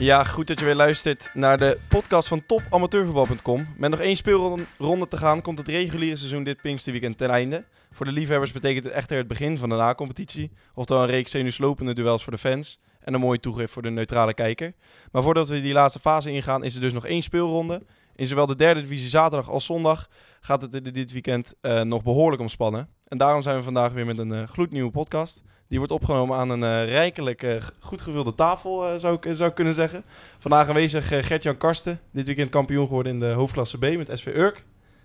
Ja, goed dat je weer luistert naar de podcast van topamateurvoetbal.com. Met nog één speelronde te gaan komt het reguliere seizoen dit Pinksterweekend ten einde. Voor de liefhebbers betekent het echter het begin van de na-competitie. Oftewel een reeks zenuwslopende duels voor de fans en een mooie toegift voor de neutrale kijker. Maar voordat we die laatste fase ingaan is er dus nog één speelronde. In zowel de derde divisie zaterdag als zondag gaat het dit weekend eh, nog behoorlijk omspannen. En daarom zijn we vandaag weer met een eh, gloednieuwe podcast. Die wordt opgenomen aan een eh, rijkelijk eh, goed gevulde tafel, eh, zou, ik, zou kunnen zeggen. Vandaag aanwezig Gert-Jan Karsten, dit weekend kampioen geworden in de hoofdklasse B met SV Urk.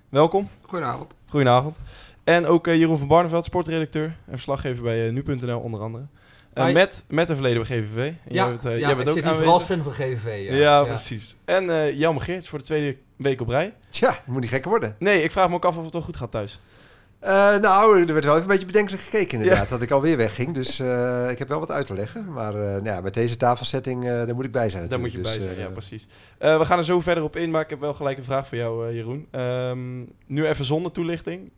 Welkom. Goedenavond. Goedenavond. En ook Jeroen van Barneveld, sportredacteur en verslaggever bij nu.nl onder andere. Eh, met, met een verleden bij GVV. En Ja, jij bent, eh, ja, jij bent ik ook zit hier vooral fan van GVV. Ja, Ja, precies. En eh Jan Geerts voor de tweede week op rij. Tja, moet niet gekker worden. Nee, ik vraag me ook af of het toch goed gaat thuis. Eh, nou, er werd wel even een beetje bedenkelijk gekeken inderdaad, dat ik alweer wegging. Dus eh, ik heb wel wat uit te leggen. Maar eh, nou ja, met deze tafelsetting, eh, daar moet ik bij zijn Daar moet je natuurlijk. bij Dus, zijn, eh, ja precies. Eh, we gaan er zo verder op in, maar ik heb wel gelijk een vraag voor jou, Jeroen. Ehm, nu even zonder toelichting.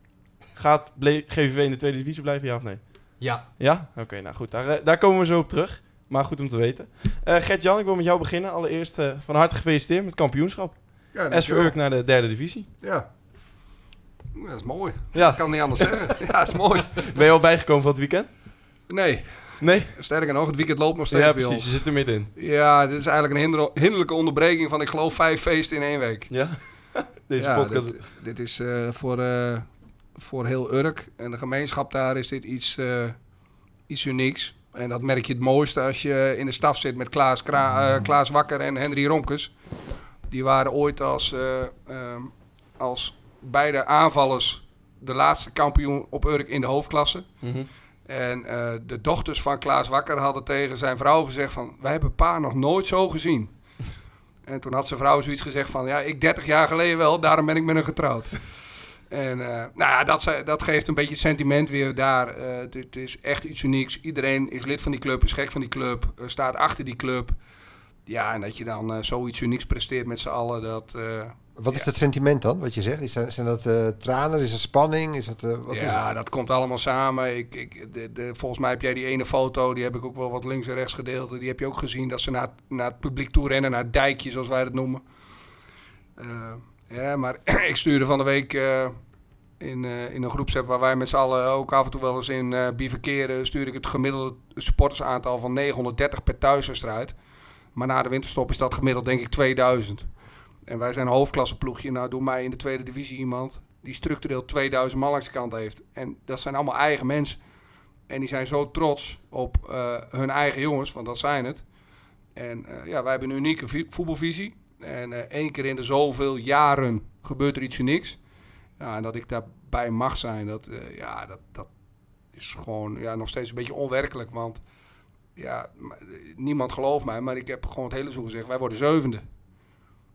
Gaat GVV in de tweede divisie blijven, ja of nee? ja. Ja? Oké, nou goed. Daar, daar komen we zo op terug. Maar goed om te weten. Eh Gert-Jan, ik wil met jou beginnen. Allereerst van harte gefeliciteerd met het kampioenschap. Ja, SV. Urk naar de derde divisie. Ja. Dat is mooi. Ja, Ik kan niet anders zeggen. Ja, dat is mooi. ben je al bijgekomen van het weekend? Nee, Nee? sterker nog, het weekend loopt nog steeds Ja, precies. Je zit er middenin. Ja, dit is eigenlijk een hinder- hinderlijke onderbreking van, ik geloof, vijf feesten in één week. Ja? Deze Ja, podcast. Dit, dit is eh, voor, eh, voor heel Urk en de gemeenschap daar is dit iets, eh, iets unieks. En dat merk je het mooiste als je in de staf zit met Klaas, Kra- Klaas Wakker en Henry Romkes. Die waren ooit als, eh, ehm, als beide aanvallers de laatste kampioen op Urk in de hoofdklasse. Mhm. En eh, de dochters van Klaas Wakker hadden tegen zijn vrouw gezegd van... wij hebben pa nog nooit zo gezien. En toen had zijn vrouw zoiets gezegd van... ja, ik 30 jaar geleden wel, daarom ben ik met hem getrouwd. En eh, nou ja, dat, dat geeft een beetje sentiment weer daar. Het, het is echt iets unieks. Iedereen is lid van die club, is gek van die club, staat achter die club. Ja, en dat je dan eh, zoiets unieks presteert met z'n allen, dat... eh, Wat is het sentiment dan, wat je zegt? Is dat, zijn dat eh, tranen? Is dat spanning? Is dat, wat ja, is dat komt allemaal samen. Ik, ik, de, de, volgens mij heb jij die ene foto, die heb ik ook wel wat links en rechts gedeeld. Die heb je ook gezien, dat ze naar, het- naar het publiek toe rennen, naar het dijkje, zoals wij dat noemen. Ja, maar ik stuurde van de week in, in een groepsapp waar wij met z'n allen ook af en toe wel eens in eh bivakeren, stuurde ik het gemiddelde supportersaantal van 930 per thuiswedstrijd. Maar na de winterstop is dat gemiddeld denk ik 2000. En wij zijn een hoofdklasseploegje. Nou, doe mij in de tweede divisie iemand die structureel 2000 man langs de kant heeft. En dat zijn allemaal eigen mensen. En die zijn zo trots op eh, hun eigen jongens, want dat zijn het. En eh, ja, wij hebben een unieke vi- voetbalvisie. En eh, één keer in de zoveel jaren gebeurt er iets unieks. Ja, en dat ik daarbij mag zijn, dat, ja, dat, dat is gewoon ja, nog steeds een beetje onwerkelijk. Want ja, eh, niemand gelooft mij, maar ik heb gewoon het hele seizoen gezegd, wij worden zevende.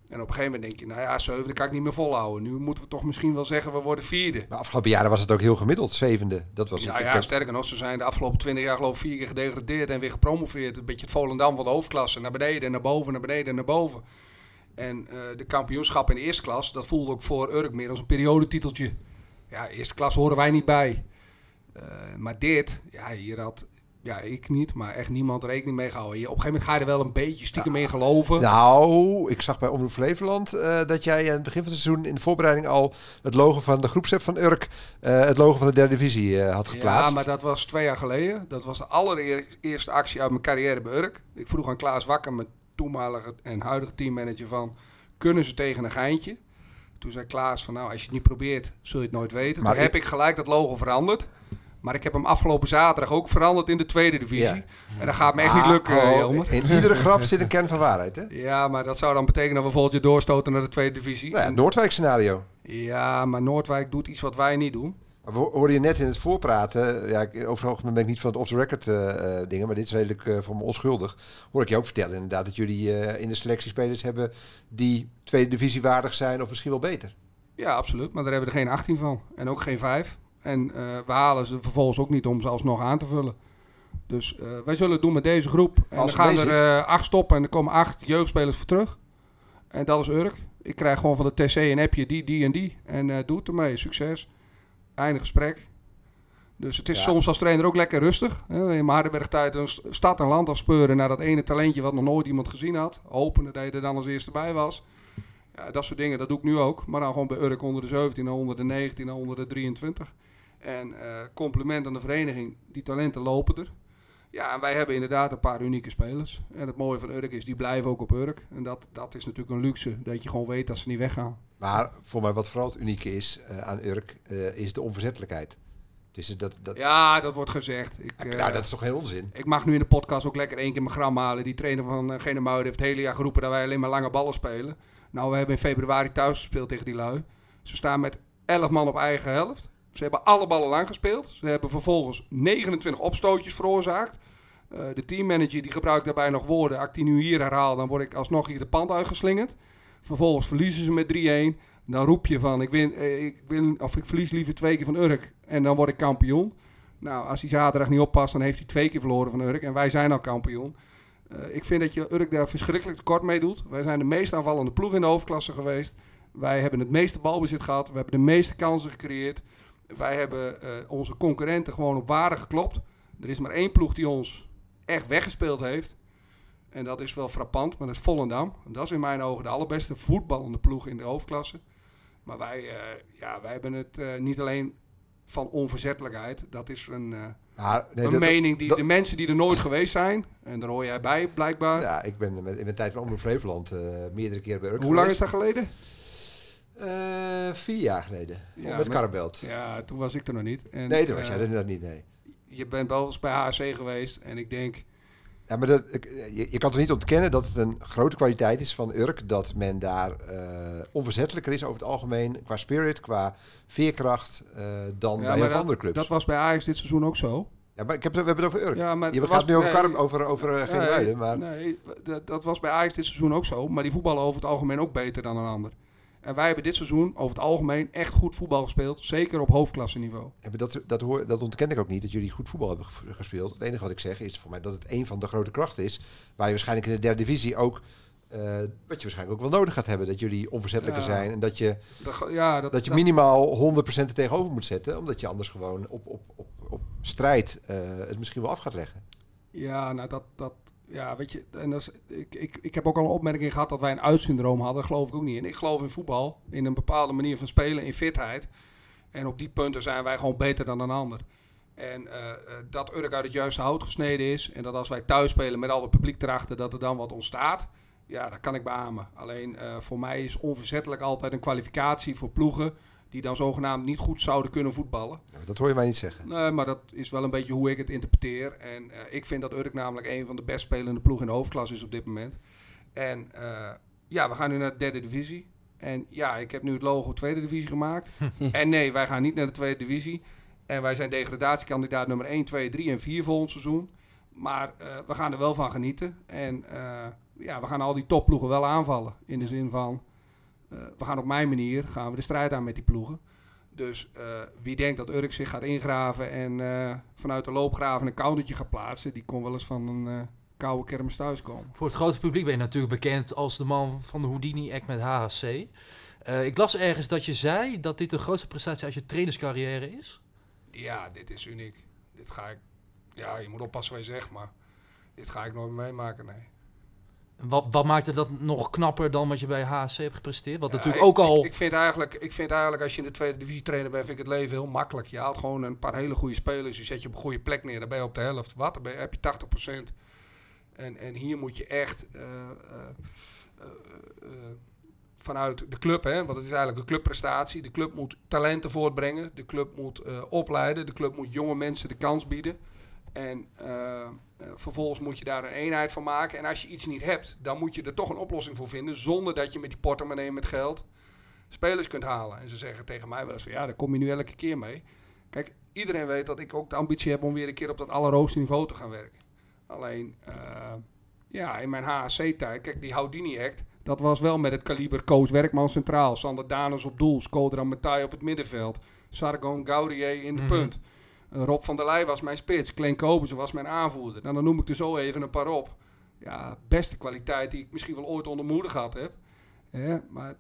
En op een gegeven moment denk je, nou ja, zevende kan ik niet meer volhouden. Nu moeten we toch misschien wel zeggen, we worden vierde. Maar afgelopen jaren was het ook heel gemiddeld, zevende. Dat was Ja, het. ja, sterker nog, ze zijn de afgelopen twintig jaar geloof ik vier keer gedegradeerd en weer gepromoveerd. Een beetje het Volendam van de hoofdklasse. Naar beneden en naar boven, naar beneden en naar boven. En eh, de kampioenschap in de eerste klas, dat voelde ook voor Urk meer als een periodetiteltje. Ja, eerste klas horen wij niet bij. Eh, maar dit, ja, hier had, ja, ik niet, maar echt niemand rekening mee gehouden. Je- Op een gegeven moment ga je er wel een beetje stiekem in geloven. Nou, ik zag bij Omroep Flevoland eh, dat jij aan het begin van het seizoen in de voorbereiding al het logo van de groepsapp van Urk, eh, het logo van de derde divisie eh, had geplaatst. Ja, maar dat was twee jaar geleden. Dat was de allereerste actie uit mijn carrière bij Urk. Ik vroeg aan Klaas Wakker, mijn toenmalige en huidige teammanager, van... kunnen ze tegen een geintje? Toen zei Klaas van, nou, als je het niet probeert, zul je het nooit weten. Maar Toen heb ik gelijk dat logo veranderd. Maar ik heb hem afgelopen zaterdag ook veranderd in de tweede divisie. Ja. En dat gaat me echt niet lukken, Ah, eh, oh, Jelmer. In iedere grap zit een kern van waarheid, hè? Ja, maar dat zou dan betekenen dat we volgend jaar doorstoten naar de tweede divisie. Nou ja, En- Noordwijk scenario. ja, maar Noordwijk doet iets wat wij niet doen. Maar we hoorden je net in het voorpraten, ja, ik- over het algemeen ben ik niet van het off-the-record eh, eh, dingen, maar dit is redelijk eh, voor me onschuldig. Hoor ik je ook vertellen inderdaad dat jullie eh, in de selectie spelers hebben die tweede divisie waardig zijn of misschien wel beter. Ja, absoluut. Maar daar hebben we er geen 18 van. En ook geen 5. En eh, we halen ze vervolgens ook niet om ze alsnog aan te vullen. Dus eh, wij zullen het doen met deze groep. En Als dan gaan er eh, acht stoppen en er komen acht jeugdspelers voor terug. En dat is Urk. Ik krijg gewoon van de TC een appje, die, die en die. En eh doe het ermee. Succes. Einde gesprek. Dus het is Ja. soms als trainer ook lekker rustig. Hè. In mijn Hardenberg tijd een st- stad en land afspeuren naar dat ene talentje wat nog nooit iemand gezien had. Hopen dat hij er dan als eerste bij was. Ja, dat soort dingen, dat doe ik nu ook. Maar dan gewoon bij Urk onder de 17, dan onder de 19, dan onder de 23. En eh, compliment aan de vereniging, die talenten lopen er. Ja, en wij hebben inderdaad een paar unieke spelers. En het mooie van Urk is, die blijven ook op Urk. En dat, dat is natuurlijk een luxe, dat je gewoon weet dat ze niet weggaan. Maar voor mij wat vooral het unieke is eh, aan Urk, eh, is de onverzettelijkheid. Dus dat, dat, Ja, dat wordt gezegd. Ik, nou, dat is toch geen onzin? Ik mag nu in de podcast ook lekker één keer mijn gram halen. Die trainer van Genemuiden heeft het hele jaar geroepen dat wij alleen maar lange ballen spelen. Nou, we hebben in februari thuis gespeeld tegen die lui. Ze staan met 11 man op eigen helft. Ze hebben alle ballen lang gespeeld. Ze hebben vervolgens 29 opstootjes veroorzaakt. Uh, de teammanager die gebruikt daarbij nog woorden. Als ik die nu hier herhaal, dan word ik alsnog hier de pand uitgeslingerd. Vervolgens verliezen ze met 3-1. Dan roep je van, ik, win, eh, ik, win, of ik verlies liever twee keer van Urk en dan word ik kampioen. Nou, als hij zaterdag niet oppast, dan heeft hij twee keer verloren van Urk. En wij zijn al kampioen. Uh, ik vind dat je Urk daar verschrikkelijk tekort mee doet. Wij zijn de meest aanvallende ploeg in de hoofdklasse geweest. Wij hebben het meeste balbezit gehad. We hebben de meeste kansen gecreëerd. Wij hebben uh, onze concurrenten gewoon op waarde geklopt. Er is maar één ploeg die ons echt weggespeeld heeft. En dat is wel frappant, maar dat is Volendam. En dat is in mijn ogen de allerbeste voetballende ploeg in de hoofdklasse. Maar wij, uh, ja, wij hebben het uh, niet alleen van onverzettelijkheid. Dat is een, uh, nee, een dat, mening die dat, de mensen die er nooit geweest zijn, en daar hoor jij bij blijkbaar. Ja, ik ben in mijn tijd van Omroep Flevoland meerdere keren bij Urk Hoe lang is dat geleden? Vier jaar geleden, Ja, met Karabelt. Ja, toen was ik er nog niet. En, Nee, dat was eh, jij er inderdaad niet, nee. Je bent wel eens bij HC geweest en ik denk, Ja, maar dat, je, je kan toch niet ontkennen dat het een grote kwaliteit is van Urk. Dat men daar eh, onverzettelijker is over het algemeen. Qua spirit, qua veerkracht. eh, dan Ja, bij heel dat- andere clubs. dat was bij Ajax dit seizoen ook zo. ja, maar ik heb, we hebben het over Urk. Ja, maar je gaat nu over, nee, Karm, over, over uh, geen Muiden, maar Nee, dat, dat was bij Ajax dit seizoen ook zo. Maar die voetballen over het algemeen ook beter dan een ander. En wij hebben dit seizoen over het algemeen echt goed voetbal gespeeld. Zeker op hoofdklasse niveau. Ja, maar dat, dat, hoor, dat ontken ik ook niet, dat jullie goed voetbal hebben ge- gespeeld. Het enige wat ik zeg is voor mij dat het een van de grote krachten is. Waar je waarschijnlijk in de derde divisie ook, eh, wat je waarschijnlijk ook wel nodig gaat hebben. Dat jullie onverzettelijker Ja. zijn en dat je, Dat, ja, dat, dat je minimaal 100% er tegenover moet zetten. Omdat je anders gewoon op, op, op, op strijd eh, het misschien wel af gaat leggen. Ja, nou dat, dat ja, weet je, en dat is, ik, ik, ik heb ook al een opmerking gehad dat wij een uitsyndroom hadden. Geloof ik ook niet in. Ik geloof in voetbal, in een bepaalde manier van spelen, in fitheid. En op die punten zijn wij gewoon beter dan een ander. En eh, eh, dat Urk uit het juiste hout gesneden is. En dat als wij thuis spelen met al het publiek erachter, dat er dan wat ontstaat. Ja, dat kan ik beamen. Alleen eh, voor mij is onverzettelijk altijd een kwalificatie voor ploegen die dan zogenaamd niet goed zouden kunnen voetballen. Dat hoor je mij niet zeggen. Nee, maar dat is wel een beetje hoe ik het interpreteer. En eh, ik vind dat Urk namelijk een van de best spelende ploegen in de hoofdklasse is op dit moment. En eh, ja, we gaan nu naar de derde divisie. En ja, ik heb nu het logo tweede divisie gemaakt. en nee, wij gaan niet naar de tweede divisie. En wij zijn degradatiekandidaat nummer 1, 2, 3 en 4 volgend seizoen. Maar eh, we gaan er wel van genieten. En eh, ja, we gaan al die topploegen wel aanvallen. In de zin van, we gaan op mijn manier gaan we de strijd aan met die ploegen. Dus eh, wie denkt dat Urk zich gaat ingraven en eh, vanuit de loopgraven een countertje gaat plaatsen, die kon wel eens van een eh, koude kermis thuiskomen. Voor het grote publiek ben je natuurlijk bekend als de man van de Houdini-act met HHC. Eh, ik las ergens dat je zei dat dit de grootste prestatie uit je trainerscarrière is. Ja, dit is uniek. Dit ga ik, ja, je moet oppassen wat je zegt, maar dit ga ik nooit meemaken, nee. Wat, wat maakte dat nog knapper dan wat je bij HHC hebt gepresteerd? Wat Ja, natuurlijk ik- ook al... Ik, ik, vind eigenlijk, ik vind eigenlijk, als je in de tweede divisie trainer bent, vind ik het leven heel makkelijk. Je haalt gewoon een paar hele goede spelers, je zet je op een goede plek neer, dan ben je op de helft. Wat? Dan ben je, heb je 80%. En, en hier moet je echt eh, eh, eh, vanuit de club, hè, want het is eigenlijk een clubprestatie. De club moet talenten voortbrengen, de club moet opleiden, de club moet jonge mensen de kans bieden. En eh, vervolgens moet je daar een eenheid van maken. En als je iets niet hebt, dan moet je er toch een oplossing voor vinden. Zonder dat je met die portemonnee met geld spelers kunt halen. En ze zeggen tegen mij wel eens van ja, daar kom je nu elke keer mee. Kijk, iedereen weet dat ik ook de ambitie heb om weer een keer op dat allerhoogste niveau te gaan werken. Alleen, eh, ja, in mijn HHC-tijd, kijk, die Houdini-act, dat was wel met het kaliber Koos Werkman centraal, Sander Danus op doel, Skodran Matai op het middenveld, Sargon Gaudier in de Mhm. punt. Rob van der Leij was mijn spits, Kobersen was mijn aanvoerder. Nou, dan noem ik er zo even een paar op. Ja, beste kwaliteit die ik misschien wel ooit onder moeder gehad heb. Maar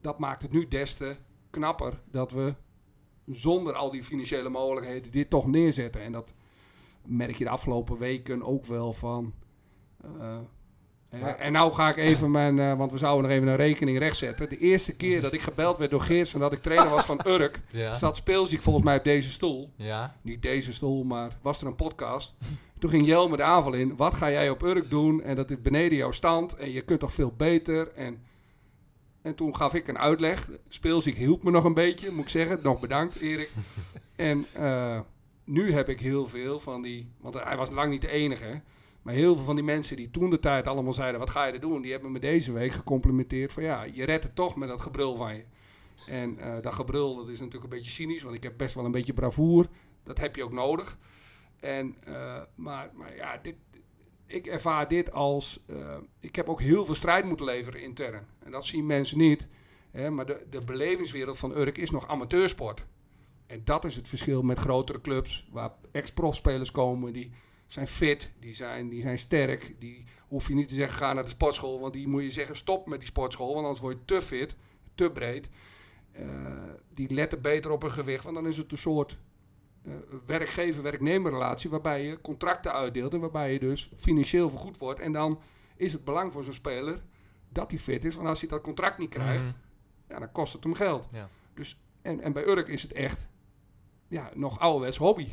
dat maakt het nu des te knapper dat we zonder al die financiële mogelijkheden dit toch neerzetten. En dat merk je de afgelopen weken ook wel van. eh, Maar- en nou ga ik even mijn, eh, want we zouden nog even een rekening rechtzetten. De eerste keer dat ik gebeld werd door Geerts en dat ik trainer was van Urk, Ja. zat speelziek volgens mij op deze stoel. Ja. Niet deze stoel, maar was er een podcast. Toen ging Jelme de aanval in. Wat ga jij op Urk doen? En dat is beneden jouw stand. En je kunt toch veel beter. En, en toen gaf ik een uitleg. Speelziek hielp me nog een beetje, moet ik zeggen. Nog bedankt, Erik. En eh, nu heb ik heel veel van die... Want hij was lang niet de enige. Maar heel veel van die mensen die toen de tijd allemaal zeiden... Wat ga je er doen? Die hebben me deze week gecomplimenteerd van... Ja, je redt het toch met dat gebrul van je. En eh, dat gebrul, dat is natuurlijk een beetje cynisch. Want ik heb best wel een beetje bravoer. Dat heb je ook nodig. En, eh, maar, maar ja, dit, ik ervaar dit als... eh, ik heb ook heel veel strijd moeten leveren intern. En dat zien mensen niet. Hè, maar de, de belevingswereld van Urk is nog amateursport. En dat is het verschil met grotere clubs... waar ex-profspelers komen... die zijn fit, die zijn, die zijn sterk. Die hoef je niet te zeggen, ga naar de sportschool. Want die moet je zeggen, stop met die sportschool. Want anders word je te fit, te breed. Eh, die letten beter op hun gewicht. Want dan is het een soort eh, werkgever-werknemer relatie waarbij je contracten uitdeelt en waarbij je dus financieel vergoed wordt. En dan is het belang voor zo'n speler dat hij fit is. Want als hij dat contract niet krijgt, Mhm. ja, dan kost het hem geld. Ja. Dus, en, en bij Urk is het echt ja, nog ouderwets hobby.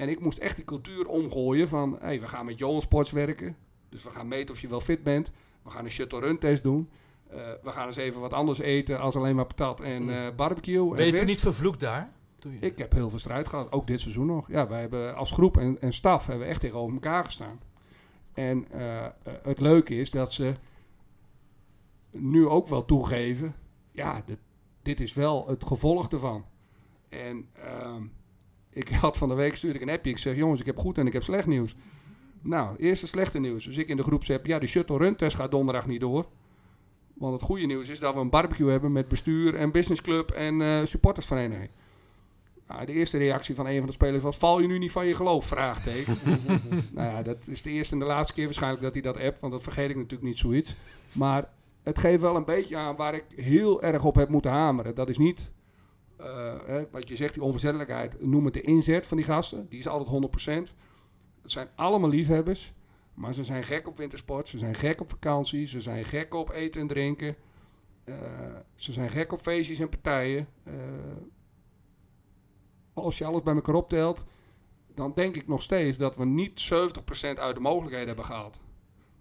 En ik moest echt die cultuur omgooien van, hey, we gaan met Johan Sports werken. Dus we gaan meten of je wel fit bent. We gaan een shuttle run test doen. Eh, we gaan eens even wat anders eten als alleen maar patat en eh, barbecue. Ben en je vis. niet vervloekt daar? Ik heb heel veel strijd gehad, ook dit seizoen nog. Ja, wij hebben als groep en, en staf hebben we echt tegenover elkaar gestaan. En eh, het leuke is dat ze nu ook wel toegeven, ja, dit, dit is wel het gevolg ervan. En ehm, ik had van de week stuurde ik een appje. Ik zeg, jongens, ik heb goed en ik heb slecht nieuws. Nou, eerst het slechte nieuws. Dus ik in de groep zeg, ja, de shuttle run test gaat donderdag niet door. Want het goede nieuws is dat we een barbecue hebben met bestuur en businessclub en eh, supportersvereniging. Nou, de eerste reactie van een van de spelers was: Val je nu niet van je geloof? Vraagteken. nou ja, dat is de eerste en de laatste keer waarschijnlijk dat hij dat appt, want dat vergeet ik natuurlijk niet zoiets. Maar het geeft wel een beetje aan waar ik heel erg op heb moeten hameren. Dat is niet, hè, wat je zegt, die onverzettelijkheid. Noem het de inzet van die gasten. Die is altijd 100%. Het zijn allemaal liefhebbers. Maar ze zijn gek op wintersport. Ze zijn gek op vakantie. Ze zijn gek op eten en drinken. Eh, ze zijn gek op feestjes en partijen. Eh, als je alles bij elkaar optelt, dan denk ik nog steeds dat we niet 70% uit de mogelijkheden hebben gehaald.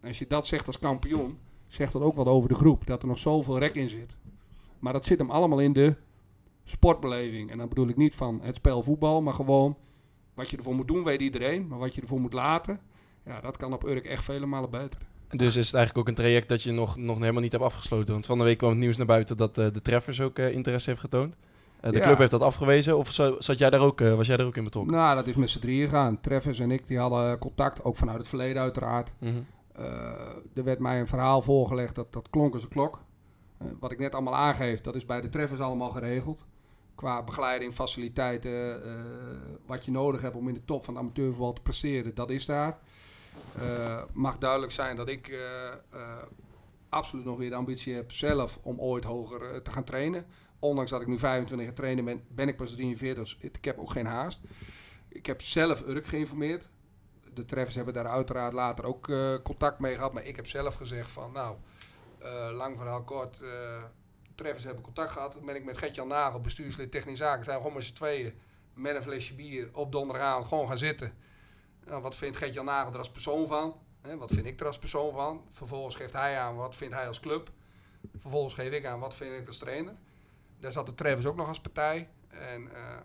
En als je dat zegt als kampioen, zegt dat ook wat over de groep. Dat er nog zoveel rek in zit. Maar dat zit hem allemaal in de sportbeleving. En dan bedoel ik niet van het spel voetbal, maar gewoon wat je ervoor moet doen, weet iedereen. Maar wat je ervoor moet laten, ja, dat kan op Urk echt vele malen beter. Dus is het eigenlijk ook een traject dat je nog, nog helemaal niet hebt afgesloten. Want van de week kwam het nieuws naar buiten dat eh, de Treffers ook eh, interesse heeft getoond. Eh, de Ja. club heeft dat afgewezen. Of zat jij daar ook, was jij daar ook in betrokken? Nou, dat is met z'n drieën gegaan. Treffers en ik die hadden contact, ook vanuit het verleden uiteraard. Mhm. Er werd mij een verhaal voorgelegd dat, dat klonk als een klok. Wat ik net allemaal aangeef, dat is bij de treffers allemaal geregeld. Qua begeleiding, faciliteiten, eh, wat je nodig hebt om in de top van amateurvoetbal te presteren, dat is daar. Eh, mag duidelijk zijn dat ik eh, absoluut nog weer de ambitie heb zelf om ooit hoger te gaan trainen. Ondanks dat ik nu 25 jaar trainen ben, ben ik pas 43, dus ik heb ook geen haast. Ik heb zelf Urk geïnformeerd de treffers hebben daar uiteraard later ook contact mee gehad. Maar ik heb zelf gezegd van, nou, lang verhaal kort. Treffers hebben contact gehad. Dan ben ik met Gert-Jan Nagel, bestuurslid technische zaken. Zijn we gewoon met z'n tweeën met een flesje bier op donderdagavond gewoon gaan zitten. Nou, wat vindt Gert-Jan Nagel er als persoon van? Wat vind ik er als persoon van? Vervolgens geeft hij aan wat vindt hij als club. Vervolgens geef ik aan wat vind ik als trainer. Daar zat de Treffers ook nog als partij. En eh,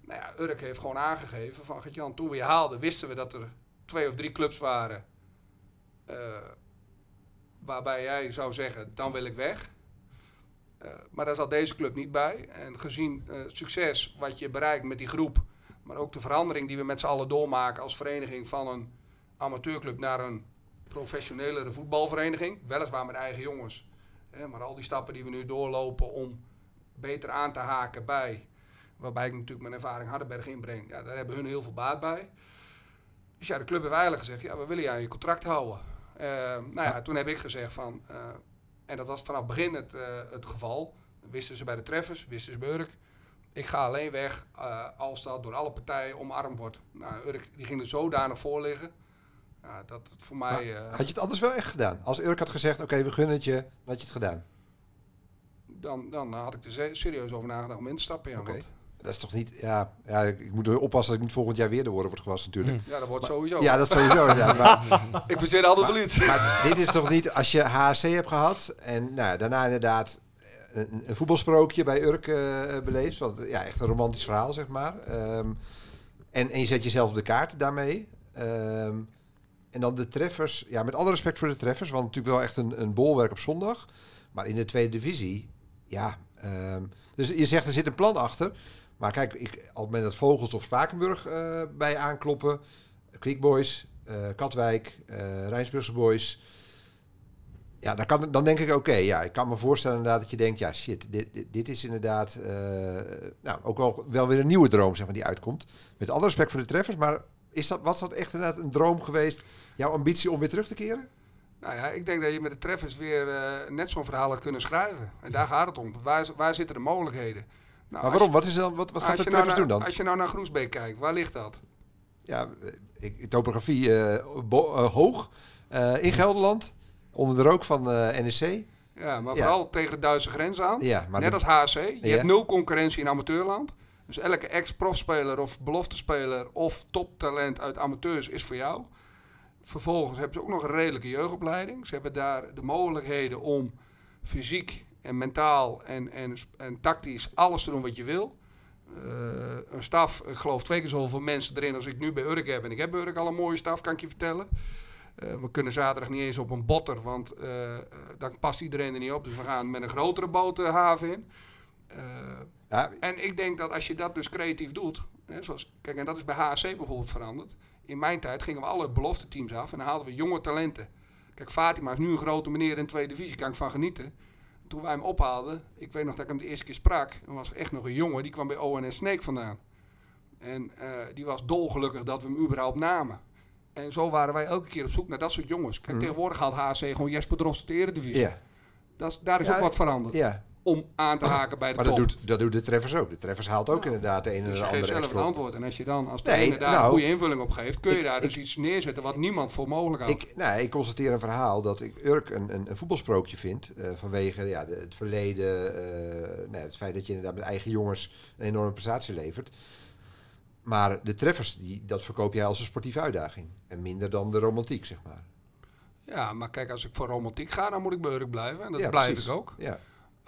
nou ja, Urk heeft gewoon aangegeven van Gert-Jan, toen we je haalden, wisten we dat er twee of drie clubs waren. eh, waarbij jij zou zeggen, dan wil ik weg. Eh, maar daar zat deze club niet bij. En gezien eh, het succes wat je bereikt met die groep, maar ook de verandering die we met z'n allen doormaken als vereniging van een amateurclub naar een professionelere voetbalvereniging. Weliswaar met eigen jongens. Hè, maar al die stappen die we nu doorlopen om beter aan te haken bij Waarbij ik natuurlijk mijn ervaring Hardenberg inbreng. Ja, daar hebben hun heel veel baat bij. Dus ja, de club heeft eigenlijk gezegd, ja, we willen je aan je contract houden. Eh, nou ja, toen heb ik gezegd van, en dat was vanaf het begin het, eh, het geval. Wisten ze bij de treffers, wisten ze bij Urk. ik ga alleen weg eh, als dat door alle partijen omarmd wordt. Nou, Urk die ging er zodanig voor liggen. Ja, dat het voor mij... eh, Had je het anders wel echt gedaan? Als Urk had gezegd, oké, we gunnen het je, dan had je het gedaan. dan, dan had ik er se- serieus over nagedacht om in te stappen. Ja, Oké. want- Dat is toch niet, ja, ja, ik moet er oppassen dat ik niet volgend jaar weer de woorden wordt gewassen natuurlijk. ja dat wordt sowieso. Ja, dat sowieso. ja, maar, Ik verzin altijd iets. maar dit is toch niet, als je HSC hebt gehad en nou, daarna inderdaad een, een voetbalsprookje bij Urk eh, beleefd. Want ja, echt een romantisch verhaal, zeg maar. Ehm, en, en je zet jezelf op de kaart daarmee. Ehm, en dan de treffers, ja, met alle respect voor de treffers, want natuurlijk wel echt een, een bolwerk op zondag. Maar in de tweede divisie, ja. ehm, dus je zegt er zit een plan achter. Maar kijk, ik, op het moment dat Vogels of Spakenburg eh, bij aankloppen, Quick Boys, eh, Katwijk, eh Rijnsburgse Boys. Ja, dan, kan, dan denk ik, oké, ja, ik kan me voorstellen inderdaad dat je denkt, ja, shit, dit, dit, is inderdaad, nou, ook wel, wel weer een nieuwe droom, zeg maar, die uitkomt. Met alle respect voor de treffers, maar is dat, was dat echt inderdaad een droom geweest, jouw ambitie om weer terug te keren? Nou ja, ik denk dat je met de treffers weer net zo'n verhaal had kunnen schrijven. En daar gaat het om. Waar zitten de mogelijkheden? Nou, maar waarom? Wat, is dan, wat, wat gaat de je nou doen dan? Als je nou naar Groesbeek kijkt, waar ligt dat? Ja, eh, ik, topografie eh, bo- eh, hoog, in Gelderland, onder de rook van NEC. Ja, maar Ja. vooral tegen de Duitse grens aan. Ja, maar Net de- als HC. Je Ja. hebt nul concurrentie in amateurland. Dus elke ex-profspeler of beloftespeler of toptalent uit amateurs is voor jou. Vervolgens hebben ze ook nog een redelijke jeugdopleiding. Ze hebben daar de mogelijkheden om fysiek en mentaal en, en, en tactisch alles te doen wat je wil. Eh, een staf, ik geloof twee keer zoveel mensen erin als ik nu bij Urk heb. En ik heb bij Urk al een mooie staf, kan ik je vertellen. Eh, we kunnen zaterdag niet eens op een botter, want eh, dan past iedereen er niet op. Dus we gaan met een grotere boot de haven in. Ja, en ik denk dat als je dat dus creatief doet, hè, zoals, kijk, en dat is bij HSC bijvoorbeeld veranderd. In mijn tijd gingen we alle belofte teams af en dan haalden we jonge talenten. Kijk, Fatima is nu een grote meneer in de tweede divisie, kan ik van genieten. Toen wij hem ophaalden, ik weet nog dat ik hem de eerste keer sprak, en was echt nog een jongen, die kwam bij ONS Snake vandaan. En eh, die was dolgelukkig dat we hem überhaupt namen. En zo waren wij elke keer op zoek naar dat soort jongens. Kijk, Mhm. tegenwoordig haalt HSC gewoon Jesper Drost de eredivisie. Dat is, daar is Ja, ook wat veranderd. ja. Om aan te haken bij de Maar top. dat doet, dat doet de treffers ook. De treffers haalt ook Ja. inderdaad de ene en Dus de je geeft andere zelf een antwoord. En als je dan als Nee, trainer daar nou, een goede invulling op geeft, kun je ik- daar ik- dus iets neerzetten wat niemand voor mogelijk houdt. Ik, nou, ik constateer een verhaal dat ik Urk een, een, een voetbalsprookje vind. eh, vanwege ja, de, het verleden, nou, het feit dat je inderdaad met eigen jongens een enorme prestatie levert. Maar de treffers, die, dat verkoop jij als een sportieve uitdaging. En minder dan de romantiek, zeg maar. Ja, maar kijk, als ik voor romantiek ga, dan moet ik bij Urk blijven. En dat Ja, blijf precies. ik ook. Ja,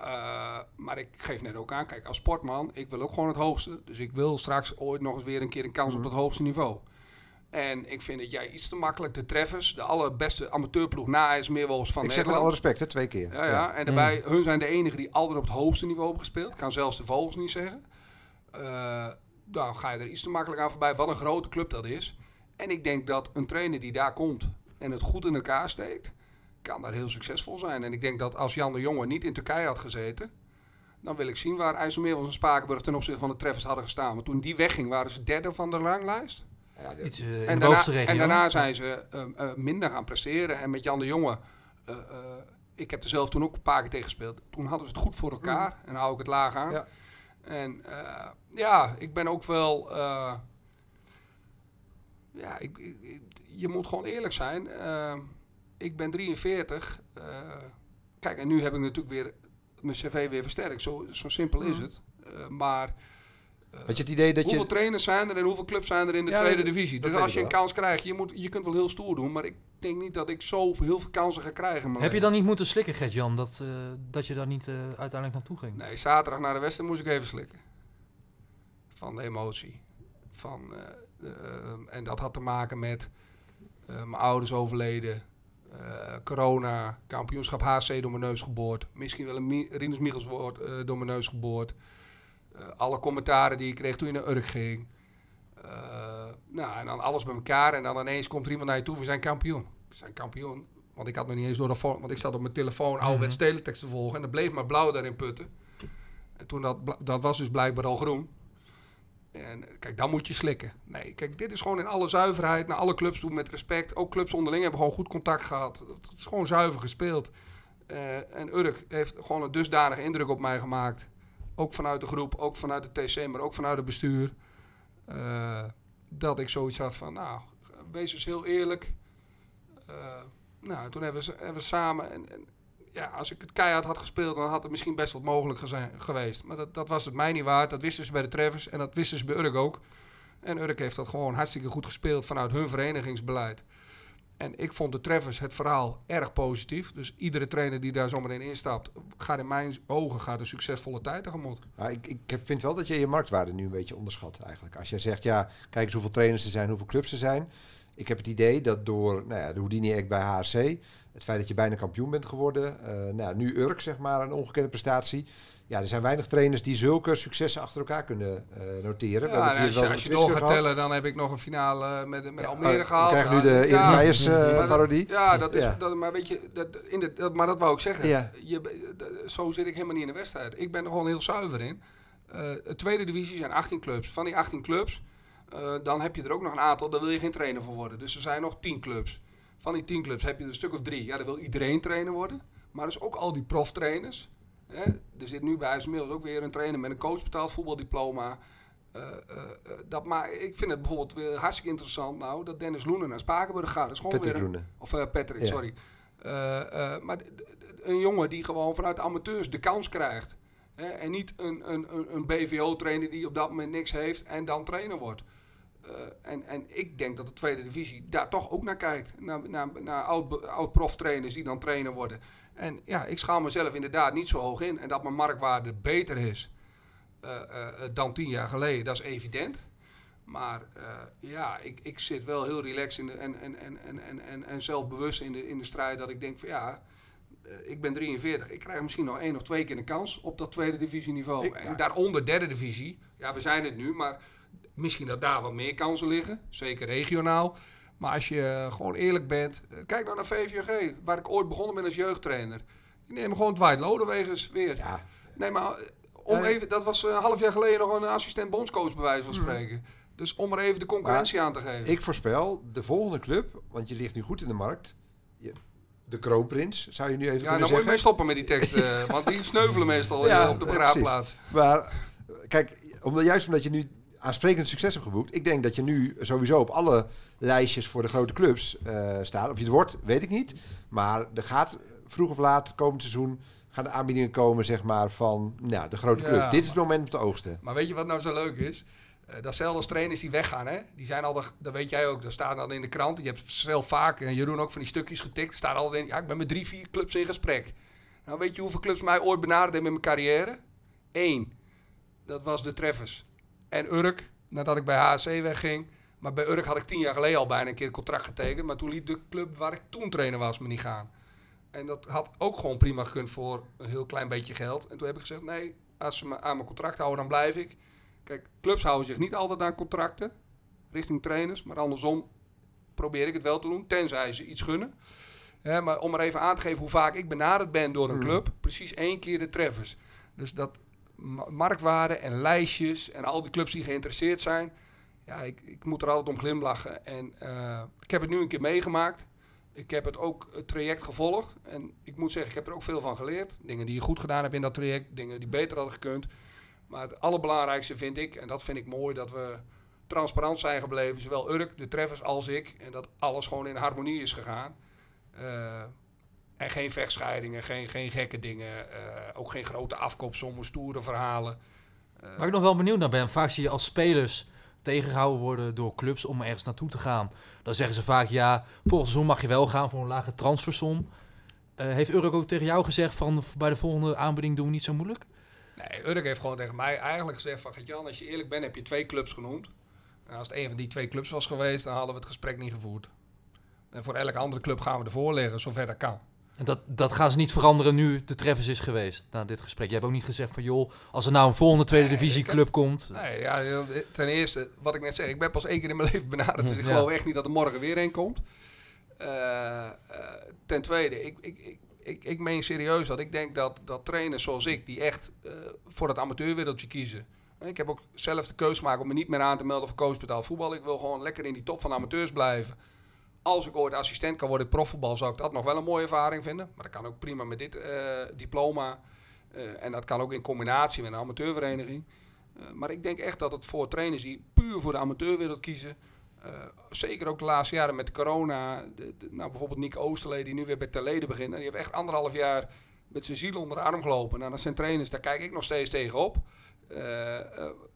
Eh, maar ik geef net ook aan, kijk, als sportman, ik wil ook gewoon het hoogste. Dus ik wil straks ooit nog eens weer een keer een kans Mhm. op het hoogste niveau. En ik vind dat jij iets te makkelijk de treffers, de allerbeste amateurploeg na is Meerwoos van ik zeg met Nederland. alle respect, hè, twee keer. Ja, ja. En daarbij, hun zijn de enigen die altijd op het hoogste niveau hebben gespeeld. Kan zelfs de Vogels niet zeggen. Eh nou, ga je er iets te makkelijk aan voorbij. Wat een grote club dat is. En ik denk dat een trainer die daar komt en het goed in elkaar steekt, kan daar heel succesvol zijn. En ik denk dat als Jan de Jonge niet in Turkije had gezeten, dan wil ik zien waar IJsselmeerwals en Spakenburg ten opzichte van de treffers hadden gestaan. Want toen die wegging, waren ze derde van de ranglijst. Ja, de- Iets eh, in En de daarna, en daarna zijn ze eh, eh, minder gaan presteren. En met Jan de Jonge, eh, eh, ik heb er zelf toen ook een paar keer tegen gespeeld. Toen hadden ze het goed voor elkaar. En dan hou ik het laag aan. Ja. En eh, ja, ik ben ook wel... eh, ja, ik, ik- ik- je moet gewoon eerlijk zijn. Eh, ik ben 43. eh, kijk, en nu heb ik natuurlijk weer mijn cv weer versterkt. Zo, zo simpel is het. Eh, maar... Had je het idee dat hoeveel je... trainers zijn er en hoeveel clubs zijn er in de Ja, tweede divisie? Dus als je een wel. kans krijgt, je, moet, je kunt wel heel stoer doen, maar ik denk niet dat ik zo heel veel kansen ga krijgen. Heb je dan niet moeten slikken, Gert-Jan, dat, eh, dat je daar niet eh, uiteindelijk naartoe ging? Nee, zaterdag naar de wedstrijd moest ik even slikken. Van de emotie. Van, eh, eh, en dat had te maken met eh, mijn ouders overleden. Eh, corona, kampioenschap HC door mijn neus geboord. Misschien wel een Mi- Rinus Michels woord eh, door mijn neus geboord. Eh, alle commentaren die ik kreeg toen je naar Urk ging. Nou, en dan alles bij elkaar. En dan ineens komt er iemand naar je toe. We zijn kampioen. We zijn kampioen. Want ik had nog niet eens door de phone. Want ik zat op mijn telefoon ouderwets teletext te volgen. En dat bleef maar blauw daarin putten. En toen dat, dat was dus blijkbaar al groen. En eh, kijk, dan moet je slikken. Nee, kijk, dit is gewoon in alle zuiverheid. Naar alle clubs toe met respect. Ook clubs onderling hebben gewoon goed contact gehad. Het is gewoon zuiver gespeeld. Eh, en Urk heeft gewoon een dusdanige indruk op mij gemaakt. ook vanuit de groep, ook vanuit de TC, maar ook vanuit het bestuur. eh, dat ik zoiets had van, nou, wees eens heel eerlijk. Nou, toen hebben we, hebben samen... En, en, ja, als ik het keihard had gespeeld, dan had het misschien best wat mogelijk geweest. Maar dat, dat was het mij niet waard. Dat wisten ze bij de Treffers en dat wisten ze bij Urk ook. En Urk heeft dat gewoon hartstikke goed gespeeld vanuit hun verenigingsbeleid. En ik vond de Treffers het verhaal erg positief. Dus iedere trainer die daar zometeen instapt, gaat in mijn ogen gaat een succesvolle tijd tegemoet. Ik, ik vind wel dat je je marktwaarde nu een beetje onderschat eigenlijk. Als jij zegt, ja, kijk eens hoeveel trainers er zijn, hoeveel clubs er zijn. Ik heb het idee dat door nou ja, de Houdini-act bij HRC, het feit dat je bijna kampioen bent geworden, eh, nou, nu Urk zeg maar, een ongekende prestatie. Ja, er zijn weinig trainers die zulke successen achter elkaar kunnen eh, noteren. Ja, het als, je, als je over door Twitter gaat gehad. tellen, dan heb ik nog een finale met, met Ja, Almere gehaald. We krijgen nu de Erik ja. Meijers eh, dat-. Ja, dat is. Dat, maar weet je, dat, in de, dat, maar dat wou ik zeggen. Je, zo zit ik helemaal niet in de wedstrijd. Ik ben er gewoon heel zuiver in. De tweede divisie zijn 18 clubs. Van die 18 clubs, eh, dan heb je er ook nog een aantal, daar wil je geen trainer voor worden. Dus er zijn nog 10 clubs. Van die 10 clubs heb je er een stuk of drie. Ja, daar wil iedereen trainer worden. Maar dus ook al die proftrainers. Hè? Er zit nu bij IJsselmeers ook weer een trainer met een coachbetaald voetbaldiploma. Eh, eh, dat, maar ik vind het bijvoorbeeld weer hartstikke interessant nou dat Dennis Loenen naar Spakenburg gaat. Dat is gewoon Patrick weer een- Loenen. of Patrick, Ja. sorry. Maar een jongen die gewoon vanuit amateurs de kans krijgt. Hè? En niet een, een, een, een BVO-trainer die op dat moment niks heeft en dan trainer wordt. Eh, en, en ik denk dat de tweede divisie daar toch ook naar kijkt. Naar, naar, naar oud- oud-prof-trainers die dan trainer worden. En ja, ik schaal mezelf inderdaad niet zo hoog in. En dat mijn marktwaarde beter is eh, eh, dan tien jaar geleden, dat is evident. Maar ja, ik, ik zit wel heel relaxed in de, en, en, en, en, en, en, en zelfbewust in de, in de strijd. Dat ik denk van ja, ik ben 43. Ik krijg misschien nog één of twee keer een kans op dat tweede divisieniveau. Ik- en daaronder derde divisie. Ja, we zijn het nu, maar misschien dat daar wat meer kansen liggen. Zeker regionaal. Maar als je eh, gewoon eerlijk bent. eh, kijk nou naar VVG, waar ik ooit begonnen ben als jeugdtrainer. Die nemen gewoon Dwight Lodewegens weer. Ja, Nee, maar eh, om Ja, even, dat was een half jaar geleden nog een assistent bondscoach bij wijze van spreken. Dus om maar even de concurrentie aan te geven. ik voorspel de volgende club, want je ligt nu goed in de markt. Je- de kroonprins, zou je nu even ja, kunnen dan moet je zeggen. mee stoppen met die teksten, want die sneuvelen meestal Ja, op de begraafplaats. Maar kijk, omdat, juist omdat je nu aansprekend succes hebt geboekt. Ik denk dat je nu sowieso op alle lijstjes voor de grote clubs eh, staat. Of je het wordt, weet ik niet. Maar er gaat vroeg of laat komend seizoen gaan de aanbiedingen komen zeg maar, van nou, de grote Ja, clubs. Dit is het moment om te oogsten. Maar weet je wat nou zo leuk is? Eh datzelfde als trainers die weggaan, hè? Die zijn al, de, dat weet jij ook, dat staat dan in de krant. Je hebt zelf vaak, en Jeroen ook van die stukjes getikt. Staat altijd in, ja, ik ben met drie, vier clubs in gesprek. Nou, weet je hoeveel clubs mij ooit benaderd hebben in mijn carrière? Eén. Dat was de Treffers. En Urk, nadat ik bij HSC wegging. Maar bij Urk had ik tien jaar geleden al bijna een keer een contract getekend. Maar toen liet de club waar ik toen trainer was me niet gaan. En dat had ook gewoon prima gekund voor een heel klein beetje geld. En toen heb ik gezegd, nee, als ze me aan mijn contract houden, dan blijf ik. Kijk, clubs houden zich niet altijd aan contracten richting trainers. Maar andersom probeer ik het wel te doen, tenzij ze iets gunnen. Maar om er even aan te geven hoe vaak ik benaderd ben door een Hmm. club, precies één keer de treffers. Dus dat marktwaarde en lijstjes en al die clubs die geïnteresseerd zijn. Ja, ik, ik moet er altijd om glimlachen. En eh, ik heb het nu een keer meegemaakt. Ik heb het ook het traject gevolgd. En ik moet zeggen, ik heb er ook veel van geleerd. Dingen die je goed gedaan hebt in dat traject. Dingen die beter hadden gekund. Maar het allerbelangrijkste vind ik, en dat vind ik mooi, dat we transparant zijn gebleven. Zowel Urk, de treffers als ik. En dat alles gewoon in harmonie is gegaan. Eh, en geen vechtscheidingen, geen, geen gekke dingen. eh, ook geen grote afkoopsommen, stoere verhalen. Eh, Waar ik nog wel benieuwd naar ben, vaak zie je als spelers tegengehouden worden door clubs om ergens naartoe te gaan. Dan zeggen ze vaak, ja, volgend seizoen mag je wel gaan voor een lage transfersom. Eh, heeft Urk ook tegen jou gezegd van bij de volgende aanbieding doen we niet zo moeilijk? Nee, Urk heeft gewoon tegen mij eigenlijk gezegd van... Jan, als je eerlijk bent, heb je twee clubs genoemd. En als het een van die twee clubs was geweest, dan hadden we het gesprek niet gevoerd. En voor elke andere club gaan we ervoor leggen, zover dat kan. En dat, dat gaan ze niet veranderen nu de Treffers is geweest, na dit gesprek. Je hebt ook niet gezegd van, joh, als er nou een volgende tweede Nee, divisie heb- club komt. Nee, ja, ten eerste, wat ik net zeg, ik ben pas één keer in mijn leven benaderd. Dus ik Ja. geloof echt niet dat er morgen weer een komt. Eh, eh, ten tweede, ik, ik, ik, ik, ik meen serieus dat ik denk dat, dat trainers zoals ik, die echt eh, voor het amateurwereldje kiezen. Ik heb ook zelf de keuze gemaakt om me niet meer aan te melden voor coachbetaald voetbal. Ik wil gewoon lekker in die top van amateurs blijven. Als ik ooit assistent kan worden in profvoetbal, zou ik dat nog wel een mooie ervaring vinden. Maar dat kan ook prima met dit eh, diploma. Eh, en dat kan ook in combinatie met een amateurvereniging. Eh, maar ik denk echt dat het voor trainers die puur voor de amateurwereld kiezen. zeker ook de laatste jaren met corona. Nou, bijvoorbeeld Nick Oosterlee, die nu weer bij Terleden begint. En die heeft echt anderhalf jaar met zijn ziel onder de arm gelopen. Nou, dat zijn trainers, daar kijk ik nog steeds tegenop. Eh,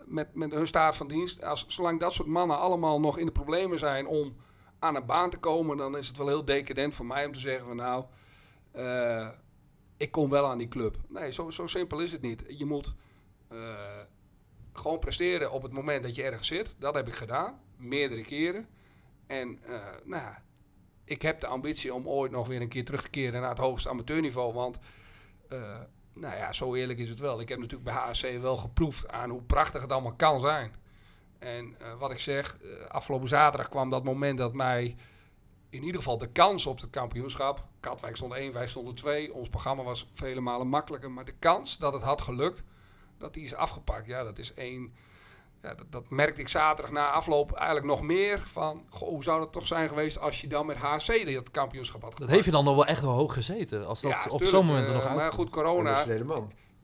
met, met hun staat van dienst. Als, zolang dat soort mannen allemaal nog in de problemen zijn om aan een baan te komen, dan is het wel heel decadent voor mij om te zeggen van nou, eh, ik kom wel aan die club. Nee, zo, zo simpel is het niet. Je moet eh, gewoon presteren op het moment dat je ergens zit. Dat heb ik gedaan, meerdere keren. En eh, nou, ik heb de ambitie om ooit nog weer een keer terug te keren naar het hoogste amateurniveau. Want, nou ja, zo eerlijk is het wel. Ik heb natuurlijk bij HSC wel geproefd aan hoe prachtig het allemaal kan zijn. En eh, wat ik zeg, eh, afgelopen zaterdag kwam dat moment dat mij in ieder geval de kans op het kampioenschap. Katwijk stond 1, wij stonden 2. Ons programma was vele malen makkelijker. Maar de kans dat het had gelukt, dat die is afgepakt. Ja, dat is één. Ja, dat, dat merkte ik zaterdag na afloop eigenlijk nog meer. Van, goh, hoe zou dat toch zijn geweest als je dan met HC dat kampioenschap had Dat gepakt? heeft je dan nog wel echt wel hoog gezeten. Als dat Ja, op zo'n moment er nog uit. Maar goed, corona.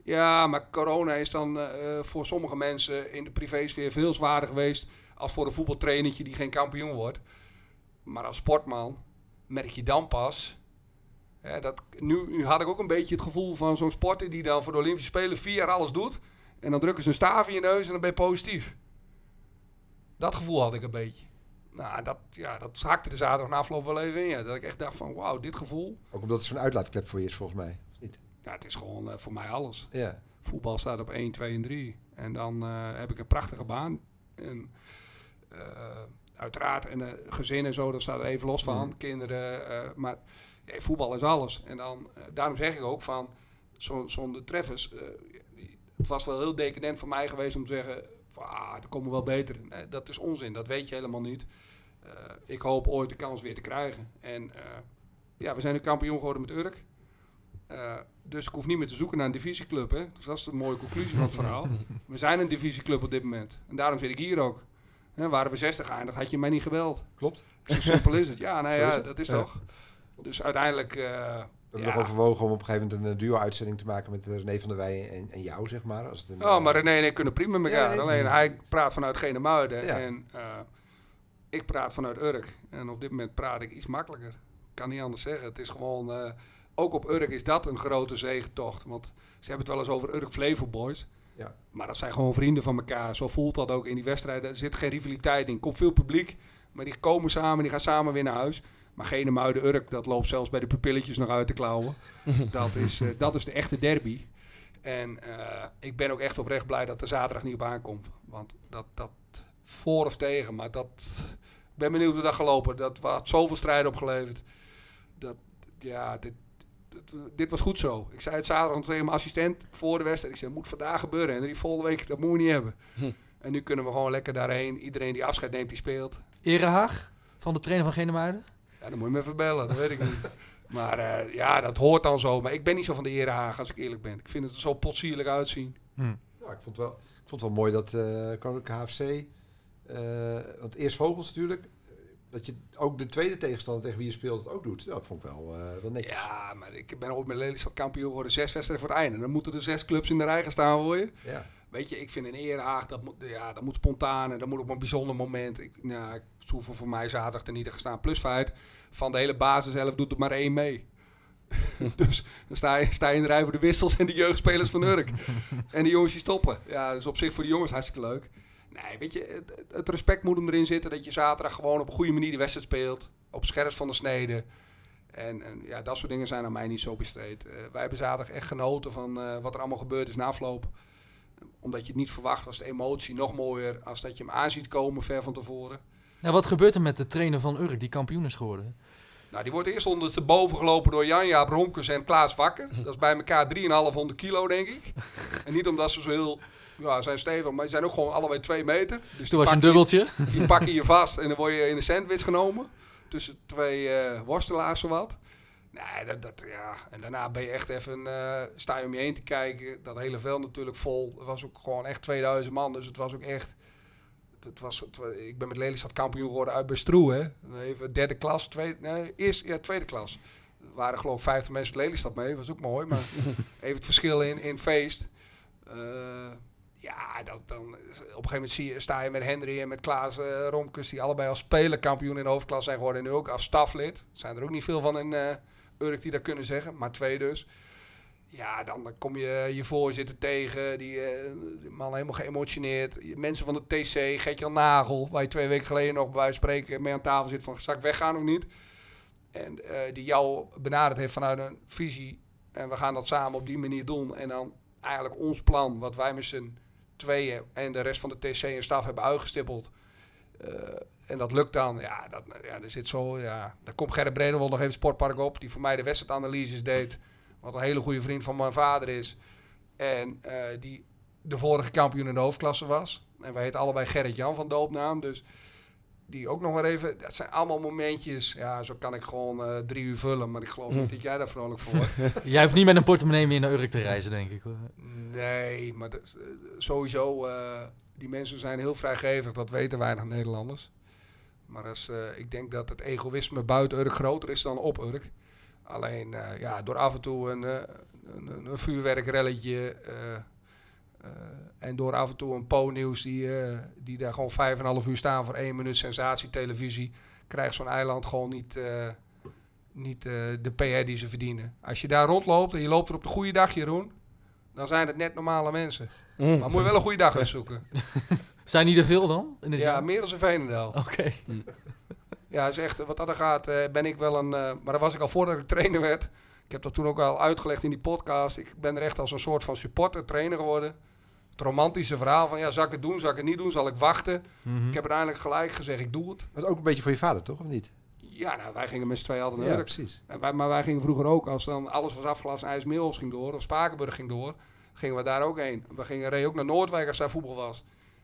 Ja, maar corona is dan eh, eh, voor sommige mensen in de privésfeer veel zwaarder geweest als voor een voetbaltrainertje die geen kampioen wordt. Maar als sportman merk je dan pas. Dat, nu, nu had ik ook een beetje het gevoel van zo'n sporter die dan voor de Olympische Spelen vier jaar alles doet. En dan drukken ze een staaf in je neus en dan ben je positief. Dat gevoel had ik een beetje. Nou, dat, ja, dat hakte de zaterdag na afloop wel even in. Ja. Dat ik echt dacht van, wauw, dit gevoel. Ook omdat het zo'n uitlaatklep voor je is, volgens mij. Ja, het is gewoon eh, voor mij alles. Ja. Voetbal staat op 1, 2 en 3. En dan eh, heb ik een prachtige baan. En eh, uiteraard, en gezin en zo, dat staat er even los van. Mhm. Kinderen, maar ja, voetbal is alles. En dan, daarom zeg ik ook van, zo- zonder treffers, eh, het was wel heel decadent voor mij geweest om te zeggen, van, ah, er komen wel betere. Nee, dat is onzin, dat weet je helemaal niet. Ik hoop ooit de kans weer te krijgen. En ja, we zijn nu kampioen geworden met Urk. Eh, dus ik hoef niet meer te zoeken naar een divisieclub. Hè? Dus dat is de mooie conclusie van het verhaal. We zijn een divisieclub op dit moment. En daarom zit ik hier ook. Hè, waren we 60 geëindigd, had je mij niet geweld. Klopt. Zo simpel is het. Ja, nou ja, is dat is Ja. toch. Dus uiteindelijk... eh, We hebben Ja. nog overwogen om op een gegeven moment een eh, duo-uitzending te maken met René van der Wij en, en jou, zeg maar. Als het een, Oh, maar René en ik kunnen prima met elkaar. Ja. Alleen hij praat vanuit Genemuiden en ik praat vanuit Urk. En op dit moment praat ik iets makkelijker. Ik kan niet anders zeggen. Het is gewoon... ook op Urk is dat een grote zegentocht. Want ze hebben het wel eens over Urk Flevo Boys. Ja. Maar dat zijn gewoon vrienden van elkaar. Zo voelt dat ook in die wedstrijden. Er zit geen rivaliteit in. Er komt veel publiek. Maar die komen samen. Die gaan samen weer naar huis. Maar Genemuiden Urk, dat loopt zelfs bij de pupilletjes nog uit te klauwen. dat, is, eh, dat is de echte derby. En eh, ik ben ook echt oprecht blij dat er zaterdag niet op aankomt. Want dat, dat voor of tegen, maar dat... Ik ben benieuwd hoe dat gelopen. Dat had zoveel strijd opgeleverd. Dat, ja, dit, dit, dit was goed zo. Ik zei het zaterdag tegen mijn assistent voor de wedstrijd. Ik zei, het moet vandaag gebeuren. En die volgende week, dat moet we niet hebben. Hm. En nu kunnen we gewoon lekker daarheen. Iedereen die afscheid neemt, die speelt. Erehaag van de trainer van Genemuiden. Ja, dan moet je me even bellen, dat weet ik niet. Maar eh, ja, dat hoort dan zo. Maar ik ben niet zo van de Erehaag, als ik eerlijk ben. Ik vind het er zo potsierlijk uitzien. Hm. Ja, ik vond het wel, ik vond het wel mooi dat eh Koninklijke HFC, eh, want eerst Vogels natuurlijk, dat je ook de tweede tegenstander tegen wie je speelt het ook doet. Dat vond ik wel, eh, wel netjes. Ja, maar ik ben ooit met Lelystad kampioen geworden. Zes wedstrijden voor het einde. Dan moeten er zes clubs in de rij gaan staan voor je. Ja. Weet je, ik vind een Erehaag, dat moet, ja, dat moet spontaan en dat moet op een bijzonder moment. Ik, nou, ik hoeven voor mij zaterdag er niet te gaan staan. Plus feit, van de hele basis zelf doet er maar één mee. dus dan sta je, sta je in de rij voor de wissels en de jeugdspelers van Urk. en die jongens die stoppen. Ja, dat is op zich voor de jongens hartstikke leuk. Nee, weet je, het, het respect moet hem erin zitten dat je zaterdag gewoon op een goede manier de wedstrijd speelt. Op scherp van de snede. En, en ja, dat soort dingen zijn aan mij niet zo besteed. Eh, wij hebben zaterdag echt genoten van eh, wat er allemaal gebeurd is na afloop. Omdat je het niet verwacht, was de emotie nog mooier als dat je hem aan ziet komen ver van tevoren. Nou, wat gebeurt er met de trainer van Urk die kampioen is geworden? Nou, die wordt eerst onder te boven gelopen door Jan-Jaap Romkes en Klaas Wakker. Dat is bij elkaar 3,500 kilo, denk ik. En niet omdat ze zo heel... Ja, zijn stevig, maar ze zijn ook gewoon allebei 2 meter. Dus Toen was je een pakken je- dubbeltje. Die pakken je vast en dan word je in een sandwich genomen. Tussen twee eh worstelaars zowat. Nee, dat, dat, ja. En daarna ben je echt even, eh, sta je om je heen te kijken. Dat hele veld natuurlijk vol. Het was ook gewoon echt 2000 man. Dus het was ook echt... Het was, het ik ben met Lelystad kampioen geworden uit bij Stroe, hè. Even derde klas, tweede, nee, eerst, ja, tweede klas. Er waren geloof ik 50 mensen de Lelystad mee, was ook mooi. Maar even het verschil in, in feest. Eh, ja, dat, dan, op een gegeven moment sta je met Henry en met Klaas uh, Romkes... die allebei als speler kampioen in de hoofdklasse zijn geworden... en nu ook als staflid. Zijn er ook niet veel van in uh, Urk die dat kunnen zeggen, maar twee dus. Ja, dan, kom je je voorzitter tegen, die, die man helemaal geëmotioneerd. Mensen van de TC, Gertjan Nagel, waar je twee weken geleden nog bij spreken mee aan tafel zit van... zal weggaan of niet? En die jou benaderd heeft vanuit een visie. En we gaan dat samen op die manier doen. En dan eigenlijk ons plan, wat wij met z'n en de rest van de TC en staf hebben uitgestippeld. Uh, en dat lukt dan. Ja, dat, ja, er zit zo, ja. Daar komt Gerrit Bredewald nog even Sportpark op. Die voor mij de wedstrijdanalyses deed. Wat een hele goede vriend van mijn vader is. En uh, die de vorige kampioen in de hoofdklasse was. En wij heten allebei Gerrit Jan van doopnaam. Dus die ook nog maar even. Dat zijn allemaal momentjes. Ja, zo kan ik gewoon uh, drie uur vullen. Maar ik geloof niet dat jij daar vrolijk voor wordt. jij hoeft niet met een portemonnee meer naar Urk te reizen, denk ik. Hoor. Nee, maar dat, uh, sowieso. Uh, die mensen zijn heel vrijgevig. Dat weten weinig Nederlanders. Maar als, ik denk dat het egoïsme buiten Urk groter is dan op Urk. Alleen ja, door af en toe een, een, een vuurwerkrelletje. Uh, en door af en toe een po-nieuws die, uh, die daar gewoon vijf en half uur staan voor één minuut sensatietelevisie, krijgt zo'n eiland gewoon niet, uh, niet de PR die ze verdienen. Als je daar rondloopt en je loopt er op de goede dag, Jeroen, dan zijn het net normale mensen. Mm. Maar moet je wel een goede dag gaan zoeken. zijn die er veel dan? In ja, jaar? meer dan een Veenendaal. Oké. Okay. Ja, is echt, wat dat er gaat, ben ik wel een... maar dat was ik al voordat ik trainer werd. Ik heb dat toen ook al uitgelegd in die podcast. Ik ben er echt als een soort van supporter trainer geworden romantische verhaal van ja, zal ik het doen, zal ik het niet doen, zal ik wachten. Mm-hmm. Ik heb uiteindelijk gelijk gezegd, ik doe het. Dat is ook een beetje voor je vader, toch? Of niet? Ja, nou, wij gingen met z'n tweeën altijd naar Ja, Urk. precies. En wij, maar wij gingen vroeger ook, als dan alles was afgelast en IJsmeels ging door, of Spakenburg ging door, gingen we daar ook heen. We gingen reden ook naar Noordwijk als daar voetbal was.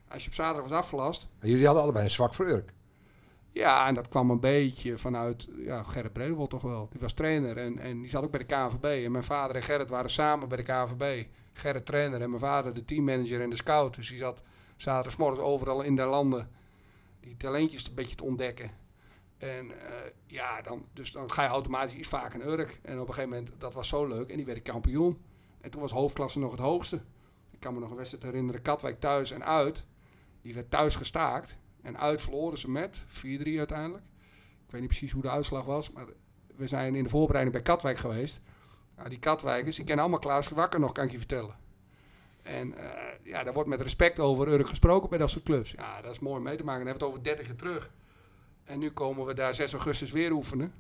Als je op zaterdag was afgelast. Maar jullie hadden allebei een zwak voor Urk. Ja, en dat kwam een beetje vanuit ja, Gerrit Bredewold toch wel. Die was trainer en, en die zat ook bij de KNVB. En mijn vader en Gerrit waren samen bij de KNVB. Gerrit trainer en mijn vader de teammanager en de scout. Dus die zat zaterdagmorgens overal in de landen die talentjes een beetje te ontdekken. En uh, ja, dan, dus dan ga je automatisch iets vaker naar Urk. En op een gegeven moment, dat was zo leuk. En die werd kampioen. En toen was hoofdklasse nog het hoogste. Ik kan me nog een wedstrijd herinneren. Katwijk thuis en uit. Die werd thuis gestaakt. En uit verloren ze met 4-3 uiteindelijk. Ik weet niet precies hoe de uitslag was. Maar we zijn in de voorbereiding bij Katwijk geweest. Die Katwijkers, die kennen allemaal Klaas Wakker nog, kan ik je vertellen. En uh, ja, daar wordt met respect over Urk gesproken bij dat soort clubs. Ja, dat is mooi mee te maken. Dan hebben we het over 30 jaar terug. En nu komen we daar 6 augustus weer oefenen.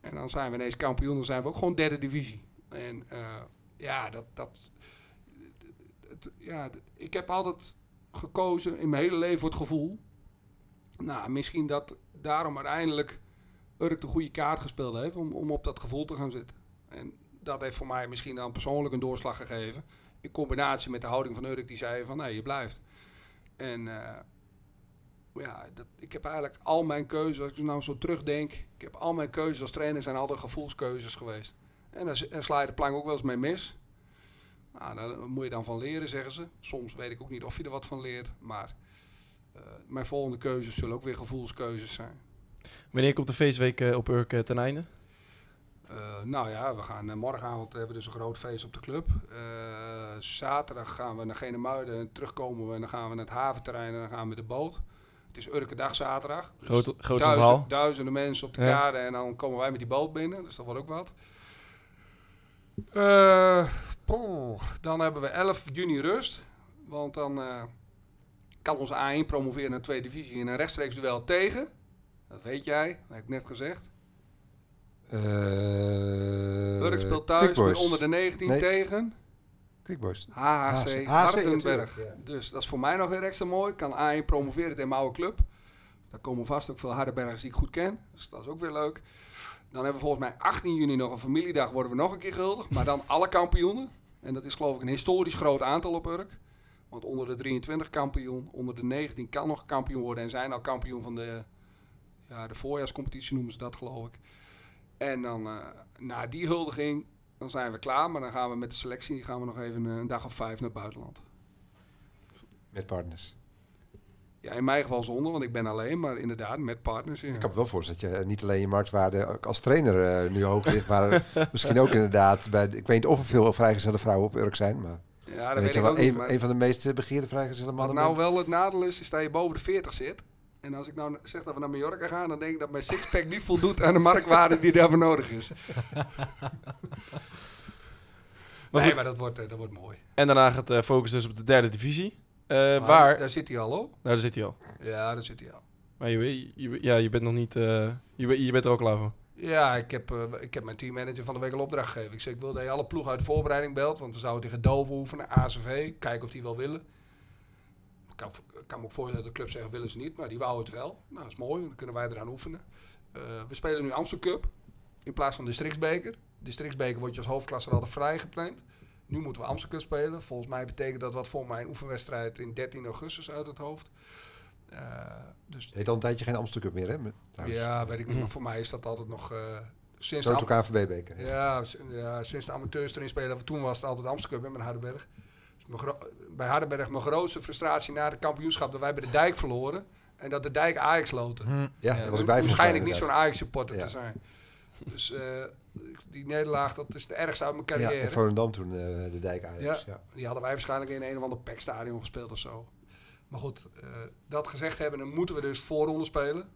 En dan zijn we ineens kampioen. Dan zijn we ook gewoon derde divisie. En uh, ja, dat, dat, ja, ik heb altijd gekozen in mijn hele leven voor het gevoel. Nou, misschien dat daarom uiteindelijk Urk de goede kaart gespeeld heeft om, om op dat gevoel te gaan zitten. En dat heeft voor mij misschien dan persoonlijk een doorslag gegeven. In combinatie met de houding van Urk die zei van nee, je blijft. En uh, ja, dat, ik heb eigenlijk al mijn keuzes, als ik nou zo terugdenk, ik heb al mijn keuzes als trainer zijn altijd gevoelskeuzes geweest. En daar, sla je de plank ook wel eens mee mis. Nou, daar moet je dan van leren, zeggen ze. Soms weet ik ook niet of je er wat van leert, maar uh, mijn volgende keuzes zullen ook weer gevoelskeuzes zijn. Wanneer komt de feestweek uh, op Urk uh, ten einde? Uh, nou ja, we gaan morgenavond hebben we dus een groot feest op de club. zaterdag gaan we naar Genemuiden en terugkomen we en dan gaan we naar het haventerrein en dan gaan we met de boot. Het is Urke dag zaterdag. Dus Groot, groot duizend, duizenden mensen op de ja. kade en dan komen wij met die boot binnen. Dus dat wordt ook wat. Dan hebben we 11 juni rust. Want dan kan onze A1 promoveren naar de tweede divisie in een rechtstreeks duel tegen. Dat weet jij, dat heb ik net gezegd. Uh, Urk speelt thuis met onder de 19 nee. tegen... Quickboys. HHC, Hardenberg. Ja. Dus dat is voor mij nog weer extra mooi. Kan A1 promoveren tegen mijn oude club. Daar komen vast ook veel Hardenbergers die ik goed ken. Dus dat is ook weer leuk. Dan hebben we volgens mij 18 juni nog een familiedag. Worden we nog een keer guldig. Maar dan alle kampioenen. En dat is geloof ik een historisch groot aantal op Urk. Want onder de 23 kampioen, onder de 19 kan nog kampioen worden. En zijn al kampioen van de ja, de voorjaarscompetitie noemen ze dat geloof ik. En dan uh, na die huldiging, dan zijn we klaar. Maar dan gaan we met de selectie gaan we nog even een dag of vijf naar het buitenland. Met partners? Ja, in mijn geval zonder, want ik ben alleen, maar inderdaad met partners. Ja. Ik kan me wel voorstellen dat je eh, niet alleen je marktwaarde als trainer eh, nu hoog ligt, maar eh, misschien ook inderdaad bij. de- ik weet niet of er veel vrijgezelle vrouwen op Urk zijn, maar ja, dat weet weet je ik wel, ook niet. een, maar een van de meest begeerde vrijgezelle Wat mannen. nou bent. wel het nadeel is, is dat je boven de 40 zit. En als ik nou zeg dat we naar Mallorca gaan, dan denk ik dat mijn sixpack niet voldoet aan de marktwaarde die daarvoor nodig is. Maar nee, goed. maar dat wordt, eh, dat wordt mooi. En daarna gaat de focus dus op de derde divisie. Eh, Maar waar? Daar zit hij al, hoor. Nou, daar zit hij al. Ja, daar zit hij al. Maar je, weet- je, ja, je bent nog niet... eh, je, bent- je bent er ook klaar voor. Ja, ik heb, eh, ik heb mijn teammanager van de week al opdracht gegeven. Ik zei, ik wil dat je alle ploeg uit de voorbereiding belt. Want we zouden tegen Dover oefenen, ACV. Kijken of die wel willen. Ik kan, kan me ook voorstellen dat de club zeggen, willen ze niet. Maar die wou het wel. Nou, dat is mooi, want dan kunnen wij eraan oefenen. Eh, we spelen nu Amstel Cup in plaats van de Districtsbeker. De Districtsbeker wordt je als hoofdklasse altijd vrij gepland. Nu moeten we Amstel Cup spelen. Volgens mij betekent dat wat voor mij een oefenwedstrijd in 13 augustus uit het hoofd. Eh, dus heet al een tijdje geen Amsterdam Cup meer, hè? ja, weet ik niet. Maar voor mij is dat altijd nog... eh sinds de Toto KNVB-beker. ja, ja, sinds de amateurs erin spelen, toen was het altijd Amsterdam Cup met Hardenberg. Bij Hardenberg mijn grootste frustratie na het kampioenschap dat wij bij de dijk verloren. En dat de dijk Ajax sloten. Hm. Ja, daar was bij. volgens niet zo'n Ajax-supporter Ja. te zijn. Dus eh, die nederlaag, dat is de ergste uit mijn inderdaad. Ja, carrière. en Volendam toen eh, de dijk Ajax. Ja. Ja. Die hadden wij waarschijnlijk in een of ander packstadion gespeeld of zo. Maar goed, eh, dat gezegd hebben, dan moeten we dus voorronde spelen.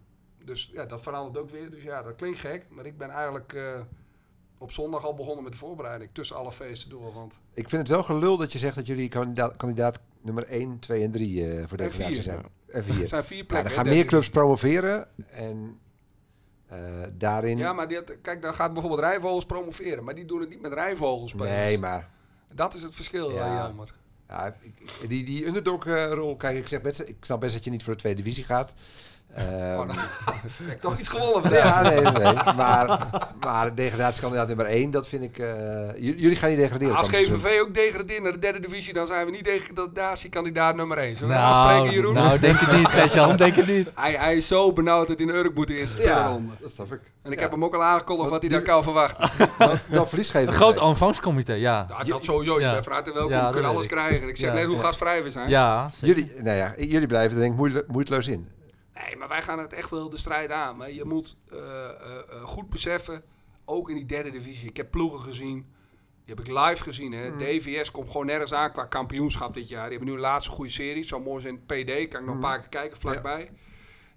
Dus ja, dat verandert ook weer. Dus ja, dat klinkt gek. Maar ik ben eigenlijk eh, op zondag al begonnen met de voorbereiding. Tussen alle feesten door. Want Ik vind het wel gelul dat je zegt dat jullie kandidaat, kandidaat nummer 1, 2 en 3 eh voor vier. zijn. En er 4. zijn vier Ja, plekken. er hè, gaan meer clubs promoveren en eh, daarin... Ja, maar kijk, dan gaat bijvoorbeeld Rijnvogels promoveren. Maar die doen het niet met Rijnvogels spelers. nee, maar Dat is het verschil, Ja. ja. jammer. ja, ik- die, die underdog-rol, kijk, ik, zeg best, ik snap best dat je niet voor de tweede divisie gaat. Oh, heb ik toch iets gewonnen vandaag. ja, nee, nee, nee. Maar, maar degradatiekandidaat nummer 1, dat vind ik... eh, jullie gaan niet degraderen. Als seizoen. GVV ook degradeert naar de derde divisie, dan zijn we niet degradatiekandidaat nummer 1. Zullen we dat Nou, afspreken, Jeroen? nou, denk het niet, Gert-Jan, denk het niet. Hij, hij is zo benauwd dat hij in Urk moet in de eerste Ja, speelronde. dat snap ik. En ik Ja. heb hem ook al aangekondigd wat hij daar kan verwachten. Dan, dan verlies Een groot aanvangscomité, ja. Dat sowieso. Je Ja. bent van harte welkom. Ja, we dat kunnen alles ik. krijgen. Ik zeg Ja. net hoe Ja. gastvrij we zijn. Ja. Jullie, nou ja, jullie blijven er denk ik moeite- moeiteloos in. Nee, maar wij gaan het echt wel de strijd aan. Maar je moet eh, eh, eh, goed beseffen, ook in die derde divisie. Ik heb ploegen gezien. Die heb ik live gezien. Hè. DVS komt gewoon nergens aan qua kampioenschap dit jaar. Die hebben nu een laatste goede serie. Zo mooi zijn PD. Kan ik nog een paar keer kijken vlakbij.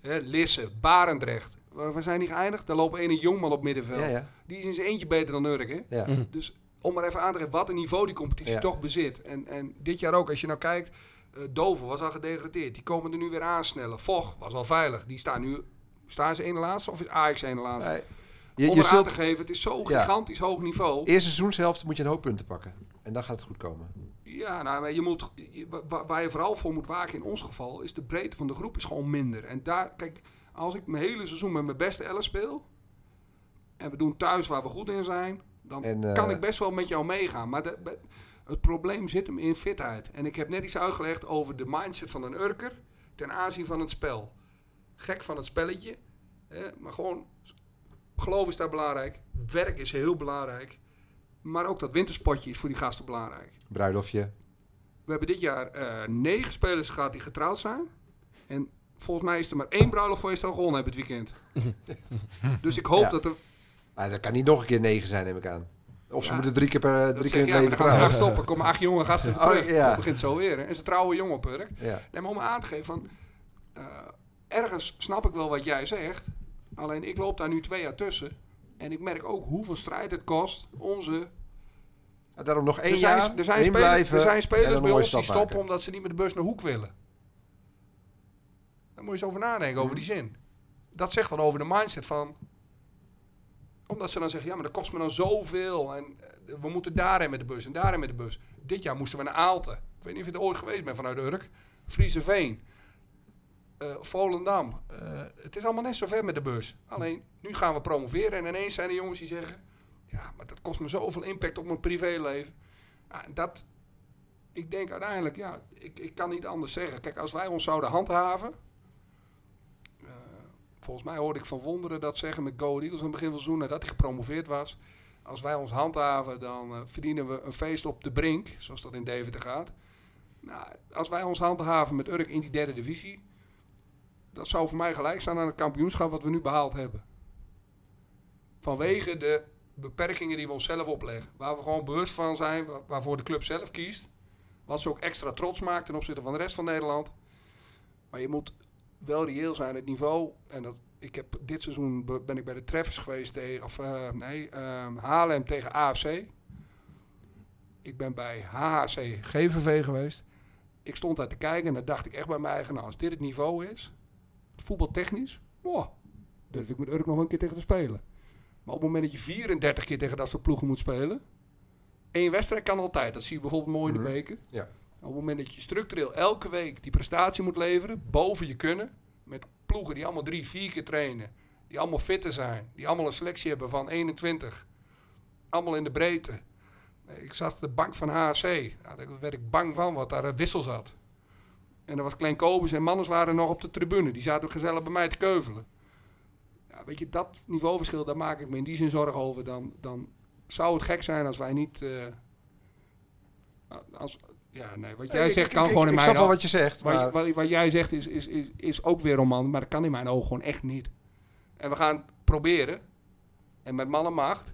Hè, Lisse, Barendrecht. Waar, waar zijn die geëindigd? Daar loopt een jongman op middenveld. Ja, ja. Die is in zijn eentje beter dan Urk. Hè? ja. Dus om maar even aan te geven wat een niveau die competitie Ja. toch bezit. En, en dit jaar ook, als je nou kijkt, eh Dover was al gedegradeerd. Die komen er nu weer aansnellen. Voch was al veilig. Die staan nu, staan ze ene laatste of is Ajax ene laatste? Nee. Je, om je aan zult, te geven, het is zo Ja. gigantisch hoog niveau. eerste seizoenshelft moet je een hoop punten pakken. En dan gaat het goed komen. Ja, nou, je moet, je- waar je vooral voor moet waken in ons geval, is de breedte van de groep is gewoon minder. En daar, kijk, als ik mijn hele seizoen met mijn beste Ellen speel, en we doen thuis waar we goed in zijn, dan En, eh, kan ik best wel met jou meegaan. Maar de- het probleem zit hem in fitheid. En ik heb net iets uitgelegd over de mindset van een Urker ten aanzien van het spel. Gek van het spelletje, hè, maar gewoon, geloof is daar belangrijk. Werk is heel belangrijk. Maar ook dat winterspotje is voor die gasten belangrijk. Bruiloftje. We hebben dit jaar eh, negen spelers gehad die getrouwd zijn. En volgens mij is er maar één bruiloft geweest al gewonnen hebben het weekend. dus ik hoop Ja. dat er... Maar dat kan niet nog een keer negen zijn, neem ik aan. Of ze Ja, moeten drie keer, per, drie keer in het leven dan trouwen. stoppen. Kom acht jonge gasten Oh, terug. ja. Dat begint zo weer. hè. En ze trouwen jong op Urk. Ja. Nee, maar om aan te geven van... eh, ergens snap ik wel wat jij zegt. Alleen ik loop daar nu twee jaar tussen. En ik merk ook hoeveel strijd het kost. Onze Ja, Daarom nog één er zijn, jaar er zijn, spelers, blijven er zijn spelers dan bij ons die stoppen omdat ze niet met de bus naar Hoek willen. Daar moet je eens over nadenken, over die zin. Dat zegt wat over de mindset van... Omdat ze dan zeggen, ja, maar dat kost me dan zoveel. En eh, we moeten daarheen met de bus en daarheen met de bus. Dit jaar moesten we naar Aalten. Ik weet niet of je er ooit geweest bent vanuit Urk. Frieseveen. eh Volendam. Eh, het is allemaal net zo ver met de bus. Alleen, nu gaan we promoveren. En ineens zijn er jongens die zeggen... Ja, maar dat kost me zoveel impact op mijn privéleven. Dat, ik denk uiteindelijk, ja, ik, ik kan niet anders zeggen. Kijk, als wij ons zouden handhaven. Volgens mij hoorde ik van Wonderen dat zeggen met Go Eagles aan het begin van het seizoen, nadat hij gepromoveerd was. Als wij ons handhaven, dan eh, verdienen we een feest op de brink, zoals dat in Deventer gaat. Nou, als wij ons handhaven met Urk in die derde divisie, dat zou voor mij gelijk staan aan het kampioenschap wat we nu behaald hebben. Vanwege de beperkingen die we onszelf opleggen. Waar we gewoon bewust van zijn, wa- waarvoor de club zelf kiest. Wat ze ook extra trots maakt ten opzichte van de rest van Nederland. Maar je moet wel reëel zijn, het niveau. En dat, ik heb dit seizoen be- ben ik bij de Treffers geweest tegen, of eh, nee, ehm, Haarlem tegen AFC. Ik ben bij HHC GVV geweest. Ik stond daar te kijken en dan dacht ik echt bij mij eigen, nou als dit het niveau is, voetbaltechnisch, wow, durf ik met Urk nog een keer tegen te spelen. Maar op het moment dat je 34 keer tegen dat soort ploegen moet spelen, één wedstrijd kan altijd. Dat zie je bijvoorbeeld mooi in de Mhm. beker. Ja. Op het moment dat je structureel elke week die prestatie moet leveren, boven je kunnen, met ploegen die allemaal drie, vier keer trainen, die allemaal fitter zijn, die allemaal een selectie hebben van 21, allemaal in de breedte. Ik op de bank van HC, daar werd ik bang van, wat daar een wissel zat. En er was Klein Kobus en Mannes waren nog op de tribune, die zaten ook gezellig bij mij te keuvelen. Weet je, dat niveauverschil, daar maak ik me in die zin zorgen over. Dan, dan zou het gek zijn als wij niet... eh, als, ja, nee, wat jij Ik- zegt ik- kan ik- gewoon in ik mijn snap wel ogen- wat je zegt, maar... wat, wat jij zegt is, is, is, is ook weer roman, maar dat kan in mijn ogen gewoon echt niet. En we gaan proberen. En met man en macht.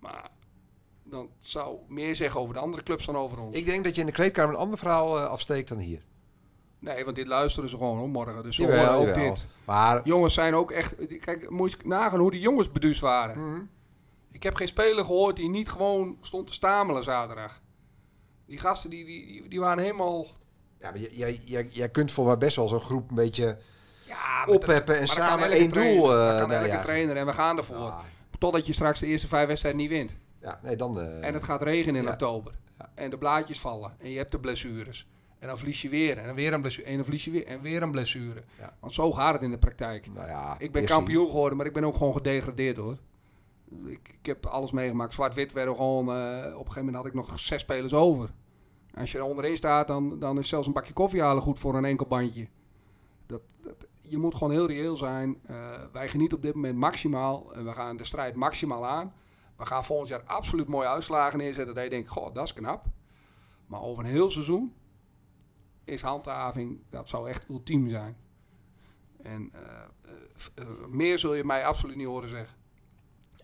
Maar dan zou meer zeggen over de andere clubs dan over ons. Ik denk dat je in de kleedkamer een ander verhaal eh, afsteekt dan hier. Nee, want dit luisteren ze gewoon hoor, morgen. Dus ze Jawel, horen ook jawel. dit. Maar Jongens zijn ook echt... Kijk, moet je nagaan hoe die jongens beduusd waren. Mhm. Ik heb geen speler gehoord die niet gewoon stond te stamelen zaterdag. Die gasten die, die, die, waren helemaal... Ja, maar jij, jij, jij, kunt voor mij best wel zo'n groep een beetje Ja, opheppen en samen één trainer. doel. Eh, kan nou elke ja. trainer en we gaan ervoor. Totdat je straks de eerste vijf wedstrijden niet wint. ja, nee, dan... eh, En het gaat regenen in oktober. Ja. En de blaadjes vallen. En je hebt de blessures. En dan verlies je weer. En dan weer een blessure. En dan verlies je weer. En weer een blessure. Ja. Want zo gaat het in de praktijk. nou ja, Ik ben kampioen geworden, maar ik ben ook gewoon gedegradeerd hoor. Ik, heb alles meegemaakt. Zwart-wit werden gewoon... eh, op een gegeven moment had ik nog zes spelers over. Als je er onderin staat, dan, dan is zelfs een bakje koffie halen goed voor een enkel bandje. Dat, dat- je moet gewoon heel reëel zijn. Eh, wij genieten op dit moment maximaal. En we gaan de strijd maximaal aan. We gaan volgend jaar absoluut mooie uitslagen neerzetten. Dat je denkt, goh, dat is knap. Maar over een heel seizoen is handhaving, dat zou echt ultiem zijn. En eh, meer zul je mij absoluut niet horen zeggen.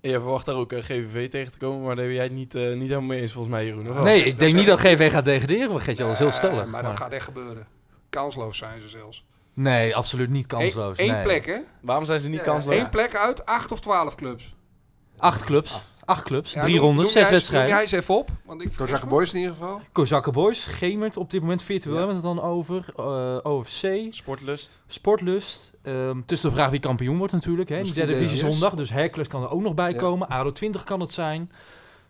En je verwacht daar ook eh, GVV tegen te komen, maar daar ben jij het niet, eh, niet helemaal mee eens volgens mij, Jeroen. of? Nee, dat ik denk niet dat GV gaat degraderen, maar Geetje, dat is heel stellig. maar dat gaat echt gebeuren. Kansloos zijn ze zelfs. Nee, absoluut niet kansloos. Eén nee. plek, hè? Waarom zijn ze niet Ja, kansloos? Eén plek uit acht of twaalf clubs. Acht clubs. Acht clubs, Ja, drie noem- rondes, noem zes wedstrijden. Noem jij eens even op. Want ik me. Boys in ieder geval. Kozakken Boys, Gemert op dit moment virtueel Ja. hebben we het dan over. eh, OFC, Sportlust. Sportlust. Ehm het is de vraag wie kampioen wordt natuurlijk. Hè. in de derde divisie zondag. Dus Hercules kan er ook nog bij Ja. komen. ADO 20 kan het zijn.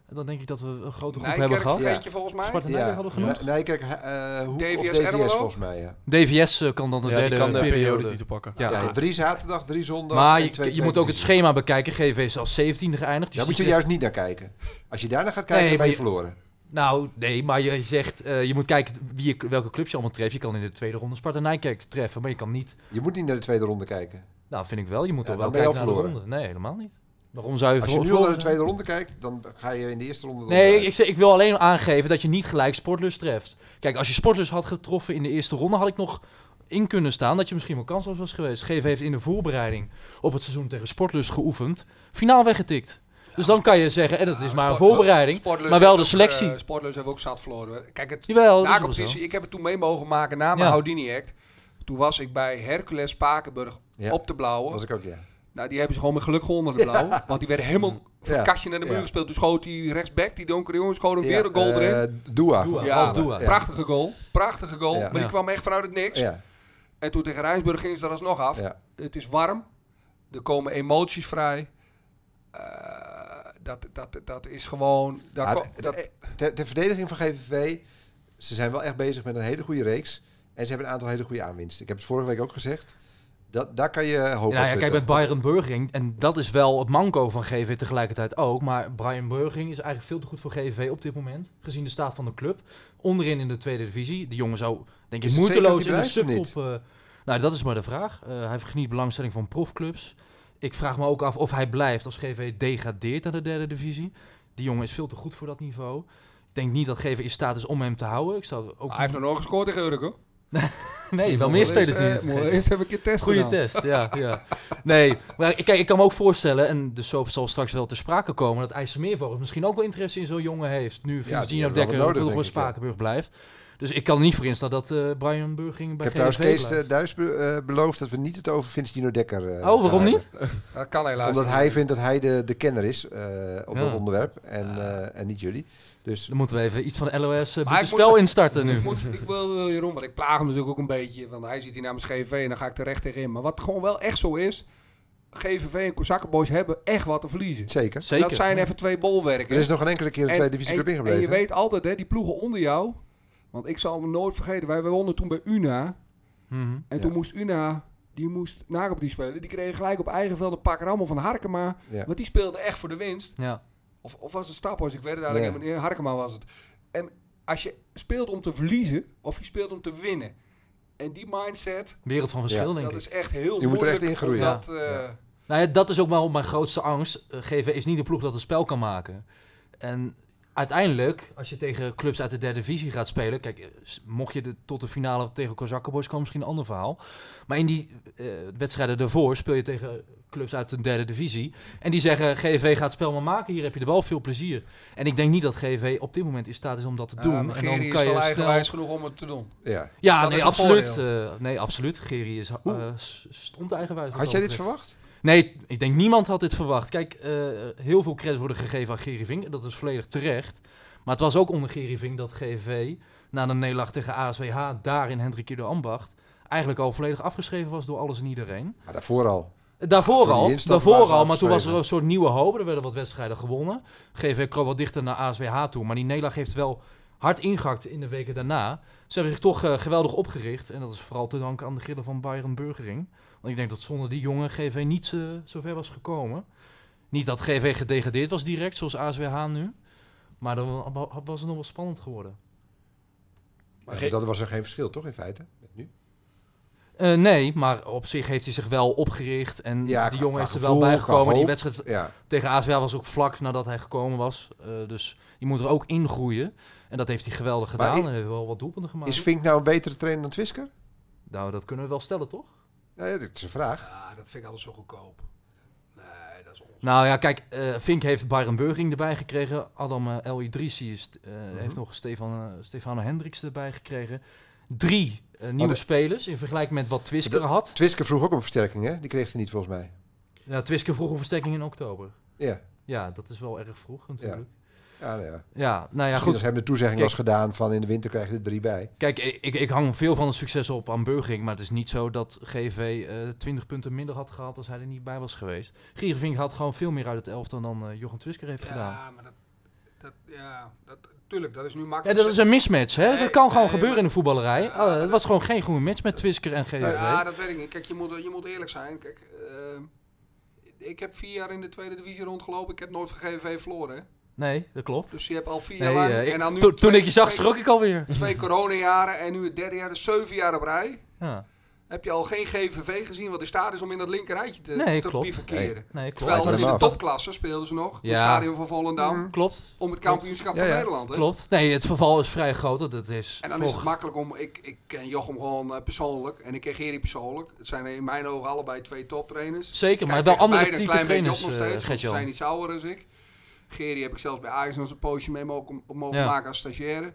En dan denk ik dat we een grote groep hebben Nijkerk gehad. je volgens mij. Sparta Nijkerk hadden we genoemd. Kijk, eh Hoek DVS of DVS Ermelo? volgens mij, ja. DVS eh, kan dan de Ja, derde kan de periode. pakken. Ja. Ja, drie zaterdag, drie zondag Maar en je, twee je moet ook het schema bekijken. GV is als 17e geëindigd. Dus Daar moet je juist niet naar kijken. Als je daarnaar gaat kijken, Nee, ben je je- verloren. Nou, nee, maar je zegt, eh, je moet kijken wie je, welke clubs je allemaal treft. Je kan in de tweede ronde Sparta Nijkerk treffen, maar je kan niet... Je moet niet naar de tweede ronde kijken. Nou, vind ik wel. Je moet Ja, toch dan wel ben je kijken al naar de verloren. ronde. Nee, helemaal niet. Waarom zou je Als je nu al naar de tweede ronde kijkt, dan ga je in de eerste ronde... Nee, eruit. ik, zeg, ik wil alleen aangeven dat je niet gelijk Sportlust treft. Kijk, als je Sportlust had getroffen in de eerste ronde, had ik nog in kunnen staan dat je misschien wel kansloos was geweest. GV heeft in de voorbereiding op het seizoen tegen Sportlust geoefend. Finaal weggetikt. Dus dan kan je zeggen, en dat is maar een voorbereiding. Maar wel de ook, selectie. eh, Sportlust heeft ook zat verloren. Kijk, het Jawel, na competitie, ik heb het toen mee mogen maken na mijn Ja. Houdini-act. Toen was ik bij Hercules Spakenburg Ja. op de blauwe. was ik ook, ja. Nou, die hebben ze gewoon met geluk gewonnen, de blauwe. Want die werden helemaal van Ja. kastje naar de muur Ja. gespeeld. Toen schoot die rechtsback, die donkere jongen, schoot hem Ja, weer een goal eh, erin. Ja. Ja. Prachtige goal. Prachtige goal. Ja. Maar die Ja. kwam echt vanuit het niks. Ja, En toen tegen Rijnsburg gingen ze er alsnog af. ja. Het is warm. Er komen emoties vrij. Eh, dat, dat, dat is gewoon... Dat, het- ter, ter verdediging van GVV, ze zijn wel echt bezig met een hele goede reeks. En ze hebben een aantal hele goede aanwinsten. Ik heb het vorige week ook gezegd. Dat, daar kan je hoop Nou op ja, kijk, putten. met Byron Burgering, en dat is wel het manco van GV tegelijkertijd ook, maar Brian Burgering is eigenlijk veel te goed voor GV op dit moment, gezien de staat van de club. Onderin in de tweede divisie. Die jongen zou, denk ik, moeiteloos in de subtop... eh, nou, dat is maar de vraag. Eh, hij heeft geniet belangstelling van profclubs. Ik vraag me ook af of hij blijft als GV degradeert naar de derde divisie. Die jongen is veel te goed voor dat niveau. Ik denk niet dat GV in staat is om hem te houden. Ik zou ook hij heeft nog nooit gescoord tegen Urk, hoor. Nee, wel meer spelers die niet. Moet eerst een keer testen Goeie dan. test, ja, ja. Nee, maar ik- kijk, ik kan me ook voorstellen, en de soap zal straks wel ter sprake komen, dat IJsselmeervogels misschien ook wel interesse in zo'n jongen heeft. Nu Gino Dekker op ik. Spakenburg blijft. Dus ik kan er niet voor instaan dat eh, Brian Burging Ik bij heb trouwens GVV Kees eh, Duis be- eh, beloofd dat we niet het over Vince Dekker Oh, waarom niet? Dat kan helaas Omdat hij vindt dat hij de, de kenner is eh, op Ja. dat onderwerp en, eh, en niet jullie. Dus Dan moeten we even iets van de LOS uh, Maar ik spel moet- instarten nu. Ik, moet, ik wil Jeroen, want ik plaag hem natuurlijk ook een beetje. Want hij zit hier namens GVV en dan ga ik terecht tegenin. Maar wat gewoon wel echt zo is... GVV en Kozakkenboys hebben echt wat te verliezen. zeker. Zeker. En dat zijn even twee bolwerken. Er is nog een enkele keer een En- tweede divisieclub en, ingebleven. En je weet altijd, hè, die ploegen onder jou... Want ik zal me nooit vergeten, wij wonnen toen bij Una. Mhm. En Ja. toen moest Una, die moest op die spelen. Die kregen gelijk op eigen veld een pak rammel van Harkema. Ja. Want die speelde echt voor de winst. Ja. Of, of was het Staphuis? Ik weet het eigenlijk niet. meer. Harkema was het. En als je speelt om te verliezen, of je speelt om te winnen. En die mindset, Wereld van verschil, Ja. denk dat ik. is echt heel Je moet er moeilijk. echt ingroeien. Dat, eh, Ja. Nou ja, dat is ook wel mijn grootste angst. Eh, GV is niet de ploeg dat een spel kan maken. En uiteindelijk, als je tegen clubs uit de derde divisie gaat spelen... Kijk, mocht je de, tot de finale tegen Kozakkenboys komen, misschien een ander verhaal. Maar in die eh, wedstrijden daarvoor speel je tegen clubs uit de derde divisie. En die zeggen, GV gaat het spel maar maken, hier heb je de bal, veel plezier. En ik denk niet dat GV op dit moment in staat is om dat te doen. ja, en dan Gerry is kan je wel snel... eigenwijs genoeg om het te doen. Ja. Ja, nee, absoluut. Eh, nee, absoluut. Gerry is uh, stond eigenwijs. Had jij dit betreft. verwacht? Nee, ik denk niemand had dit verwacht. Kijk, eh, heel veel credits worden gegeven aan en Dat is volledig terecht. Maar het was ook onder Gerry Vink dat GV na de nederlaag tegen ASWH daar in Hendrik de Ambacht eigenlijk al volledig afgeschreven was door alles en iedereen. Maar daarvoor al. Daarvoor al, daarvoor al, maar toen was er een soort nieuwe hoop. Er werden wat wedstrijden gewonnen. GV kroop wat dichter naar ASWH toe. Maar die nederlaag heeft wel hard ingehakt in de weken daarna. Ze hebben zich toch eh, geweldig opgericht. En dat is vooral te danken aan de grillen van Byron Burgering. Want ik denk dat zonder die jongen GV niet eh, zo ver was gekomen. Niet dat GV gedegradeerd was direct, zoals ASWH nu. Maar dan wa- was het nog wel spannend geworden. Maar dat was er geen verschil, toch, in feite? Met nu? Eh, nee, maar op zich heeft hij zich wel opgericht. En Ja, die jongen is er wel gevoel, bij qua gekomen. Die wedstrijd Ja. tegen ASWH was ook vlak nadat hij gekomen was. Eh, dus die moet er ook ingroeien. En dat heeft hij geweldig Maar gedaan. en heeft wel wat doelpunten gemaakt. Is Vink nou een betere trainer dan Twisker? Nou, dat kunnen we wel stellen, toch? Nou ja, dat is een vraag. Ja, dat vind ik altijd zo goedkoop. Nee, dat is onzin. Nou ja, kijk, eh Fink heeft Byron Burging erbij gekregen. Adam El Idrissi is, Mhm. heeft nog Stefan, Stefano Hendricks erbij gekregen. Drie nieuwe de- spelers in vergelijking met wat Twisker De- had. Twisker vroeg ook om versterking, hè? Die kreeg hij niet, volgens mij. Ja, Twisker vroeg een versterking in oktober. Ja. Ja, dat is wel erg vroeg natuurlijk. Ja, nou ja. Ja, nou ja, Misschien goed. als hem de toezegging Kijk. was gedaan van in de winter krijg je er drie bij. Kijk, ik, ik hang veel van het succes op aan Burging. Maar het is niet zo dat GV eh 20 punten minder had gehaald als hij er niet bij was geweest. Gierevink had gewoon veel meer uit het elftal dan eh Jochem Twisker heeft gedaan. Ja, maar dat, dat, ja, dat, tuurlijk, dat is nu Ja, makkelijk. dat is een mismatch, hè? Nee, dat kan gewoon nee, gebeuren maar- in de voetballerij. Ja, Oh, het dat- was gewoon geen goede match met Twisker en GV. Ja, dat weet ik niet. Kijk, je moet, je moet eerlijk zijn. Kijk, eh, ik heb vier jaar in de tweede divisie rondgelopen. Ik heb nooit van GVV verloren. Nee, dat klopt. Dus je hebt al vier Nee, jaar lang. eh, en dan nu to- toen ik je zag, twee- schrok ik alweer. Twee coronajaren en nu het derde jaar, dus zeven jaar op rij. Ja. Heb je al geen GVV gezien wat in staat is om in dat linkerrijtje te, Nee, te klopt. bivakeren. Nee, klopt. Terwijl in de topklasse speelden ze nog. In Ja. het stadion van Volendam. Mm. Klopt, Om het kampioenschap van ja. Nederland. Hè? klopt. Nee, het verval is vrij groot. Dat is En dan is het makkelijk om... Ik, ik ken Jochem gewoon eh, persoonlijk. En ik ken Gerry persoonlijk. Het zijn in mijn ogen allebei twee toptrainers. Zeker, maar Kijk, tegen andere type trainers, nog steeds. want ze zijn iets ouder dan ik. Gerry heb ik zelfs bij Ajax nog een poosje mee mogen, mogen Ja. maken als stagiaire.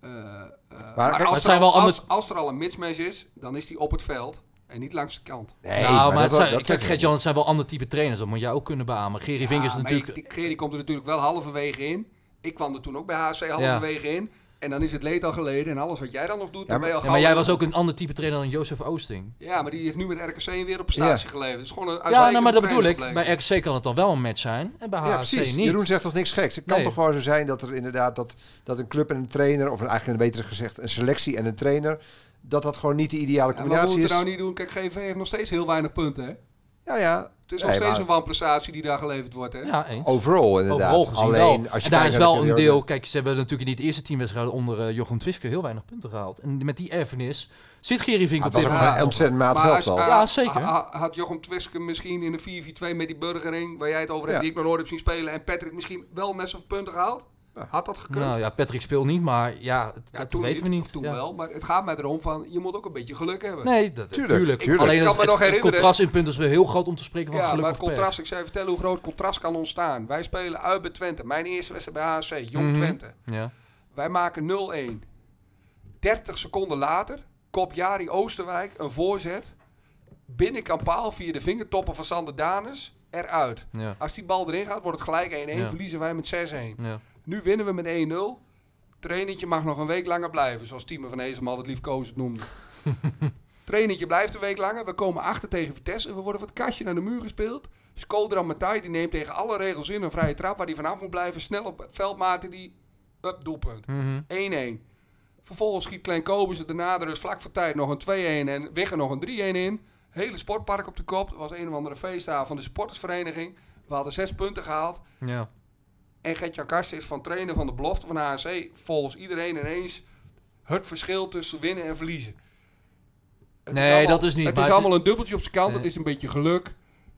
Eh, eh, maar als er, zijn al, wel als, andere- als er al een mismatch is, dan is die op het veld. En niet langs de kant. Nee, nou, maar, dat zijn, dat kijk, Gert-Jan, het zijn wel andere type trainers. Dat moet jij ook kunnen beamen. Gerry Ja, maar natuurlijk... Gerry komt er natuurlijk wel halverwege in. Ik kwam er toen ook bij HC halverwege in. En dan is het leed al geleden. En alles wat jij dan nog doet, dan maar- ben je al Ja, maar jij weer was ook een ander type trainer dan Jozef Oosting. Ja, maar die heeft nu met RKC een wereldprestatie geleverd. Het is gewoon een Ja, nou, maar dat bedoel ik. Bij. RKC kan het dan wel een match zijn. En bij Ja, precies. niet. Jeroen zegt toch niks geks. Het kan Nee. toch gewoon zo zijn dat er inderdaad dat, dat een club en een trainer, of eigenlijk een betere gezegd een selectie en een trainer, dat dat gewoon niet de ideale Ja, maar we combinatie moeten is. nou niet doen. Kijk, GV heeft nog steeds heel weinig punten. Hè? Ja, ja. Het is Nee, nog steeds maar een wanprestatie die daar geleverd wordt. Hè? Ja, eens. Overal inderdaad. Overal gezien Alleen wel. als je en daar is wel de een deel... Kijk, ze hebben natuurlijk niet de eerste teamwedstrijden onder eh, Jochem Twisker heel weinig punten gehaald. En met die erfenis zit Gerry Vink op het was dit moment. een ontzettend matig Maar als- elftal. ah, Ja, zeker. ha- ha- Had Jochem Twiske misschien in de 4-4-2 met die burgering, waar jij het over hebt, Ja. die ik nog nooit heb zien spelen, en Patrick misschien wel met z'n punten gehaald? Had dat gekund? Nou ja, Patrick speelt niet, maar ja, het, ja, dat toen weten niet, we niet. toen Ja. wel. Maar het gaat mij erom van, je moet ook een beetje geluk hebben. Nee, dat, Tuurlijk, tuurlijk. tuurlijk. Alleen Ik kan het, me nog het- het herinneren- contrast in punten is weer heel groot om te spreken van ja, geluk maar of het contrast, ik zou je vertellen hoe groot contrast kan ontstaan. Wij spelen uit bij Twente. Mijn eerste wedstrijd bij HC, Jong Mhm. Twente. Ja. Wij maken 0-1. 30 seconden later, kop Jari Oosterwijk, een voorzet. Binnenkant paal via de vingertoppen van Sander Danes, eruit. Ja. Als die bal erin gaat, wordt het gelijk 1-1. Ja. Verliezen wij met 6-1. Ja. Nu winnen we met 1-0. Trainetje mag nog een week langer blijven, zoals Timo van Ezemal het lief Koos het noemde. Trainetje blijft een week langer. We komen achter tegen Vitesse. We worden van het kastje naar de muur gespeeld. Skodran Matai die neemt tegen alle regels in een vrije trap waar hij vanaf moet blijven. Snel op veldmaten die up doelpunt. 1-1. Mhm. Vervolgens schiet Klein Kobus daarna er dus vlak voor tijd nog een 2-1 en Wigger nog een 3-1 in. Hele sportpark op de kop. Het was een of andere feestdag van de supportersvereniging. We hadden zes punten gehaald. Ja. En Gert-Jan Karsten is van trainer van de belofte van HC volgens iedereen ineens het verschil tussen winnen en verliezen. Het Nee, allemaal- dat is niet, Het is allemaal een dubbeltje op zijn kant. Nee. Het is een beetje geluk.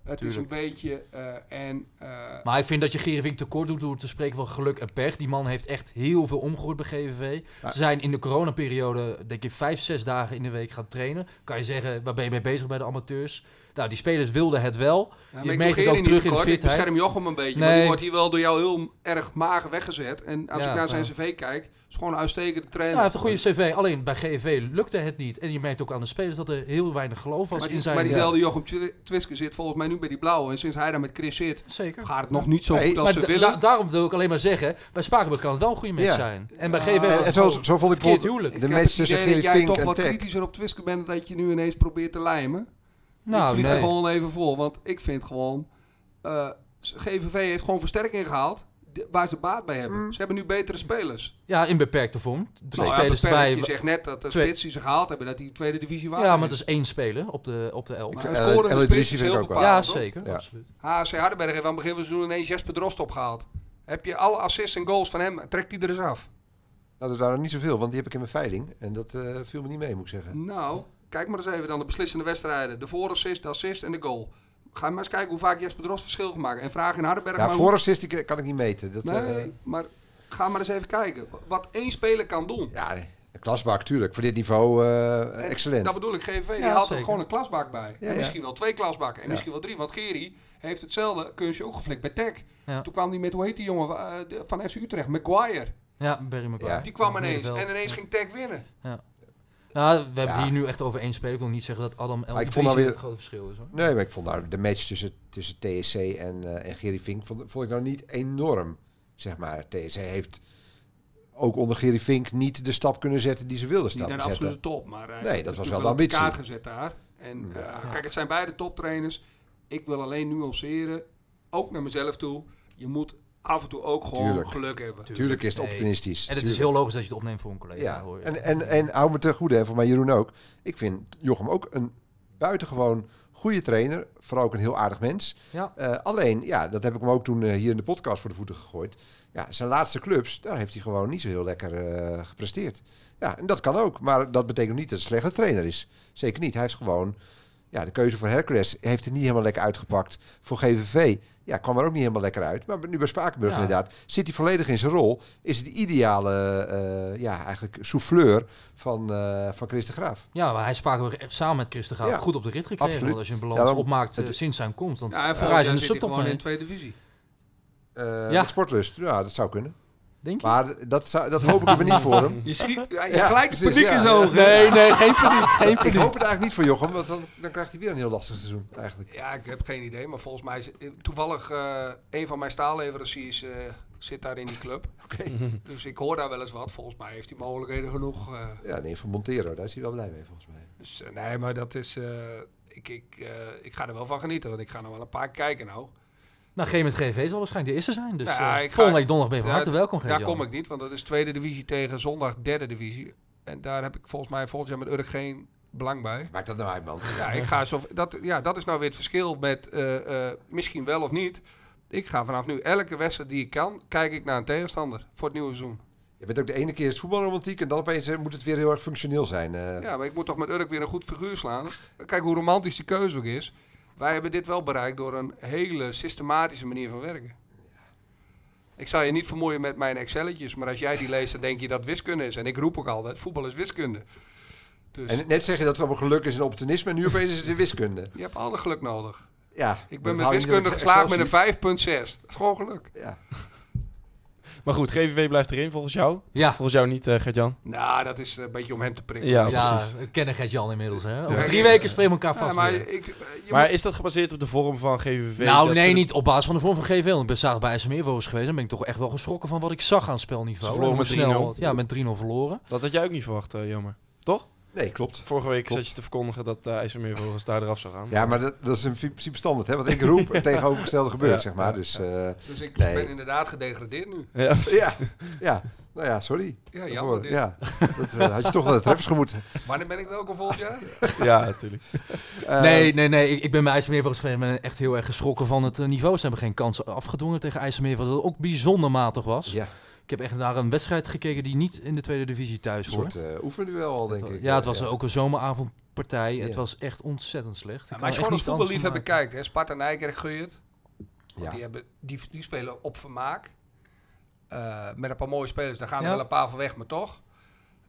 Het Tuurlijk. is een beetje... eh, en, eh, Maar ik vind dat je Gerivink tekort doet door te spreken van geluk en pech. Die man heeft echt heel veel omgehoord bij GVV. Ja. Ze zijn in de coronaperiode, denk ik, vijf, zes dagen in de week gaan trainen. Kan je zeggen, waar ben je mee bezig bij de amateurs? Nou, die spelers wilden het wel. Ja, maar je ik merkt het ook terug niet in de tekort. Ik fitheid. bescherm Jochem een beetje. Maar Nee. die wordt hier wel door jou heel erg mager weggezet. En als Ja, ik naar zijn ja. cv kijk, is gewoon een uitstekende Ja, trainer. hij heeft een goede cv. Alleen bij GVV lukte het niet. En je merkt ook aan de spelers dat er heel weinig geloof was maar, in die, zijn... maar diezelfde Jochem Twi- Twiske zit volgens mij nu bij die blauwe. En sinds hij daar met Chris zit, Zeker. gaat het nog niet zo Nee, goed als Maar ze willen. da- daarom wil ik alleen maar zeggen, bij Spakenburg kan het wel een goede match Ja. zijn. En bij Ja. GVV En, was en zo, het zo vond ik bijvoorbeeld huwelijk. de ik heb match het tussen idee dat Gerry jij toch wat kritischer op Twiske bent dat je nu ineens probeert te lijmen. Ik Nou, vlieg er nee. gewoon even voor. Want ik vind gewoon... eh, GVV heeft gewoon versterking gehaald die- waar ze baat bij hebben. Mm. Ze hebben nu betere spelers. Ja, in beperkte vorm. Drie Nou ja, spelers beperkt. erbij. Je zegt net dat de Twee. spits die ze gehaald hebben, dat die tweede divisie waren. Ja, maar het is één speler op de, op de elf. Maar Ik- een eh, scorende El spits is vind ik heel ook wel. bepaald. Ja, zeker. Ja. Absoluut. HC Hardenberg heeft aan het begin van het seizoen ineens Jesper Drost opgehaald. Heb je alle assists en goals van hem, trekt hij er eens af. Nou, dat waren er niet zoveel, want die heb ik in mijn veiling. En dat eh, viel me niet mee, moet ik zeggen. Nou, kijk maar eens even dan de beslissende wedstrijden. De voorassist, de assist en de goal. Ga maar eens kijken hoe vaak Jesper Drost verschil gemaakt. En vraag in Hardenberg Ja, maar voor assist die kan ik niet meten. Dat, hoe... eh, Nee, maar ga maar eens even kijken. Wat één speler kan doen. ja, nee, een klasbak, tuurlijk. Voor dit niveau eh, En excellent. Dat bedoel ik, GV die Ja, haalt er gewoon een klasbak bij. Ja, en ja. misschien wel twee klasbakken. En Ja. misschien wel drie. Want Geri heeft hetzelfde kunstje ook geflikt bij Tech. Ja. Toen kwam hij met, hoe heet die jongen eh, van FC Utrecht? Maguire. Ja, Barry Maguire. Ja. Die kwam Ja, ineens. En ineens ging Tech winnen. Nou, we hebben Ja. hier nu echt over één speler. Ik wil niet zeggen dat Adam El ik vond nou weer- het grote verschil is. Hoor. Nee, maar ik vond nou de match tussen, tussen TSC en, eh en Gerry Fink vond, vond ik nou niet enorm. Zeg maar, TSC heeft ook onder Gerry Fink niet de stap kunnen zetten die ze wilden Niet naar stappen de zetten. absolute top. Maar hij Nee, dat was wel de ambitie. kaart gezet daar. En eh, kijk, het zijn beide toptrainers. Ik wil alleen nuanceren. Ook naar mezelf toe. Je moet af en toe ook gewoon Tuurlijk. geluk hebben. Tuurlijk is het Nee. opportunistisch. En het is heel logisch dat je het opneemt voor een collega. Ja, hoor je. en, en, en hou me te goede, en voor mij Jeroen ook. Ik vind Jochem ook een buitengewoon goede trainer. Vooral ook een heel aardig mens. Ja. Eh, alleen, ja, dat heb ik hem ook toen eh, hier in de podcast voor de voeten gegooid. Ja, zijn laatste clubs, daar heeft hij gewoon niet zo heel lekker eh, gepresteerd. Ja, en dat kan ook. Maar dat betekent niet dat hij een slechte trainer is. Zeker niet. Hij heeft gewoon... Ja, de keuze voor Hercules heeft het niet helemaal lekker uitgepakt. Voor GVV ja, kwam er ook niet helemaal lekker uit. Maar nu bij Spakenburg Ja. inderdaad zit hij volledig in zijn rol. Is het de ideale, eh, ja, eigenlijk souffleur van, eh, van Chris de Graaf. Ja, maar hij sprak echt samen met Christen Graaf Ja, goed op de rit gekregen. absoluut. Als je een balans Ja, dan- opmaakt eh, het- sinds zijn komst, dan Ja, volgend zijn jaar de hij subtop in de tweede divisie. Eh, Ja. Met sportlust, ja, dat zou kunnen. Denk je? Maar dat, zou, dat hoop ik even niet voor hem. Je schiet ja, je Ja, gelijk precies, paniek ja. in zijn ogen. Nee, nee, geen paniek. Geen Ik paniek. hoop het eigenlijk niet voor Jochem, want dan, dan krijgt hij weer een heel lastig seizoen eigenlijk. Ja, ik heb geen idee. Maar volgens mij, is- toevallig eh een van mijn staalleveranciers eh, zit daar in die club. Oké. Dus ik hoor daar wel eens wat. Volgens mij heeft hij mogelijkheden genoeg. eh. Ja, nee, van Montero, daar is hij wel blij mee volgens mij. dus nee, maar dat is... eh, ik, ik, eh, ik ga er wel van genieten. Want ik ga nog wel een paar keer kijken nou. Nou, G met GV zal waarschijnlijk de eerste zijn. Dus Nou, eh, ik ga- volgende week donderdag ben je van harte welkom, Daar kom ik niet, want dat is tweede divisie tegen zondag derde divisie. En daar heb ik volgens mij volgend jaar met Urk geen belang bij. Maakt dat nou uit, man. Ja, ik ga zo, dat, ja, dat is nou weer het verschil met eh, eh, misschien wel of niet. Ik ga vanaf nu elke wedstrijd die ik kan, kijk ik naar een tegenstander voor het nieuwe seizoen. Je bent ook de ene keer is voetbalromantiek en dan opeens moet het weer heel erg functioneel zijn. eh. Ja, maar ik moet toch met Urk weer een goed figuur slaan. Kijk hoe romantisch die keuze ook is. Wij hebben dit wel bereikt door een hele systematische manier van werken. Ik zal je niet vermoeien met mijn Excelletjes, maar als jij die leest, dan denk je dat wiskunde is. En ik roep ook altijd, voetbal is wiskunde. Dus En net zeg je dat het allemaal geluk is en opportunisme en nu opeens is het in wiskunde. je hebt alle geluk nodig. Ja, Ik ben met wiskunde geslaagd met een 5,6. Dat is gewoon geluk. Ja. Maar goed, GVV blijft erin volgens jou. Ja, Volgens jou niet, eh Gert-Jan. Nou, dat is een beetje om hem te prikken. Ja, ja precies. we kennen Gert-Jan inmiddels. Hè? Over Ja. drie weken spreken we elkaar Ja, vast maar ik, eh, je Maar moet- is dat gebaseerd op de vorm van GVV? Nou, nee, ze- niet op basis van de vorm van GVL. Want Ik ben zaterdag bij eens geweest. En ben ik toch echt wel geschrokken van wat ik zag aan spelniveau. Ze verloren met snel- 3-0. Ja, met 3-0 verloren. Dat had jij ook niet verwacht, eh, jammer. Toch? Nee, klopt. Vorige week Klopt. zat je te verkondigen dat uh, IJsselmeervogels daar eraf zou gaan. Ja, maar dat, dat is in principe standaard, hè? Want ik roep het tegenovergestelde gebeurt, Ja, zeg maar. ja, Dus eh, dus ik Nee. ben inderdaad gedegradeerd nu. Ja, ja, ja. Nou ja, sorry. Ja, jammer. dit. Ja, dat eh, had je toch wel de treffers gemoeten. Wanneer ben ik welkom volgend jaar? ja, natuurlijk. Eh, nee, nee, nee. Ik, ik ben bij IJsselmeer voor eens geweest. en ben echt heel erg geschrokken van het eh, niveau. Ze hebben geen kans afgedwongen tegen IJsselmeer. Wat ook bijzonder matig was. Ja, Ik heb echt naar een wedstrijd gekeken die niet in de tweede divisie thuis een hoort. soort uh, oefenduel al, denk Het ik. Ja, het Eh, was ook een zomeravondpartij. Het was echt ontzettend slecht. Ja, maar als je gewoon als voetballiefhebber kijkt, hè, Sparta Nijkerk geurt. Ja. Die, hebben, die, die spelen op vermaak. Eh, met een paar mooie spelers, daar gaan er wel een paar van weg, maar toch.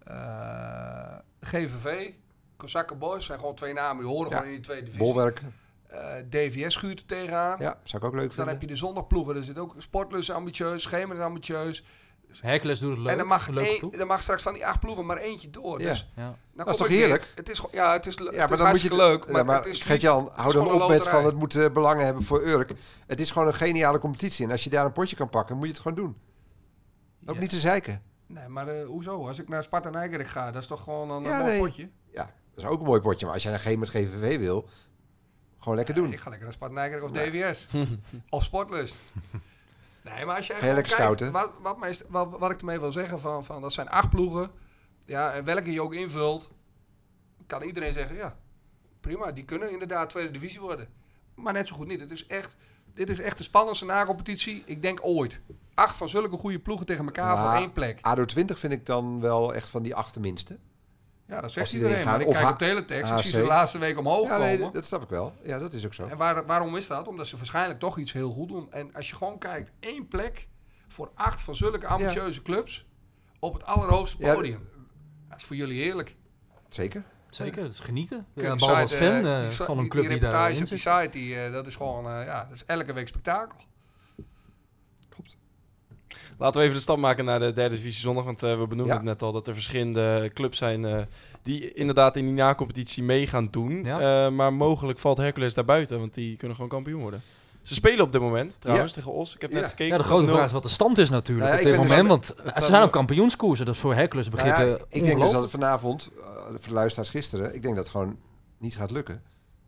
Eh, GVV, Kozakken Boys zijn gewoon twee namen die horen Ja. gewoon in die tweede divisie. Bolwerk. Eh, DVS schuurt er tegenaan. Ja, zou ik ook leuk Dan vinden. heb je de zondagploegen. Er zit ook Sportlus ambitieus, Schemer is ambitieus. Hercules doet het leuk. en er mag, een er mag straks van die acht ploegen maar eentje door. Ja. Dus Ja. dan is toch weer- heerlijk? Het is, gewoon- ja, het is, Ja, het maar is dan moet je leuk. Maar, ja, maar het is Gert-Jan, niet- het hou dan op met van het moet belangen hebben voor Urk. Het is gewoon een geniale competitie. En als je daar een potje kan pakken, moet je het gewoon doen. Ook Ja. niet te zeiken. Nee, maar eh, hoezo? Als ik naar Sparta Nijkerk ga, dat is toch gewoon een, Ja, een mooi nee. potje? Ja, dat is ook een mooi potje. Maar als jij naar geen met GVV wil, gewoon lekker doen. Ik ga lekker naar Sparta Nijkerk of. DWS. of Sportlust. Nee, maar als je lekker kijkt, scouten? wat, wat, is- wat, wat ik ermee wil zeggen, van, van, dat zijn acht ploegen. Ja, en welke je ook invult, kan iedereen zeggen, ja, prima, die kunnen inderdaad tweede divisie worden. Maar net zo goed niet. Het is echt, dit is echt de spannendste na-competitie, ik denk ooit. Acht van zulke goede ploegen tegen elkaar Maar- voor één plek. ADO 20 vind ik dan wel echt van die achterminste. Ja, dat zegt iedereen. erin Maar ik of kijk op teletext, ik zie ze HC. de laatste week omhoog Ja, nee, komen. dat snap ik wel. Ja, dat is ook zo. En waar, waarom is dat? Omdat ze waarschijnlijk toch iets heel goed doen. En als je gewoon kijkt, één plek voor acht van zulke ambitieuze clubs op het allerhoogste Ja, podium. dat is voor jullie heerlijk. Zeker. Zeker, dat is genieten. Kun je Ja, die behalve als site, fan die si- van een die- club die reportage op site, die, eh, dat is gewoon, eh, ja, dat is elke week spektakel. Laten we even de stap maken naar de derde divisie zondag. Want eh, we benoemden Ja. het net al dat er verschillende clubs zijn eh, die inderdaad in die na-competitie mee gaan doen. Ja. Eh, maar mogelijk valt Hercules daar buiten, want die kunnen gewoon kampioen worden. Ze spelen op dit moment trouwens tegen Os. Ik heb net gekeken. Ja, de grote vraag is wat de stand is natuurlijk Nou ja, op dit moment. dus- Want het ze zijn op kampioenskoersen. Dat is voor Hercules Nou begrippen ja, ik denk dus dat het vanavond, voor de luisteraars gisteren, ik denk dat het gewoon niet gaat lukken.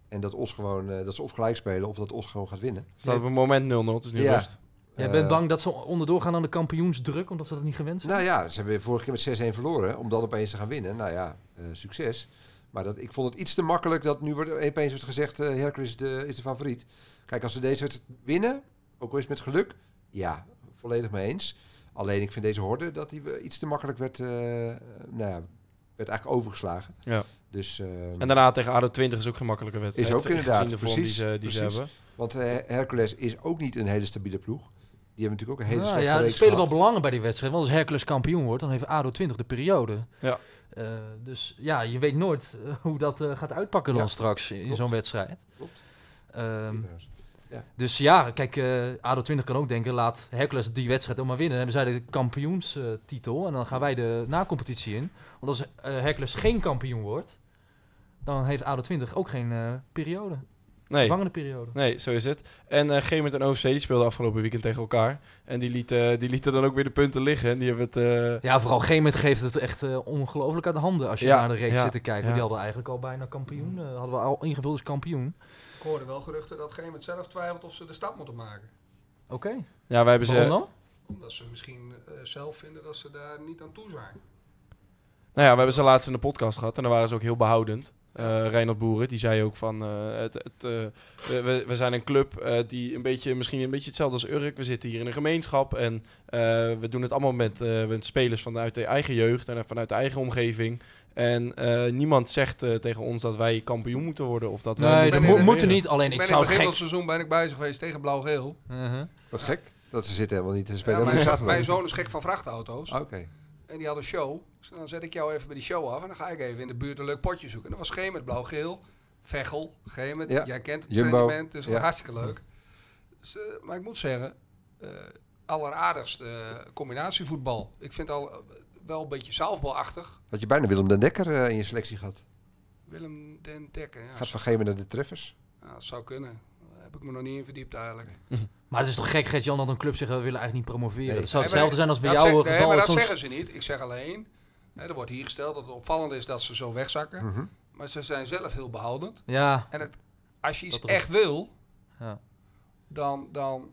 En dat Os gewoon, eh, dat ze of gelijk spelen of dat Os gewoon gaat winnen. staat op het moment 0-0. Het is nu Ja. rust. Jij Eh, bent bang dat ze onderdoor gaan aan de kampioensdruk, omdat ze dat niet gewend zijn? Nou ja, ze hebben vorige keer met 6-1 verloren. Om dan opeens te gaan winnen. Nou ja, eh, succes. Maar dat, ik vond het iets te makkelijk dat nu wordt, opeens wordt gezegd... eh Hercules is de, is de favoriet. Kijk, als ze deze wedstrijd winnen, ook al is het met geluk... Ja, volledig mee eens. Alleen ik vind deze horde dat die eh, iets te makkelijk werd... eh, nou ja, werd eigenlijk overgeslagen. Ja. Dus, eh, En daarna tegen ADO 20 is ook geen makkelijke wedstrijd. Is ook inderdaad, precies, Die ze, die ze precies. hebben. want eh, Hercules is ook niet een hele stabiele ploeg. Die hebben natuurlijk ook een hele Nou slechte ja, er spelen wel belangen bij die wedstrijd. Want als Hercules kampioen wordt, dan heeft ADO 20 de periode. Ja. Eh, dus ja, je weet nooit eh, hoe dat eh, gaat uitpakken dan Ja, straks in zo'n wedstrijd. Klopt. Ehm, Trouwens. dus ja, kijk, eh ADO 20 kan ook denken, laat Hercules die wedstrijd ook maar winnen. Dan hebben zij de kampioenstitel en dan gaan wij de na-competitie in. Want als eh, Hercules geen kampioen wordt, dan heeft ADO 20 ook geen eh, periode. Nee. Periode. Nee, zo is het. En eh Gemert en OFC die speelden afgelopen weekend tegen elkaar. En die lieten, die lieten dan ook weer de punten liggen. En die hebben het... eh, Ja, vooral geen moment geeft het echt eh, ongelooflijk uit de handen als je Ja, naar de reeks ja, zit te kijken. ja. Die hadden eigenlijk al bijna kampioen. eh, hadden we al ingevuld als kampioen. Ik hoorde wel geruchten dat geen met zelf twijfelt of ze de stap moeten maken. Oké. ja, wij hebben ze... Waarom dan? Omdat ze misschien eh, zelf vinden dat ze daar niet aan toe zijn. Nou ja, we hebben ze laatst in de podcast gehad en daar waren ze ook heel behoudend. Eh Reinhard Boeren, die zei ook van, eh, het, het, eh, we- we, zijn een club eh, die een beetje, misschien een beetje hetzelfde als Urk. We zitten hier in een gemeenschap en eh, we doen het allemaal met, eh, met spelers vanuit de eigen jeugd en vanuit de eigen omgeving. En eh, niemand zegt eh, tegen ons dat wij kampioen moeten worden of dat wij Nee, moeten dat ben moet, in- moeten niet. Alleen Ik ik ben zou in het begin gek... van het seizoen ben ik bezig geweest tegen Blauw-Geel. Uh-huh. Wat gek. Dat ze zitten helemaal niet te spelen. mijn, zoon is gek van vrachtauto's. Oké. En die had een show. Dus dan zet ik jou even bij die show af. En dan ga ik even in de buurt een leuk potje zoeken. En dat was geen met blauw-geel. Vechel, geen met. Ja. Jij kent het Jumbo. trainement. Dus Ja. hartstikke leuk. Dus, eh, maar ik moet zeggen, eh alleraardigst eh, combinatievoetbal. Ik vind al eh, wel een beetje zaalbalachtig. Had je bijna Willem den Dekker in je selectie gehad. Willem den Dekker. Ja, Gaat van Gemen naar de treffers. ja, dat zou kunnen. Daar heb ik me nog niet in verdiept eigenlijk. Maar het is toch gek, Gert-Jan, dat een club zegt, we willen eigenlijk niet promoveren. Nee. Het zou Nee, hetzelfde zijn als bij dat jouw zeg- nee, geval. maar dat soms- zeggen ze niet. Ik zeg alleen, er wordt hier gesteld dat het opvallend is dat ze zo wegzakken. Mhm. Maar ze zijn zelf heel behoudend. Ja, En het, als je iets Dat echt wil, ja. dan, dan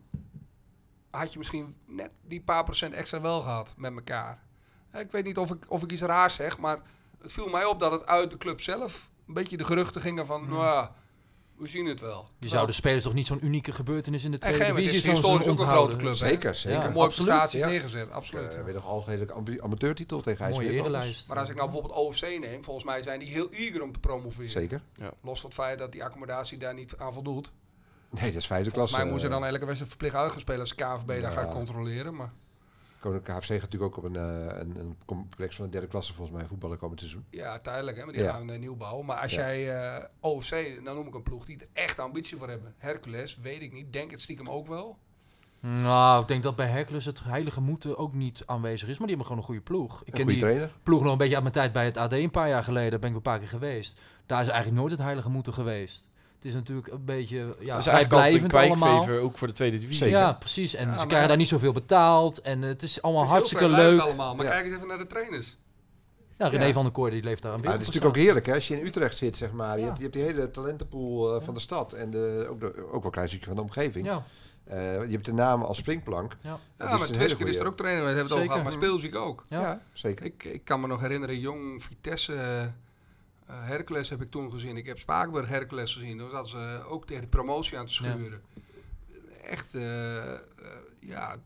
had je misschien net die paar procent extra wel gehad met elkaar. Hè, Ik weet niet of ik, of ik iets raars zeg, maar het viel mij op dat het uit de club zelf een beetje de geruchten gingen van, nou ja, we zien het wel. Je zou de spelers toch niet zo'n unieke gebeurtenis in de tweede geen, het divisie is historisch ook een grote club. Zeker, zeker. Ja, absoluut. prestaties Ja. neergezet, absoluut. Eh, weer nog algehele amateurtitel tegen Mooie IJsselmeer. erenlijst. Maar als ik nou bijvoorbeeld OFC neem, volgens mij zijn die heel eager om te promoveren. Zeker. Los van het feit dat die accommodatie daar niet aan voldoet. Nee, dat is vijfde Volgens klasse. mij moeten ze dan elke wedstrijd verplicht uit gaan spelen als KVB daar Ja. gaat controleren. Maar Komen de KFC gaat natuurlijk ook op een, eh, een, een complex van de derde klasse volgens mij voetballen komend seizoen. ja, tijdelijk, hè, maar die Ja. gaan we nieuw bouwen. Maar als Ja. jij eh, OFC, dan noem ik een ploeg die er echt ambitie voor hebben. Hercules, weet ik niet. Denk het stiekem ook wel. Nou, ik denk dat bij Hercules het heilige moeten ook niet aanwezig is. Maar die hebben gewoon een goede ploeg. Ik Een ken goede die trainer. ploeg nog een beetje uit mijn tijd bij het AD een paar jaar geleden. Daar ben ik een paar keer geweest. Daar is eigenlijk nooit het heilige moeten geweest. Het is natuurlijk een beetje ja, dat is eigenlijk altijd een kwijkvever, ook voor de tweede divisie. Zeker. Ja, precies. En Ja, ze maar- krijgen daar niet zoveel betaald. En het is allemaal Het is hartstikke leuk. allemaal. Maar Ja. kijk eens even naar de trainers. Ja, René Ja. van der Kooi die leeft daar een Maar beetje het is natuurlijk ook heerlijk hè, als je in Utrecht zit, zeg maar. Je, hebt, je hebt die hele talentenpool eh, van de stad en de, ook, de, ook wel een klein stukje van de omgeving. Ja, Eh, je hebt de namen als springplank. ja. Ja, maar Twisker is er ook trainer. We hebben het over Zeker. gehad, maar speelziek ook. Ja. Ja, zeker. Ik, ik kan me nog herinneren, jong Vitesse eh, Hercules heb ik toen gezien. Ik heb Spakenburg Hercules gezien. Toen zaten ze ook tegen de promotie aan te schuren. Echt, eh, eh, ja,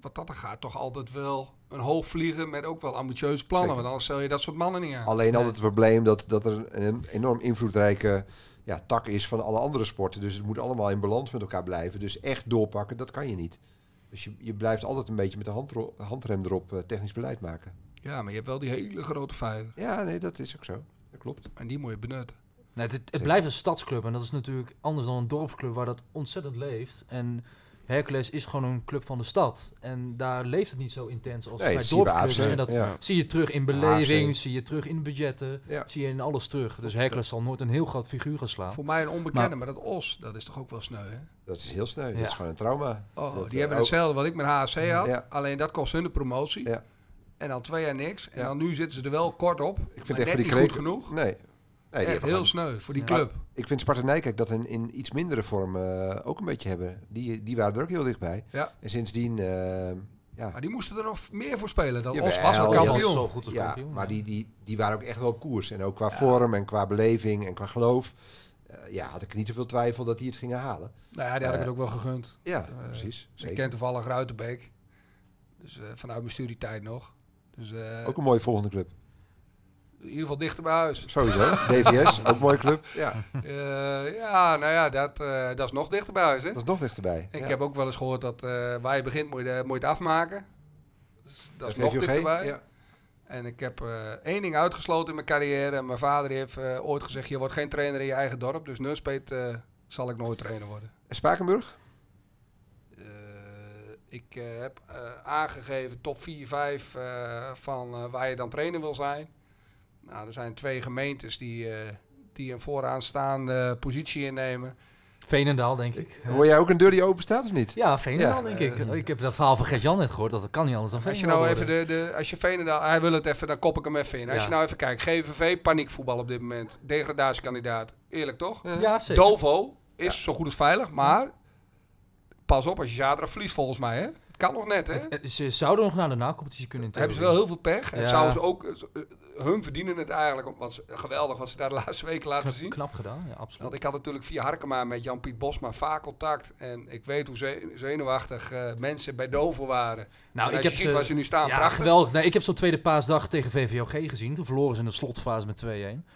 wat dat er gaat, toch altijd wel een hoog vliegen met ook wel ambitieuze plannen. Zeker. Want anders stel je dat soort mannen niet aan. Alleen altijd het probleem dat, dat er een enorm invloedrijke ja, tak is van alle andere sporten. Dus het moet allemaal in balans met elkaar blijven. Dus echt doorpakken, dat kan je niet. Dus je, je blijft altijd een beetje met de handro- handrem erop eh, technisch beleid maken. Ja, maar je hebt wel die hele grote vijver. Ja, nee, dat is ook zo. Dat klopt. En die moet je benutten. Nee, het, het blijft een stadsclub en dat is natuurlijk anders dan een dorpsclub waar dat ontzettend leeft. En Hercules is gewoon een club van de stad. En daar leeft het niet zo intens als Nee, bij dorpsclubs. En dat ja. zie je terug in beleving, AFC. zie je terug in budgetten, Ja. zie je in alles terug. Dus Hercules zal nooit een heel groot figuur gaan slaan. Voor mij een onbekende, Maar- maar, dat Os, dat is toch ook wel sneu, hè? Dat is heel sneu. Ja. Dat is gewoon een trauma. Oh, Dat, die eh, hebben ook- hetzelfde wat ik met HSC had. Ja. Alleen dat kost hun de promotie. Ja. En dan twee jaar niks. En Ja. dan nu zitten ze er wel kort op. Ik maar vind echt net voor die niet goed genoeg. Nee. nee Echt heel gewoon- sneu voor die Ja. club. Ik vind Sparta Nijkerk dat in, in iets mindere vorm eh, ook een beetje hebben. Die, die waren er ook heel dichtbij. Ja. En sindsdien, eh, ja, Maar die moesten er nog meer voor spelen. Dan Os was al kampioen. zo goed als ja kampioen. maar die, die, die waren ook echt wel op koers. En ook qua vorm en qua beleving en qua geloof. eh, ja, had ik niet zoveel twijfel dat die het gingen halen. Nou ja, die had ik het ook wel gegund. Ja, precies. Ik Zeker. ken toevallig Ruitenbeek. Dus eh, vanuit mijn studietijd nog. Dus eh, Ook een mooie volgende club. in ieder geval dichter bij huis. Sowieso. DVS, ook een mooie club. Ja, Eh, ja, nou ja, dat, eh, dat is nog dichter bij huis. Hè? dat is nog dichterbij. Ik ja. heb ook wel eens gehoord dat waar je begint moet je, moet je het afmaken. Dus dat is nog dichterbij. Ja. En ik heb één ding uitgesloten in mijn carrière. En mijn vader heeft ooit gezegd, je wordt geen trainer in je eigen dorp. Dus Nunspeet zal ik nooit trainer worden. En Spakenburg? Ik eh, heb eh, aangegeven top 4, 5 eh, van eh, waar je dan trainer wil zijn. Nou, er zijn twee gemeentes die, eh, die een vooraanstaande positie innemen. Veenendaal, denk ik. Hoor jij ook een deur die open staat of niet? Ja, Veenendaal, Ja. denk ik. Ik heb dat verhaal van Gert-Jan net gehoord. Dat kan niet anders dan Als je Veenendaal nou even de, de als je Veenendaal, hij wil het even, dan kop ik hem even in. Als Ja. je nou even kijkt, GVV, paniekvoetbal op dit moment. Degradatiekandidaat. Eerlijk toch? Ja, zeker. Dovo is zo goed als veilig, maar pas op als je zaterdag verliest volgens mij. Hè? Het kan nog net, hè? Het- het- ze zouden nog naar de na-competitie kunnen. hebben ze wel heel veel pech. En Ja. zouden ze ook, eh, hun verdienen het eigenlijk, want ze- geweldig wat ze daar de laatste weken laten Knap, zien. knap gedaan, ja, absoluut. Want ik had natuurlijk via Harkema met Jan-Piet Bosma vaak contact. En ik weet hoe ze- zenuwachtig eh, mensen bij Dovo waren. Nou, ik heb ziet waar ze nu staan, ja, prachtig. geweldig. Ik heb zo'n tweede paasdag tegen VVOG gezien. Toen verloren ze in de slotfase met 2-1.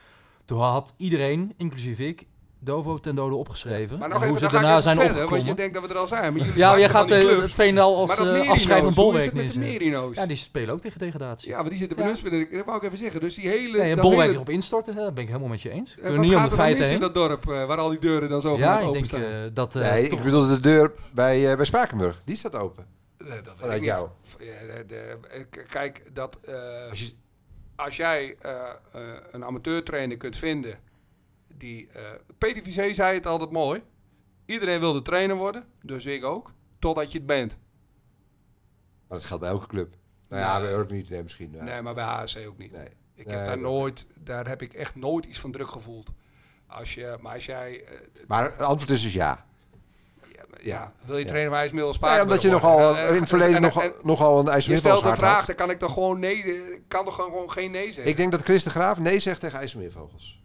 Toen had iedereen, inclusief ik, Dovo ten dode opgeschreven. Maar En nog hoe even, ze dan ga daarna zijn verder, want je denkt dat we er al zijn. Maar Ja, jij barsten gaat van die eh, het Veenendaal als Maar dat eh, afschrijvend hoe bolwerk het met de neerzetten. Merino's? Ja, die spelen ook tegen degradatie. Ja, maar die zitten Ja. bij ons binnen. Dat wou ik even zeggen. Dus die hele... Nee, een dat bolwerk hele- erop instorten, hè, daar ben ik helemaal met je eens. Eh, Kunnen wat niet om de feiten mis in heen. dat dorp eh, waar al die deuren dan zo Ja, vanuit ik denk eh, dat... eh, nee, ik bedoel de deur bij, eh, bij Spakenburg. Die staat open. Eh, dat weet Vanuit ik niet. jou. Ja, eh, kijk, dat, eh, Als je, jij eh, eh, een amateurtrainer kunt vinden die... eh Peter Vizé zei het altijd mooi. Iedereen wilde trainer worden, dus ik ook. Totdat je het bent. maar dat geldt bij elke club. Nou ja, bij Urk niet. Nee, misschien. ja. Nee, maar bij HSC ook niet. Nee. Ik Nee, heb daar nooit... Daar heb ik echt nooit iets van druk gevoeld. Als je, maar als jij... eh, Maar het antwoord is dus ja. ja, Ja. ja, wil je Ja. trainer Nee, Spakenburg omdat je nogal Eh, in eh, het verleden en- nogal, en- nogal een Je IJsselmeervals stelt een vraag, had. dan kan ik toch gewoon nee... eh, kan toch gewoon, gewoon geen nee zeggen? Ik denk dat Chris de Graaf nee zegt tegen IJsselmeervogels.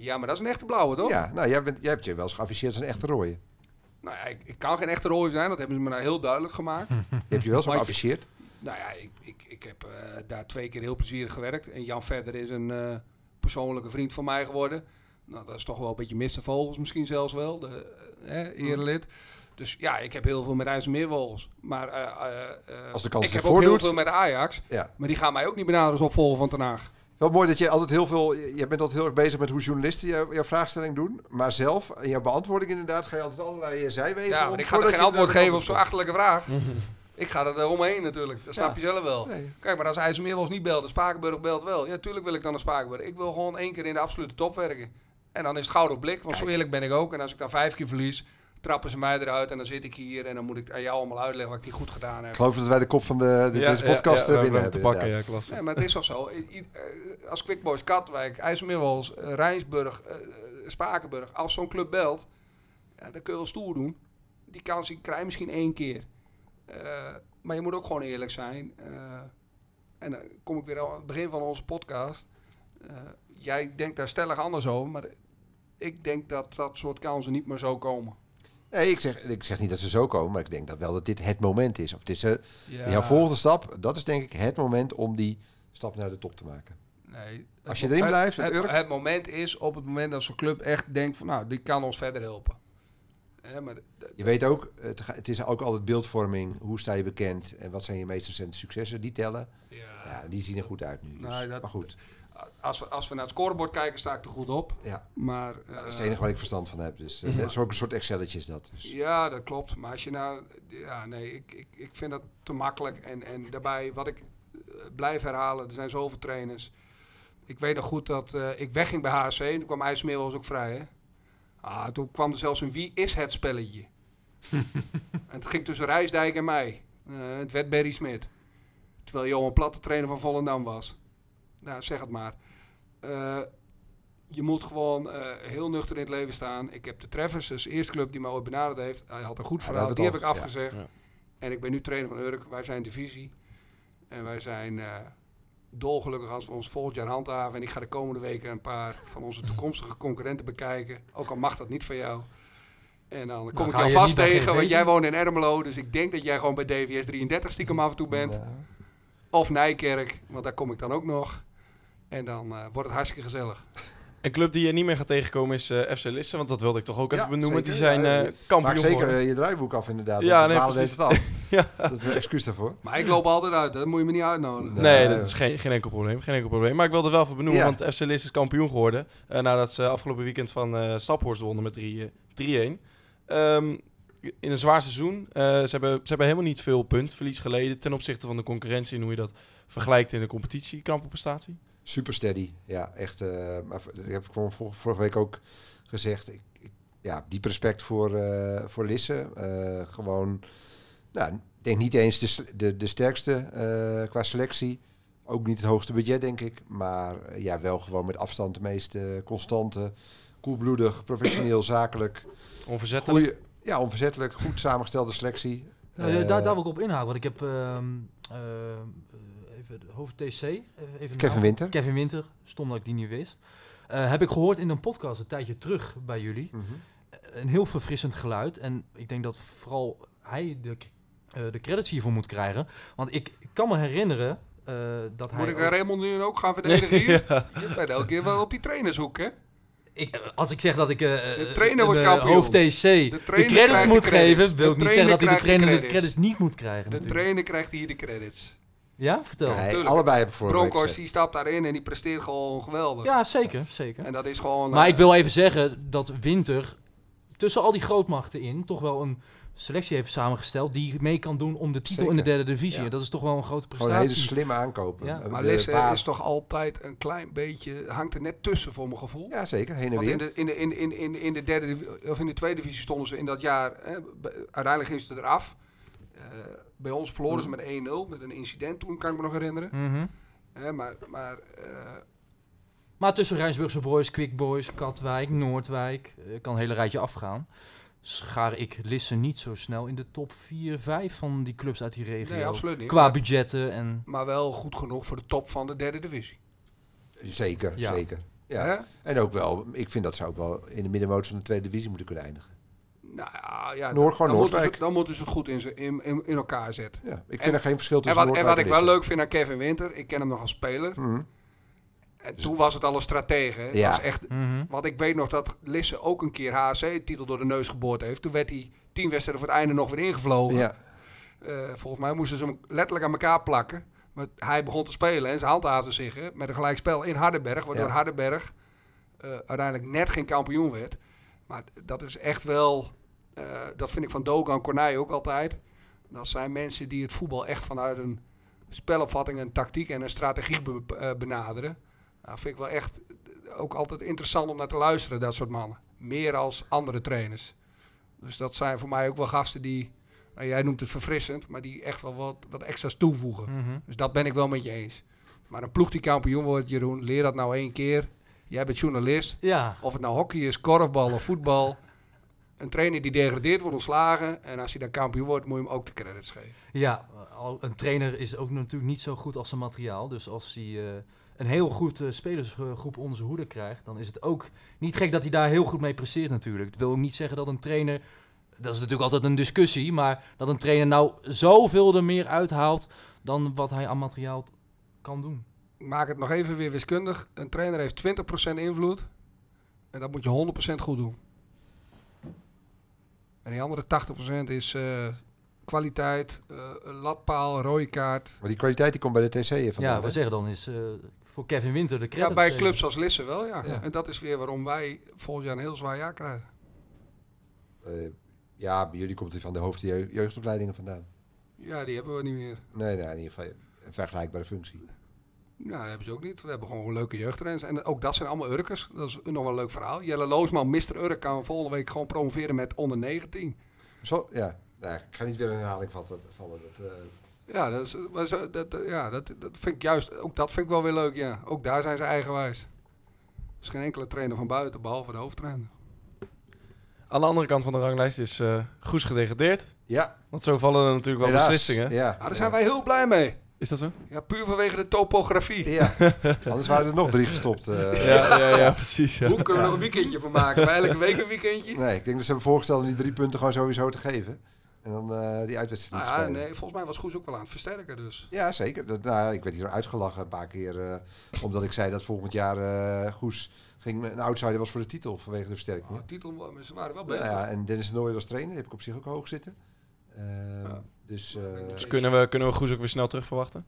Ja, maar dat is een echte blauwe, toch? Ja, nou, jij, bent, jij hebt je wel eens geafficheerd als een echte rooie. Nou ja, ik, ik kan geen echte rooie zijn. Dat hebben ze me nou heel duidelijk gemaakt. Je hebt je wel ik- geafficheerd. nou ja, ik, ik, ik heb eh, daar twee keer heel plezierig gewerkt. En Jan Verder is een eh, persoonlijke vriend van mij geworden. Nou, dat is toch wel een beetje Mr. Vogels misschien zelfs wel, de eh, erelid. Dus ja, ik heb heel veel met IJsselmeervogels. Maar Als de kans ik heb ook heel veel met Ajax. Ja. Maar die gaan mij ook niet benaderen als opvolger van Ten Haag. Wel mooi dat je altijd heel veel... Je bent altijd heel erg bezig met hoe journalisten jou- jouw vraagstelling doen. Maar zelf, in jouw beantwoording inderdaad, ga je altijd allerlei eh, zijwegen Ja, om maar ik ga er geen antwoord geven op zo'n achterlijke vraag. ik ga er omheen natuurlijk. Dat snap je zelf wel. Nee. Kijk, maar als IJsselmeervogels niet belt, de Spakenburg belt wel. Ja, tuurlijk wil ik dan naar Spakenburg. Ik wil gewoon één keer in de absolute top werken. En dan is het gouden blik, want zo eerlijk ben ik ook. En als ik dan vijf keer verlies, trappen ze mij eruit en dan zit ik hier en dan moet ik aan jou allemaal uitleggen wat ik niet goed gedaan heb. Ik geloof dat wij de kop van de, de- Ja, deze podcast ja, eh, binnen hebben te pakken, ja, klasse. Nee, maar het is toch zo. Eh, Als Quickboys Katwijk, IJsselmeervogels, eh, Rijnsburg, Spakenburg, als zo'n club belt, ja, dan kun je wel stoer doen. Die kans die krijg je misschien één keer. Eh, maar je moet ook gewoon eerlijk zijn. Eh, en dan kom ik weer aan het begin van onze podcast. Eh, jij denkt daar stellig anders over, maar ik denk dat dat soort kansen niet meer zo komen. Nee, ik zeg, ik zeg niet dat ze zo komen, maar ik denk dat wel dat dit het moment is. Of het is Ja, jouw volgende stap, dat is denk ik het moment om die stap naar de top te maken. nee, Als je erin het- blijft het, Urk. het moment is op het moment dat zo'n club echt denkt van nou, die kan ons verder helpen. Maar Je weet ook, het, is ook altijd beeldvorming. Hoe sta je bekend en wat zijn je meest recente successen? Die tellen. ja, Ja, die zien er goed uit nu. Dus. Nou, dat- maar goed, als, we, als we naar het scorebord kijken, sta ik er goed op. ja, Maar dat is eh, het enige waar ik verstand van heb. Dus uh, net zo'n soort Excelletje is dat. Dus. Ja, dat klopt. Maar als je nou... Ja, nee, ik, ik, ik vind dat te makkelijk. En, en daarbij, wat ik eh, blijf herhalen, er zijn zoveel trainers. Ik weet nog goed dat eh, ik wegging bij HSC. En toen kwam IJsselmeer was ook vrij, hè? Ah, toen kwam er zelfs een wie is het spelletje. en het ging tussen Rijsdijk en mij. Eh, het werd Barry Smit. Terwijl Johan Platte trainer van Volendam was. Nou, zeg het maar. Eh, je moet gewoon eh, heel nuchter in het leven staan. Ik heb de Treffers, dus de eerste club die mij ooit benaderd heeft. Hij had een goed verhaal, die heb ik afgezegd. Ja. En ik ben nu trainer van Urk. Wij zijn divisie. En wij zijn eh, dolgelukkig als we ons volgend jaar handhaven. En ik ga de komende weken een paar van onze toekomstige concurrenten bekijken. Ook al mag dat niet van jou. En dan kom Nou, ik jou vast tegen, want jij woont in Ermelo. Dus ik denk dat jij gewoon bij DVS 33 stiekem af en toe bent. Of Nijkerk, want daar kom ik dan ook nog. En dan eh, wordt het hartstikke gezellig. Een club die je niet meer gaat tegenkomen is eh, FC Lisse, want dat wilde ik toch ook Ja, even benoemen. zeker. Die zijn Ja, eh, je- kampioen Maak zeker je draaiboek af inderdaad. Ja, Ja, nee, deed precies. het af. Dat is een excuus daarvoor. Maar ik loop altijd uit, dat moet je me niet uitnodigen. Nee. Nee, dat is geen, geen enkel probleem. Geen enkel probleem. Maar ik wilde wel even benoemen, Ja. want FC Lisse is kampioen geworden. eh, nadat ze afgelopen weekend van eh Staphorst wonnen met 3, eh, 3-1. Ehm, in een zwaar seizoen. Eh, ze, hebben, ze hebben helemaal niet veel puntverlies geleden ten opzichte van de concurrentie en hoe je dat vergelijkt in de competitie. Knappe prestatie. Super steady. Ja, echt. eh, maar ik heb gewoon vor- vorige week ook gezegd. Ik, ik- ja, diep respect voor, eh, voor Lisse. Eh, gewoon, nou, ik denk niet eens de, de, de sterkste eh, qua selectie. Ook niet het hoogste budget, denk ik. Maar ja, wel gewoon met afstand de meest eh, constante. Koelbloedig, professioneel, zakelijk. Onverzettelijk. Goeie, ja, onverzettelijk. Goed samengestelde selectie. Nou, Eh, daar, daar wil ik op inhaken, want ik heb ehm, eh, even de hoofd TC, even Kevin naam. Winter. Kevin Winter, stom dat ik die niet wist. Eh, heb ik gehoord in een podcast een tijdje terug bij jullie. Mhm. Een heel verfrissend geluid. En ik denk dat vooral hij de, eh, de credits hiervoor moet krijgen. Want ik kan me herinneren eh, dat Moet hij... ik ook- Raymond nu ook gaan verdedigen hier? Ja. Je bent elke keer wel op die trainershoek, hè? ik, als ik zeg dat ik eh De trainer wordt eh, kampioen. hoofd TC de, credits de moet credits. geven, wil ik niet zeggen dat hij de trainer de credits. credits niet moet krijgen. De natuurlijk. trainer krijgt hier de credits. Ja, vertel. Nee, tuurlijk. allebei hebben vorige week Bronkhorst gezegd. die stapt daarin en die presteert gewoon geweldig. Ja, zeker, zeker. En dat is gewoon... Maar eh, ik wil even zeggen dat Winter tussen al die grootmachten in toch wel een selectie heeft samengesteld die mee kan doen om de titel in de derde divisie. Ja. En dat is toch wel een grote Gewoon hele prestatie. slimme aankopen. Ja. Maar Lisse baas- is toch altijd een klein beetje... Hangt er net tussen voor mijn gevoel. Ja, zeker. Heen en Want in weer. de, in, de, in, in, in, in de derde of in de tweede divisie stonden ze in dat jaar. Hè, uiteindelijk gingen ze eraf. Eh bij ons verloren ze met 1-0. Met een incident toen, kan ik me nog herinneren. Mhm. Hè, maar maar eh, Maar tussen Rijnsburgse Boys, Quick Boys, Katwijk, Noordwijk, eh, kan een hele rijtje afgaan. Schaar ik Lisse niet zo snel in de top 4, 5 van die clubs uit die regio. nee, absoluut niet. Qua Maar, budgetten en... maar wel goed genoeg voor de top van de derde divisie. Zeker, Ja. zeker. Ja. Hè? En ook wel, ik vind dat ze ook wel in de middenmoot van de tweede divisie moeten kunnen eindigen. Nou ja, ja Noord- gewoon dan, moeten ze, dan moeten ze het goed in, ze- in, in, elkaar zetten. Ja, ik vind En- er geen verschil En tussen wat, en wat ik wel leuk vind aan Kevin Winter, ik ken hem nog als speler. Mhm. En toen was het al een stratege. hè. Het Ja. was echt Mhm. Want ik weet nog dat Lisse ook een keer HC-titel door de neus geboord heeft. Toen werd hij tien wedstrijden voor het einde nog weer ingevlogen. Ja, Eh, volgens mij moesten ze hem letterlijk aan elkaar plakken. Maar hij begon te spelen en ze handhaafde zich hè, met een gelijkspel in Hardenberg. Waardoor Ja. Hardenberg eh, uiteindelijk net geen kampioen werd. Maar dat is echt wel... eh, dat vind ik van Dogan Cornij ook altijd. Dat zijn mensen die het voetbal echt vanuit een spelopvatting, een tactiek en een strategie be- eh, benaderen. Nou, vind ik wel echt ook altijd interessant om naar te luisteren, dat soort mannen. Meer als andere trainers. Dus dat zijn voor mij ook wel gasten die, nou, jij noemt het verfrissend, maar die echt wel wat, wat extra's toevoegen. Mhm. Dus dat ben ik wel met je eens. Maar een ploeg die kampioen wordt, Jeroen, leer dat nou één keer. Jij bent journalist. Ja, Of het nou hockey is, korfbal of voetbal. Een trainer die degradeert wordt ontslagen. En als hij dan kampioen wordt, moet je hem ook de credits geven. ja, een trainer is ook natuurlijk niet zo goed als zijn materiaal. Dus als hij eh, een heel goed eh, spelersgroep onder zijn hoede krijgt, dan is het ook niet gek dat hij daar heel goed mee presteert natuurlijk. Het wil ook niet zeggen dat een trainer, dat is natuurlijk altijd een discussie, maar dat een trainer nou zoveel er meer uithaalt dan wat hij aan materiaal kan doen. Maak het nog even weer wiskundig. Een trainer heeft 20% invloed. En dat moet je 100% goed doen. En die andere 80% is eh, kwaliteit, eh, een latpaal, rode kaart. maar die kwaliteit die komt bij de TC vandaan. ja, we zeggen dan is eh, voor Kevin Winter de Ja, credits bij geven. clubs als Lisse wel, ja. Ja. En dat is weer waarom wij volgend jaar een heel zwaar jaar krijgen. Eh, ja, bij jullie komt hij van de hoofdjeugdopleidingen vandaan. Ja, die hebben we niet meer. Nee, nee, in ieder geval een vergelijkbare functie. Nou, dat hebben ze ook niet. We hebben gewoon leuke jeugdtrainers. En ook dat zijn allemaal Urkers. Dat is nog wel een leuk verhaal. Jelle Loosman, Mr. Urk, kan volgende week gewoon promoveren met onder 19. Zo, ja. Nou, ik ga niet weer een herhaling vatten- vallen. Dat, eh, Ja, dat, is, maar zo, dat, dat- ja dat, dat vind ik juist, ook dat vind ik wel weer leuk, ja. Ook daar zijn ze eigenwijs. Er is geen enkele trainer van buiten, behalve de hoofdtrainer. Aan de andere kant van de ranglijst is eh Goes gedegradeerd. ja, Want zo vallen er natuurlijk wel helaas. beslissingen. Ja, Ah, daar zijn wij heel blij mee. Is dat zo? Ja, puur vanwege de topografie. Ja, anders waren er nog drie gestopt. eh. Ja, ja, ja, precies. Ja. Hoe kunnen we er nog een weekendje van maken? Wij elke week een weekendje? Nee, ik denk dat ze hebben voorgesteld om die drie punten gewoon sowieso te geven. En dan eh, die uitwedstrijd te ja, spelen. nee, volgens mij was Goes ook wel aan het versterken, dus. Ja, zeker. Dat, nou, ik werd hier uitgelachen een paar keer. eh, omdat ik zei dat volgend jaar eh Goes ging, een outsider was voor de titel vanwege de versterking. Oh, titel, maar ze waren wel bezig. ja, en Dennis de Nooijer als trainer, die heb ik op zich ook hoog zitten. Ehm, Ja. Dus eh, Dus kunnen we, kunnen we Goes ook weer snel terug verwachten?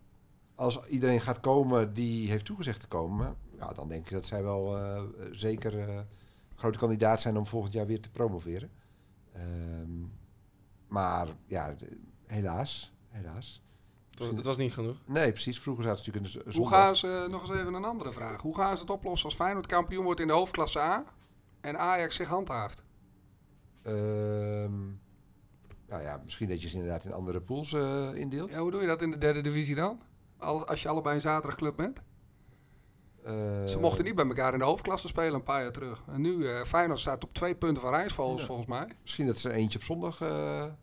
als iedereen gaat komen die heeft toegezegd te komen, ja, dan denk ik dat zij wel eh, zeker eh, grote kandidaat zijn om volgend jaar weer te promoveren. Ehm, maar ja, helaas, helaas. Het was, het was niet genoeg. Nee, precies. Vroeger zaten ze natuurlijk in de Hoe gaan ze, nog eens even een andere vraag. Hoe gaan ze het oplossen als Feyenoord kampioen wordt in de hoofdklasse A en Ajax zich handhaaft? Ehm, nou ja, misschien dat je ze inderdaad in andere pools eh, indeelt. Ja, hoe doe je dat in de derde divisie dan? Al, als je allebei een zaterdagclub bent? Eh, Ze mochten niet bij elkaar in de hoofdklasse spelen een paar jaar terug. En nu, eh Feyenoord staat op twee punten van Rijnsvogels Ja. volgens mij. Misschien dat ze eentje op zondag Ja,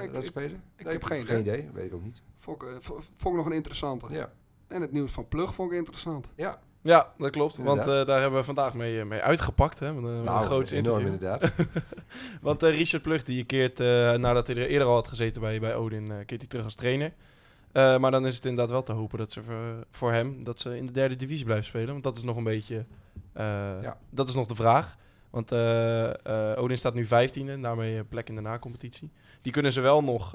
ik- spelen. ik Nee, heb geen geen idee. idee. Weet ik ook niet. Vond ik, vo- vond ik nog een interessante. Ja, En het nieuws van Plug vond ik interessant. ja. Ja, dat klopt. Want eh, daar hebben we vandaag mee, eh, mee uitgepakt. Hè, met een, nou, enorm interview. inderdaad. Want eh, Richard Plug die keert, nadat hij er eerder al had gezeten bij, bij Odin, keert hij terug als trainer. Maar dan is het inderdaad wel te hopen dat ze voor, voor hem dat ze in de derde divisie blijven spelen. Want dat is nog een beetje Ja. Dat is nog de vraag. Want Odin staat nu 15e, daarmee een plek in de na-competitie. Die kunnen ze wel nog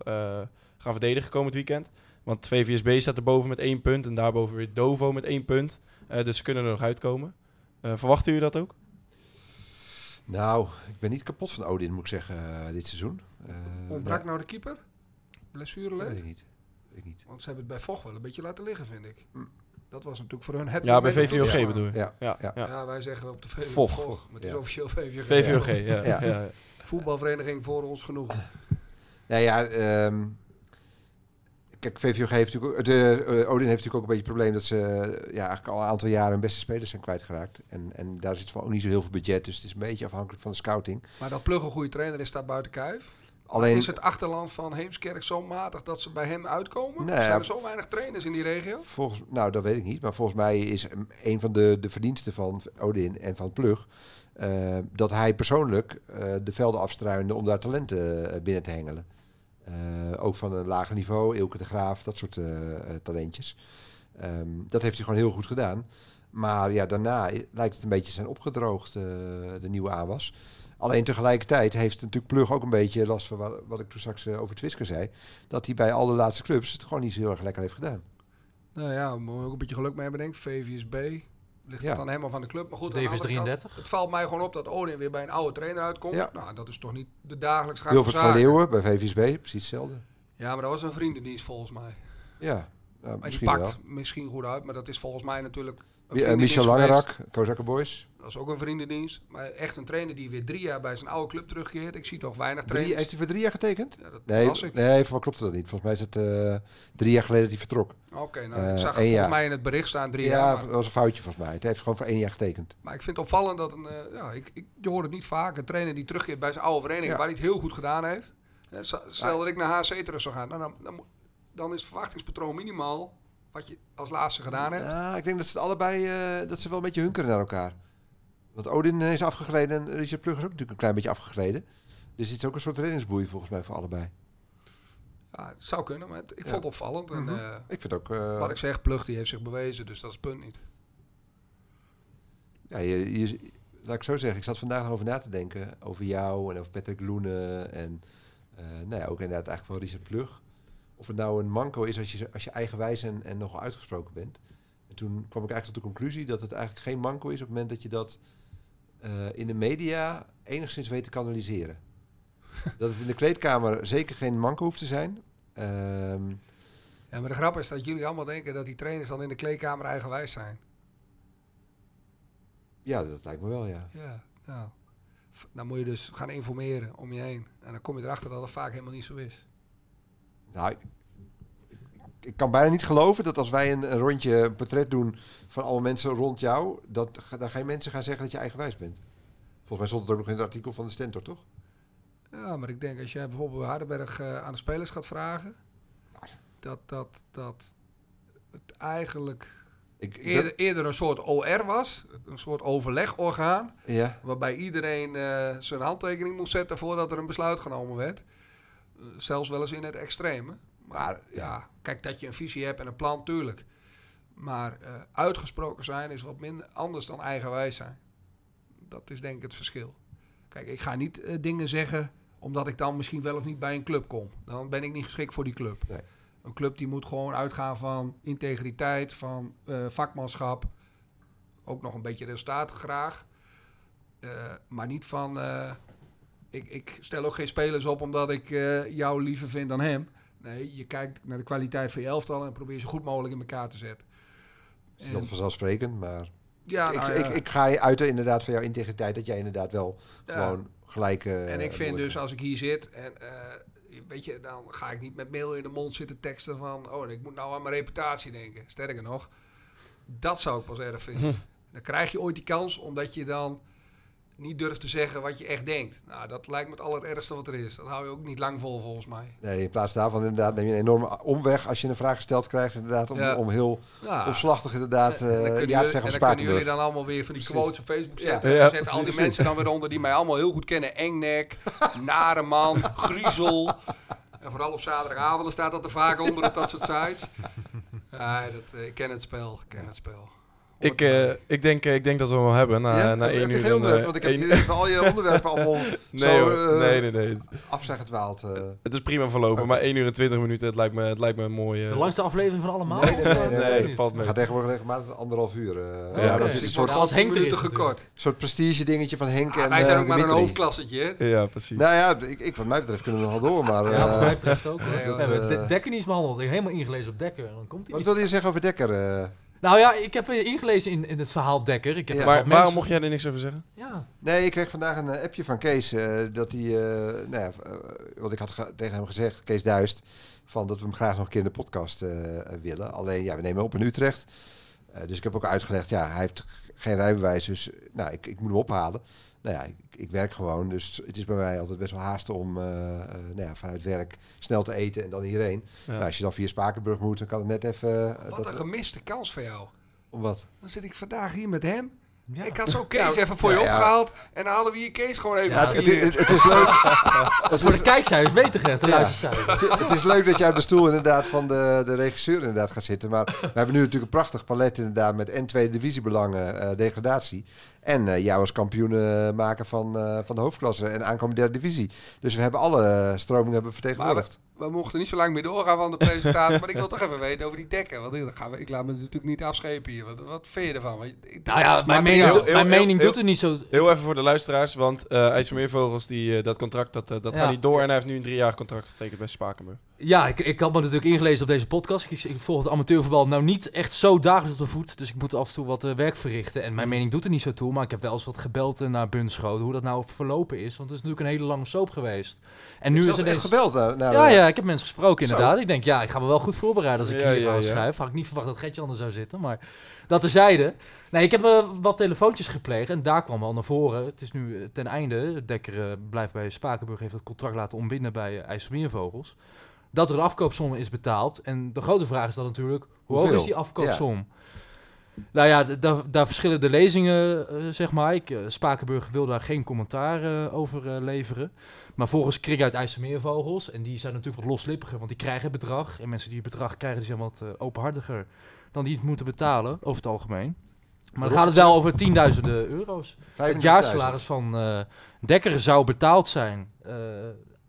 gaan verdedigen komend weekend. Want VVSB staat erboven met één punt en daarboven weer Dovo met één punt. Eh, dus ze kunnen er nog uitkomen. Eh, verwachten jullie dat ook? Nou, ik ben niet kapot van Odin, moet ik zeggen, eh, dit seizoen. Eh, Ontbrak ja, nou de keeper? Blessure dat weet ik niet. Weet ik niet. Want ze hebben het bij Vocht wel een beetje laten liggen, vind ik. Hm. Dat was natuurlijk voor hun het Ja, bij VVOG bedoel je? Ja, Ja, ja. ja. Ja, wij zeggen op de VVOG. Vocht. Vocht. Maar het is officieel VVOG. VVOG, ja. Ja. ja. Voetbalvereniging voor ons genoeg. Nou ja, ehm, kijk, VVOG heeft natuurlijk, de, eh, Odin heeft natuurlijk ook een beetje het probleem dat ze eh, ja, eigenlijk al een aantal jaren hun beste spelers zijn kwijtgeraakt. En, en daar zit van ook niet zo heel veel budget, dus het is een beetje afhankelijk van de scouting. Maar dat Plug een goede trainer is, staat buiten kijf. Alleen, Is het achterland van Heemskerk zo matig dat ze bij hem uitkomen? Nee, Zijn er zo weinig trainers in die regio? volgens, nou dat weet ik niet, maar volgens mij is een van de, de verdiensten van Odin en van Plug eh, dat hij persoonlijk de velden afstruinde om daar talenten binnen te hengelen. Eh, ook van een lager niveau, Ilke de Graaf, dat soort eh, eh, talentjes. Ehm, dat heeft hij gewoon heel goed gedaan. Maar ja, daarna lijkt het een beetje zijn opgedroogd, de nieuwe aanwas. Alleen tegelijkertijd heeft natuurlijk Plug ook een beetje last van wat, ik toen straks over Twisker zei. Dat hij bij al de laatste clubs het gewoon niet zo heel erg lekker heeft gedaan. Nou ja, je ook een beetje geluk mee hebben, denk ik. VVSB. Ligt Ja. het dan helemaal van de club. Maar goed, aan de Davis andere kant, 33. het valt mij gewoon op dat Odin weer bij een oude trainer uitkomt. Ja. Nou, dat is toch niet de dagelijks gang van Wilfred van. Leeuwen bij VVSB, precies hetzelfde. Ja, maar dat was een vriendendienst volgens mij. Ja, nou, Maar die misschien wel. pakt misschien goed uit, maar dat is volgens mij natuurlijk een Wie- eh, vriendendienst Michel. Langerak, Kozakka Boys. Dat is ook een vriendendienst. Maar echt een trainer die weer drie jaar bij zijn oude club terugkeert. Ik zie toch weinig Drie, trainers. heeft hij voor drie jaar getekend? Ja, dat Nee, las ik. nee mij klopt dat niet. Volgens mij is het eh, drie jaar geleden dat hij vertrok. Oké, nou, Eh, ik zag volgens jaar. mij in het bericht staan drie ja, jaar. dat Maar, was een foutje volgens mij. Het heeft gewoon voor één jaar getekend. maar ik vind het opvallend dat een, eh, ja, ik, ik, je hoort het niet vaak, een trainer die terugkeert bij zijn oude vereniging, Ja. waar hij het heel goed gedaan heeft. Hè, Stel Ja. dat ik naar HC terug zou gaan, nou, dan, dan, dan is het verwachtingspatroon minimaal wat je als laatste gedaan hebt. Ja, ik denk dat ze het allebei eh, dat ze wel een beetje hunkeren naar elkaar. Want Odin is afgegleden en Richard Plug is ook natuurlijk een klein beetje afgegleden. Dus het is ook een soort reddingsboei volgens mij voor allebei. Ja, het zou kunnen, maar het- ik Ja. vond het opvallend. En, Mhm. eh, Ik vind ook... eh, wat ik zeg, Plug die heeft zich bewezen, dus dat is het punt niet. Ja, je, je, laat ik zo zeggen, ik zat vandaag over na te denken. Over jou en over Patrick Loenen. En eh nou ja, ook inderdaad eigenlijk wel Richard Plug. Of het nou een manco is als je, als je eigenwijs en, en nogal uitgesproken bent. En toen kwam ik eigenlijk tot de conclusie dat het eigenlijk geen manco is op het moment dat je dat eh, in de media enigszins weet te kanaliseren. dat het in de kleedkamer zeker geen manco hoeft te zijn. Ehm, Ja, maar de grap is dat jullie allemaal denken dat die trainers dan in de kleedkamer eigenwijs zijn. ja, dat lijkt me wel, ja. Ja, nou. Dan moet je dus gaan informeren om je heen. En dan kom je erachter dat het vaak helemaal niet zo is. Nou, ik, kan bijna niet geloven dat als wij een, een rondje een portret doen van alle mensen rond jou, dat dan geen mensen gaan zeggen dat je eigenwijs bent. Volgens mij stond het ook nog in het artikel van de Stentor, toch? Ja, maar ik denk als jij bijvoorbeeld bij Hardenberg eh, aan de spelers gaat vragen, dat, dat, dat het eigenlijk Ik, ik eerder, eerder een soort OR was, een soort overlegorgaan, ja, waarbij iedereen eh, zijn handtekening moest zetten voordat er een besluit genomen werd. Eh, zelfs wel eens in het extreme. Maar ja, kijk dat je een visie hebt en een plan, tuurlijk. Maar eh, uitgesproken zijn is wat minder anders dan eigenwijs zijn. Dat is denk ik het verschil. Kijk, ik ga niet eh, dingen zeggen omdat ik dan misschien wel of niet bij een club kom. Dan ben ik niet geschikt voor die club. Nee. Een club die moet gewoon uitgaan van integriteit, van eh, vakmanschap. Ook nog een beetje resultaat graag. Maar niet van... ik, ik stel ook geen spelers op omdat ik jou liever vind dan hem. Nee, je kijkt naar de kwaliteit van je elftal en probeer zo goed mogelijk in elkaar te zetten. is dat vanzelfsprekend, maar ja, ik, nou ik, ja. ik ga je uit inderdaad van jouw integriteit dat jij inderdaad wel Ja. gewoon gelijk... eh, En ik vind dus als ik hier zit en eh, weet je, dan ga ik niet met mail in de mond zitten teksten van, oh, ik moet nou aan mijn reputatie denken. Sterker nog, dat zou ik pas erg vinden. Dan krijg je ooit die kans omdat je dan niet durft te zeggen wat je echt denkt. Nou, dat lijkt me het allerergste wat er is. Dat hou je ook niet lang vol volgens mij. Nee, in plaats daarvan inderdaad neem je een enorme omweg als je een vraag gesteld krijgt. Inderdaad, om, Ja. om heel Ja. omslachtig inderdaad En- en dan eh, kunnen ja te jullie- zeggen En dan kunnen jullie dan allemaal weer van die Precies. quotes op Facebook Ja. zetten. Ja, en dan zetten al die mensen dan weer onder die mij allemaal heel goed kennen. Engnek, nare man, griezel. En vooral op zaterdagavonden staat dat er vaak onder op dat soort sites. Ja, dat, eh, ik ken het spel. Ik ken het spel. Ik, eh, ik, denk, eh, ik denk dat we hem wel hebben na, Ja? na Heb één je uur. geen en, onderwerp? eh, Want ik heb één- het dat al je onderwerpen allemaal nee, zo hoor. nee, nee, nee. af zijn gedwaald. Het is prima verlopen, maar 1 uur en 20 minuten, het lijkt me, het lijkt me een mooie... De langste aflevering van allemaal? Nee, nee, nee, nee, nee, valt mee. gaan tegenwoordig regelmatig anderhalf uur. eh. Ja, dat is een soort, als Henk er minuten is gekort. soort prestige dingetje van Henk Ah, en wij zijn eh, ook maar een hoofdklassetje, hè? Ja, precies. Nou ja, ik, ik, wat mij betreft kunnen we nog wel door, maar... Ja, eh, wat mij betreft ook. Dekker niet eens behandeld. Ik heb helemaal ingelezen op Dekker. En dan komt hij wat wilde je zeggen over Dekker? Nou ja, ik heb eh, ingelezen in, in het verhaal Dekker. Ik heb Ja. maar waarom mocht jij er niks over zeggen? Ja, Nee, ik kreeg vandaag een eh, appje van Kees. eh, dat hij, eh, nou ja, wat ik had ge- tegen hem gezegd, Kees Duist, van dat we hem graag nog een keer in de podcast willen. Alleen, ja, we nemen op in Utrecht. Eh, dus ik heb ook uitgelegd, ja, hij heeft geen rijbewijs, dus nou, ik, ik moet hem ophalen. Nou ja, ik, ik werk gewoon, dus het is bij mij altijd best wel haasten om eh, eh, nou ja, vanuit werk snel te eten en dan hierheen. Ja. Nou, als je dan via Spakenburg moet, dan kan het net even... eh, Wat dat, een gemiste kans voor jou. om wat? Dan zit ik vandaag hier met hem. ja. Ik had zo Kees Ja, even voor je opgehaald. En dan halen we hier Kees gewoon even Ja, het, het, het is leuk. het, Voor de is, kijkcijfers beter gezegd, de Ja. luistercijfers. het, het is leuk dat jij op de stoel inderdaad van de, de regisseur inderdaad gaat zitten. Maar we hebben nu natuurlijk een prachtig palet inderdaad met en tweede divisiebelangen, eh, degradatie. En eh jou als kampioen eh, maken van, eh, van de hoofdklasse en aankomende derde divisie. Dus we hebben alle stromingen hebben vertegenwoordigd. We mochten niet zo lang meer doorgaan van de presentatie. maar ik wil toch even weten over die dekken. Want ik, gaan we, ik laat me natuurlijk niet afschepen hier. Wat, wat vind je ervan? Want ik- Nou ja, mijn mening, Heel- mijn heel- mening heel- doet er niet zo... Heel even voor de luisteraars, want eh IJsselmeervogels, die, dat contract, dat, dat Ja. gaat niet door. En hij heeft nu een driejarig contract getekend bij Spakenburg. Ja, ik, ik had me natuurlijk ingelezen op deze podcast. Ik, ik volg het amateurvoetbal nou niet echt zo dagelijks op de voet. Dus ik moet af en toe wat eh, werk verrichten. En mijn mening doet er niet zo toe. Maar ik heb wel eens wat gebeld eh, naar Bunschoten. Hoe dat nou verlopen is. Want het is natuurlijk een hele lange soap geweest. En nu is er echt deze... gebeld naar, naar Ja, ja, ik heb mensen gesproken Zo. inderdaad. Ik denk, ja, ik ga me wel goed voorbereiden als ik Ja, hier ja, ja. aanschrijf. Had ik niet verwacht dat Getje anders zou zitten, maar dat terzijde. Nee, ik heb eh, wat telefoontjes gepleegd en daar kwam wel naar voren. Het is nu eh, ten einde, Dekker eh, blijft bij Spakenburg, heeft het contract laten ontbinden bij uh, IJsselmeervogels. Dat er een afkoopsom is betaald. En de grote vraag is dan natuurlijk, hoe hoog is die afkoopsom? Nou ja, daar, daar verschillen de lezingen, eh, zeg maar. Ik, eh, Spakenburg wil daar geen commentaar eh, over leveren. Maar volgens Krik uit IJsselmeervogels, en die zijn natuurlijk wat loslippiger, want die krijgen het bedrag. En mensen die het bedrag krijgen, die zijn wat openhartiger dan die het moeten betalen, over het algemeen. Maar dan gaat het wel over tienduizenden euro's. Het 35.000. jaarsalaris van Dekker zou betaald zijn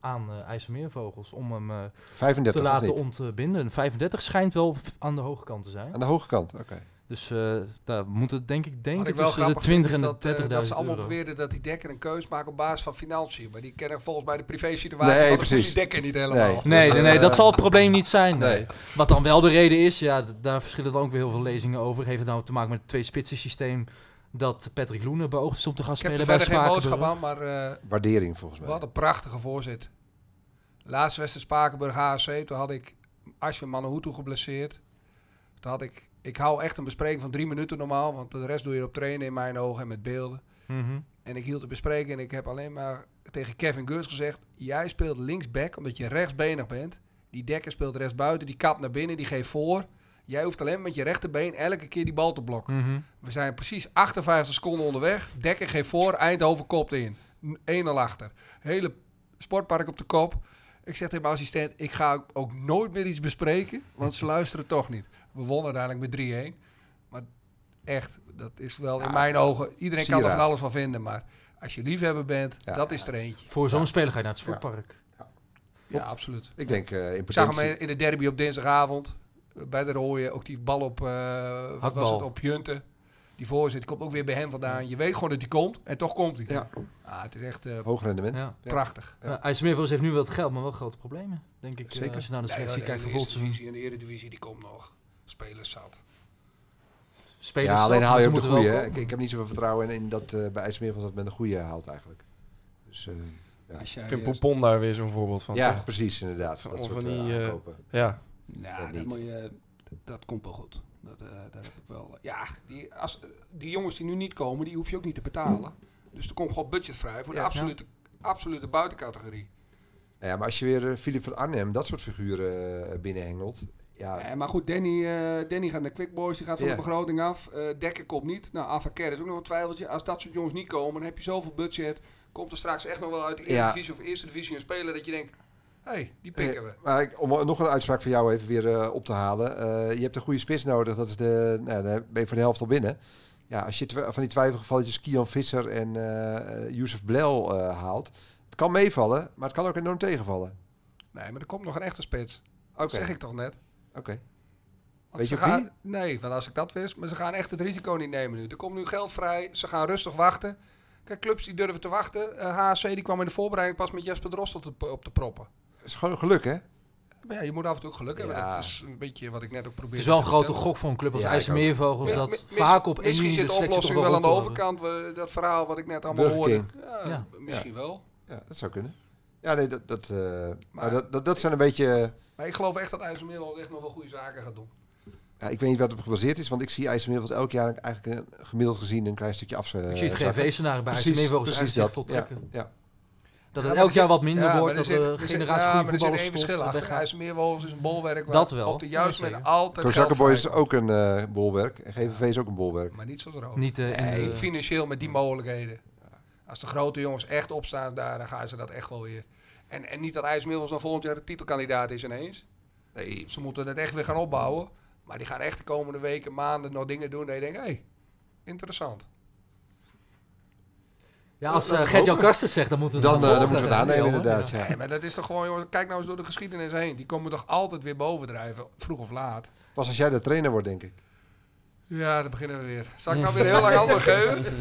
aan eh IJsselmeervogels om hem eh, 35 te laten ontbinden. 35 schijnt wel aan de hoge kant te zijn. Aan de hoge kant, oké. Dus eh daar moet het denk ik denken ik wel tussen de grappig vind 20 is en dat, de 30.000 dat ze allemaal euro. beweren dat die dekker een keus maken op basis van financiën. Maar die kennen volgens mij de privé-situatie Nee, van precies. familie dekker niet helemaal. Nee, nee, nee, dat zal het probleem niet zijn. Nee. nee. Wat dan wel de reden is, ja, daar verschillen dan ook weer heel veel lezingen over. Heeft het nou te maken met het twee-spitsen systeem dat Patrick Loenen beoogd is om te gaan Ik heb er spelen bij verder geen Spakenburg? boodschap aan, maar eh, Waardering volgens mij. wat een prachtige voorzit. Laatste wedstrijd Spakenburg HSC, toen had ik Ashwin Manahutu geblesseerd. Toen had ik, ik hou echt een bespreking van drie minuten normaal, want de rest doe je op trainen in mijn ogen en met beelden. Mhm. En ik hield de bespreking en ik heb alleen maar tegen Kevin Geurs gezegd: Jij speelt linksback omdat je rechtsbenig bent. Die dekker speelt rechtsbuiten, die kapt naar binnen, die geeft voor. Jij hoeft alleen met je rechterbeen elke keer die bal te blokken. Mhm. We zijn precies 58 seconden onderweg. Dekker geeft voor, Eindhoven kopt in. 1-0 achter. Hele sportpark op de kop. Ik zeg tegen mijn assistent: Ik ga ook nooit meer iets bespreken, want ze luisteren toch niet. We wonnen uiteindelijk met 3-1. Maar echt, dat is wel in mijn ogen. Iedereen kan er van alles van vinden, maar als je liefhebber bent, Ja. dat is er eentje. Voor zo'n speler ga je naar het sportpark. Ja, absoluut. Ik denk eh, in Ik zag potentie... hem in de derby op dinsdagavond. eh, Bij de rooien. Ook die bal op, eh, wat was het, op Junten. Die voorzit, die komt ook weer bij hem vandaan. Je weet gewoon dat hij komt. En toch komt hij. Ja, Ah, het is echt eh, hoog rendement. Ja. Prachtig. Ja. Ja. IJsselmeervogels heeft nu wel het geld, maar wel grote problemen, denk ik. eh, Zeker. als je naar de selectie kijkt de voor volgend seizoen. en de eredivisie, die komt nog. Spelers zat. Spelers Ja, alleen zelf, haal je ook de goede. Ik, ik heb niet zoveel vertrouwen in, in dat eh bij IJsselmeer van dat men de goede haalt eigenlijk. Dus eh, Ja. Ik vind Pompon daar weer zo'n voorbeeld van. ja, toch? precies inderdaad. Dat soort van die, aankopen. Ja, Nou, dat, moet je, dat komt wel goed. Dat, eh, dat heb ik wel. Ja, die, als, die jongens die nu niet komen, die hoef je ook niet te betalen. Dus er komt gewoon budgetvrij voor Ja. de absolute, absolute buitencategorie. Ja, maar als je weer eh, Philip van Arnhem, dat soort figuren eh, binnenhengelt. Ja, Ja, maar goed, Danny, eh, Danny gaat naar Quick Boys, die gaat van Ja. de begroting af. Eh Dekker komt niet. Nou, Avaker is ook nog een twijfeltje. Als dat soort jongens niet komen, dan heb je zoveel budget. Komt er straks echt nog wel uit de Ja. Eredivisie of Eerste Divisie een speler dat je denkt... hey, die pikken we. Eh, maar ik, om nog een uitspraak van jou even weer eh, op te halen. Eh, je hebt een goede spits nodig. Dat is de, nou, dan ben je voor de helft al binnen. Ja, als je van die twijfelgevalletjes Kian Visser en eh Youssef Blel haalt. Het kan meevallen, maar het kan ook enorm tegenvallen. Nee, maar er komt nog een echte spits. Dat zeg ik toch net. oké. Weet je gaan, Nee, want als ik dat wist, maar ze gaan echt het risico niet nemen nu. Er komt nu geld vrij, ze gaan rustig wachten. Kijk, clubs die durven te wachten. HC die kwam in de voorbereiding pas met Jesper Drost op de, op de proppen. Het is gewoon geluk, hè? Maar ja, je moet af en toe ook geluk hebben. Ja. Dat is een beetje wat ik net ook probeerde Het is wel een te grote gok voor een club als Ja, IJsselmeervogels. Dat mis- vaak op één Misschien zit de oplossing wel aan de overkant. we- dat verhaal wat ik net allemaal Burger hoorde. Ja, Ja. misschien wel. Ja, dat zou kunnen. Ja, nee, dat, dat, eh, maar, Maar- dat, dat, dat zijn een beetje... Maar ik geloof echt dat IJsselmeer wel echt nog wel goede zaken gaat doen. Ja, ik weet niet wat het op gebaseerd is, want ik zie IJsselmeerveld elk jaar eigenlijk gemiddeld gezien een klein stukje af. Ik zie het GV-scenario bij IJsselmeervogels precies dat. zich Ja, voltrekken. ja. Dat het elk jaar wat minder ja, wordt. er Dat de er generatie ja, goede maar er zit voetballers één stopt. verschil achter. IJsselmeervogels is een bolwerk waar Dat wel. op de juiste moment altijd Boys is ook een eh, bolwerk. En GVV is ook een bolwerk. Maar niet zo rood. Niet eh, in Nee, de- financieel met die mogelijkheden. Als de grote jongens echt opstaan daar, dan gaan ze dat echt wel weer. En, en niet dat IJsselmeervogels dan volgend jaar de titelkandidaat is ineens. Nee, Ze moeten het echt weer gaan opbouwen. Maar die gaan echt de komende weken, maanden nog dingen doen dat je denkt, hé, hey, interessant. Ja, als uh, we Gert-Jan. Karsten zegt, dan moeten we dan, het eh, gaan dan moeten we het aannemen inderdaad. Ja. Ja. Nee, maar dat is toch gewoon, jongens, kijk nou eens door de geschiedenis heen. Die komen toch altijd weer bovendrijven, vroeg of laat. Pas als jij de trainer wordt, denk ik. Ja, dan beginnen we weer. Zal ik nou weer heel lang antwoord geven?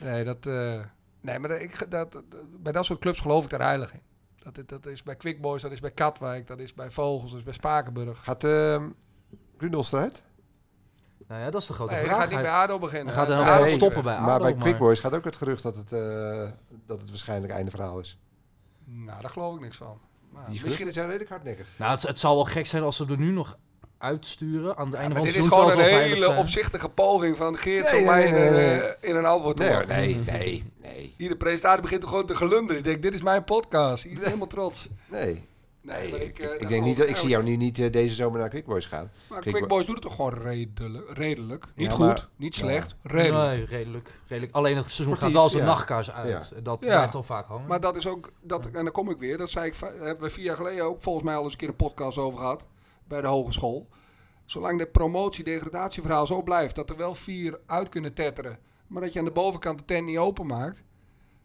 Nee, dat, eh, nee maar dat, ik, dat, dat- bij dat soort clubs geloof ik daar heilig in. Dat, dat, dat is bij Quick Boys, dat is bij Katwijk, dat is bij Vogels, dat is bij Spakenburg. Gaat uh, Grunholst eruit? Nou ja, dat is de grote Nee, vraag. gaat niet bij ADO beginnen. hij gaat er Bij is stoppen bij maar ADO, bij maar- Quick Boys gaat ook het gerucht dat het, eh, dat het waarschijnlijk einde verhaal is. Nou, daar geloof ik niks van. Maar Die misschien, geruchten zijn redelijk hardnekkig. Nou, het, het zal wel gek zijn als ze er nu nog uitsturen aan het Ja, einde van dit het is seizoen. gewoon zal een het wel veilig hele opzichtige poging van Geert Nee, om mij nee, in, nee, een, nee. eh, in een antwoord te Nee, lokken. nee, nee, nee. Iedere presentator begint toch gewoon te gelunderen. Ik denk, dit is mijn podcast. Ik ben helemaal trots. Nee, Nee, maar ik, eh, ik denk niet, dat- ik zie jou eigenlijk- nu niet eh, deze zomer naar Quick Boys gaan. Maar Quick Quick Boy- Boys doet het toch gewoon redelijk. redelijk. Niet Ja, goed, maar- niet Ja. slecht, redelijk. Nee, redelijk, redelijk. Alleen het seizoen Sportief, gaat wel als een ja. nachtkaars uit. En Dat Ja. blijft al vaak hangen. Maar dat is ook, dat, en dan kom ik weer, dat zei ik, hebben we vier jaar geleden ook volgens mij al eens een keer een podcast over gehad. Bij de hogeschool. Zolang de promotie-degradatieverhaal zo blijft, dat er wel vier uit kunnen tetteren. Maar dat je aan de bovenkant de tent niet openmaakt.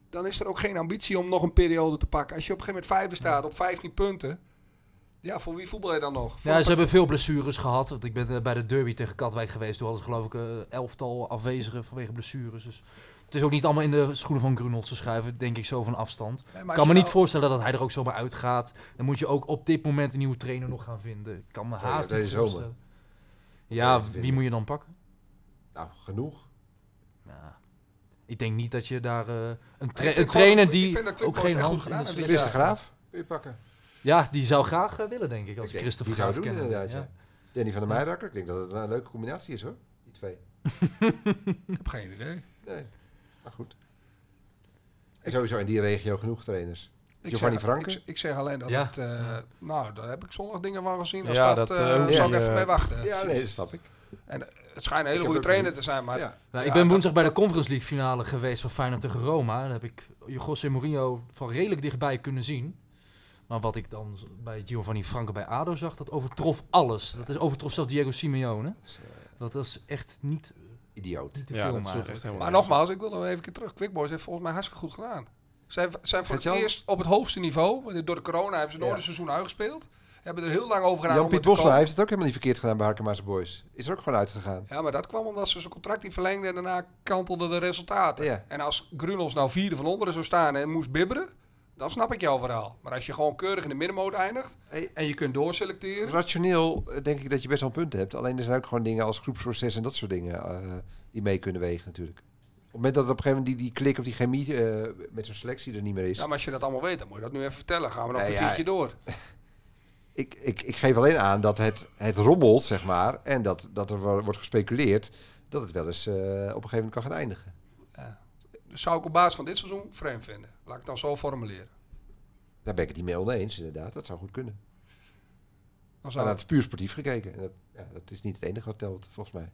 Dan is er ook geen ambitie om nog een periode te pakken. Als je op een gegeven moment vijfde staat op 15 punten. Ja, voor wie voetbal je dan nog? Voor Ja, ze hebben veel blessures gehad. Want ik ben eh, bij de derby tegen Katwijk geweest. Toen hadden ze geloof ik een elftal afwezigen vanwege blessures. Dus het is ook niet allemaal in de schoenen van Grunholz te schuiven, denk ik zo van afstand. Ik kan me niet nou- voorstellen dat hij er ook zomaar uitgaat. Dan moet je ook op dit moment een nieuwe trainer nog gaan vinden. Ik kan me haast deze niet zomer. voorstellen. Om Ja, wie moet je dan pakken? Nou, genoeg. Ja. Ik denk niet dat je daar eh, een, tra- trainer die ook geen hand gedaan heeft Chris de Graaf, kun je pakken. Ja, die zou graag eh, willen, denk ik. Als Ik Christopher die zou doen kennen. inderdaad, ja. Danny van der Meijerakker, ik denk dat het een leuke combinatie is hoor, die twee. Ik heb geen idee. Nee, maar goed. En sowieso in die regio genoeg trainers. Ik Giovanni zeg, Franke? Ik, ik zeg alleen dat Ja. het... eh, nou, daar heb ik zondag dingen van gezien. Als Ja, dat, dat, hoef ik even mee wachten. Ja, nee, dat snap ik. En het schijnt een hele goede trainer te zijn, maar... ja. Nou, Ja, ik ben dat- woensdag bij de Conference League finale geweest van Feyenoord tegen Roma. Daar heb ik José Mourinho van redelijk dichtbij kunnen zien. Maar wat ik dan bij Giovanni Franco bij ADO zag, dat overtrof alles. Dat is overtrof zelfs Diego Simeone. Dat is, eh, is echt niet, idioot. niet Ja, dat sloeg echt Maar nogmaals, ik wil nog even een keer terug. Quick Boys heeft volgens mij hartstikke goed gedaan. Zijn, zijn voor het Gert-Jan? eerst op het hoogste niveau. want Door de corona hebben ze nooit Ja. een seizoen uitgespeeld. Hebben er heel lang over gedaan. Jan-Piet Bosma heeft het ook helemaal niet verkeerd gedaan bij Harkema's Boys. Is er ook gewoon uitgegaan. Ja, maar dat kwam omdat ze zijn contract niet verlengden en daarna kantelden de resultaten. Ja. En als Grunels nou vierde van onderen zou staan en moest bibberen, dan snap ik jouw verhaal. Maar als je gewoon keurig in de middenmoot eindigt Hey, en je kunt doorselecteren. rationeel eh, denk ik dat je best wel een punt hebt. Alleen er zijn ook gewoon dingen als groepsproces en dat soort dingen eh, die mee kunnen wegen natuurlijk. Op het moment dat op een gegeven moment die, die klik of die chemie eh, met zo'n selectie er niet meer is. Ja, maar als je dat allemaal weet, dan moet je dat nu even vertellen. Gaan we nog Nee, een ja. kwartiertje door. Ik, ik, ik geef alleen aan dat het, het rommelt, zeg maar. En dat, dat er wo- wordt gespeculeerd dat het wel eens eh, op een gegeven moment kan gaan eindigen. Dus zou ik op basis van dit seizoen vreemd vinden. Laat ik het dan zo formuleren. Daar ben ik het niet mee oneens, inderdaad. Dat zou goed kunnen. Dan Maar zou dat het, is puur sportief gekeken. En dat, ja, dat is niet het enige wat telt, volgens mij.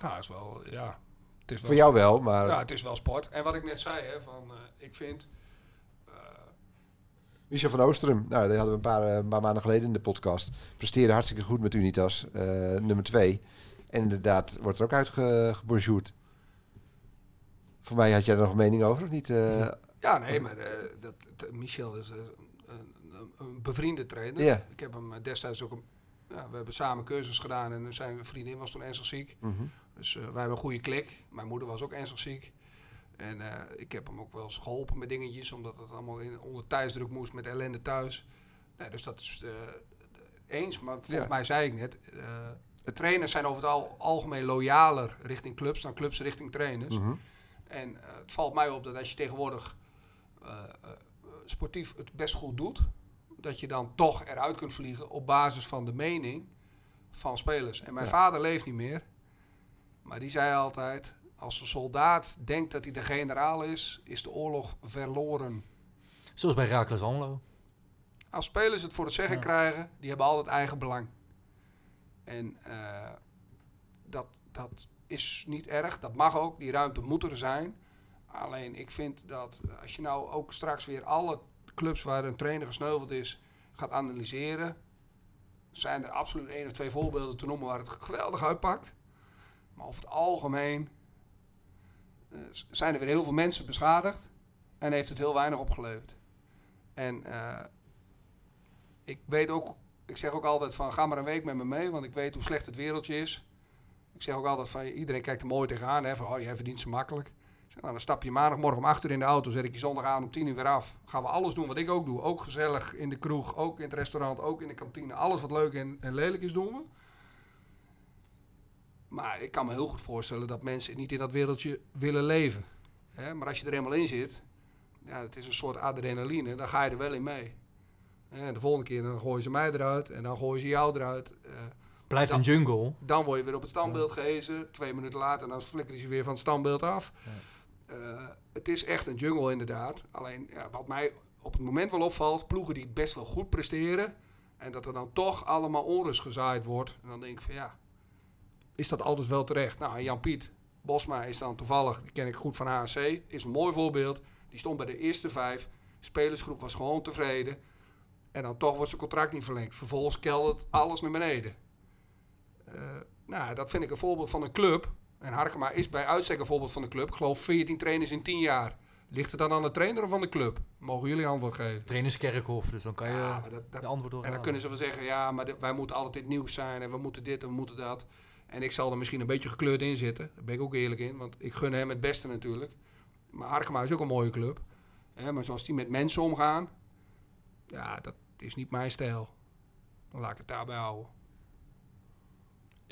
nou, is wel, ja. Het is wel Voor jou wel, maar Ja, het is wel sport. En wat ik net zei, hè, van, eh, ik vind... Michel van Oosterum, nou, die hadden we een paar, eh, een paar maanden geleden in de podcast. Presteerde hartstikke goed met Unitas, eh, nummer 2. En inderdaad wordt er ook uitgebonjourd. Voor mij had jij er nog een mening over, of niet? eh? Ja, nee, maar dat, Michel is een, een, bevriende trainer. Ik heb hem destijds ook... Een, ja, we hebben samen keuzes gedaan en zijn vriendin was toen ernstig ziek. Mhm. Dus wij hebben een goede klik. Mijn moeder was ook ernstig ziek. En eh, ik heb hem ook wel eens geholpen met dingetjes, omdat het allemaal in, onder thuisdruk moest met ellende thuis. Nee, dus dat is eh, eens. Maar volgens Ja. mij zei ik net, eh, de trainers zijn over het al, algemeen loyaler richting clubs dan clubs richting trainers. Mhm. En eh, het valt mij op dat als je tegenwoordig eh, eh, sportief het best goed doet, dat je dan toch eruit kunt vliegen op basis van de mening van spelers. En mijn Ja. vader leeft niet meer, maar die zei altijd: als een soldaat denkt dat hij de generaal is, is de oorlog verloren. Zoals bij Raakles Almelo. Als spelers het voor het zeggen Ja. krijgen, die hebben altijd eigen belang. En eh, dat, dat is niet erg, dat mag ook, die ruimte moet er zijn. Alleen ik vind dat als je nou ook straks weer alle clubs waar een trainer gesneuveld is gaat analyseren, zijn er absoluut één of twee voorbeelden te noemen waar het geweldig uitpakt. Maar over het algemeen zijn er weer heel veel mensen beschadigd en heeft het heel weinig opgeleverd. En eh, ik weet ook, ik zeg ook altijd van ga maar een week met me mee, want ik weet hoe slecht het wereldje is. Ik zeg ook altijd van iedereen kijkt er mooi tegenaan, hè, van oh jij verdient ze makkelijk. Nou, dan stap je maandagmorgen om 8 uur in de auto, zet ik je zondag aan om 10 uur weer af. Gaan we alles doen wat ik ook doe. Ook gezellig in de kroeg, ook in het restaurant, ook in de kantine. Alles wat leuk en, en lelijk is doen we. Maar ik kan me heel goed voorstellen dat mensen niet in dat wereldje willen leven. Hè? Maar als je er eenmaal in zit, ja, het is een soort adrenaline, dan ga je er wel in mee. De volgende keer dan gooien ze mij eruit en dan gooien ze jou eruit. Eh, Blijft Ja. een jungle. dan word je weer op het standbeeld gehezen. Twee minuten later dan flikker je ze weer van het standbeeld af. Eh, het is echt een jungle inderdaad. Alleen ja, wat mij op het moment wel opvalt, ploegen die best wel goed presteren. En dat er dan toch allemaal onrust gezaaid wordt. En dan denk ik van ja, is dat altijd wel terecht? Nou, Jan-Piet Bosma is dan toevallig, die ken ik goed van HC, is een mooi voorbeeld. Die stond bij de eerste vijf. De spelersgroep was gewoon tevreden. En dan toch wordt zijn contract niet verlengd. Vervolgens keldert alles naar beneden. Eh, nou, dat vind ik een voorbeeld van een club. En Harkema is bij uitstek een voorbeeld van de club. Ik geloof 14 trainers in 10 jaar. Ligt het dan aan de trainer of aan de club? Mogen jullie antwoord geven? Trainerskerkhof, dus dan kan je Ja, dat, dat, de antwoord door. en dan kunnen ze wel zeggen, ja, maar wij moeten altijd nieuws zijn en we moeten dit en we moeten dat. En ik zal er misschien een beetje gekleurd in zitten. Daar ben ik ook eerlijk in, want ik gun hem het beste natuurlijk. Maar Harkema is ook een mooie club. Hè, maar zoals die met mensen omgaan, ja, dat is niet mijn stijl. Dan laat ik het daarbij houden.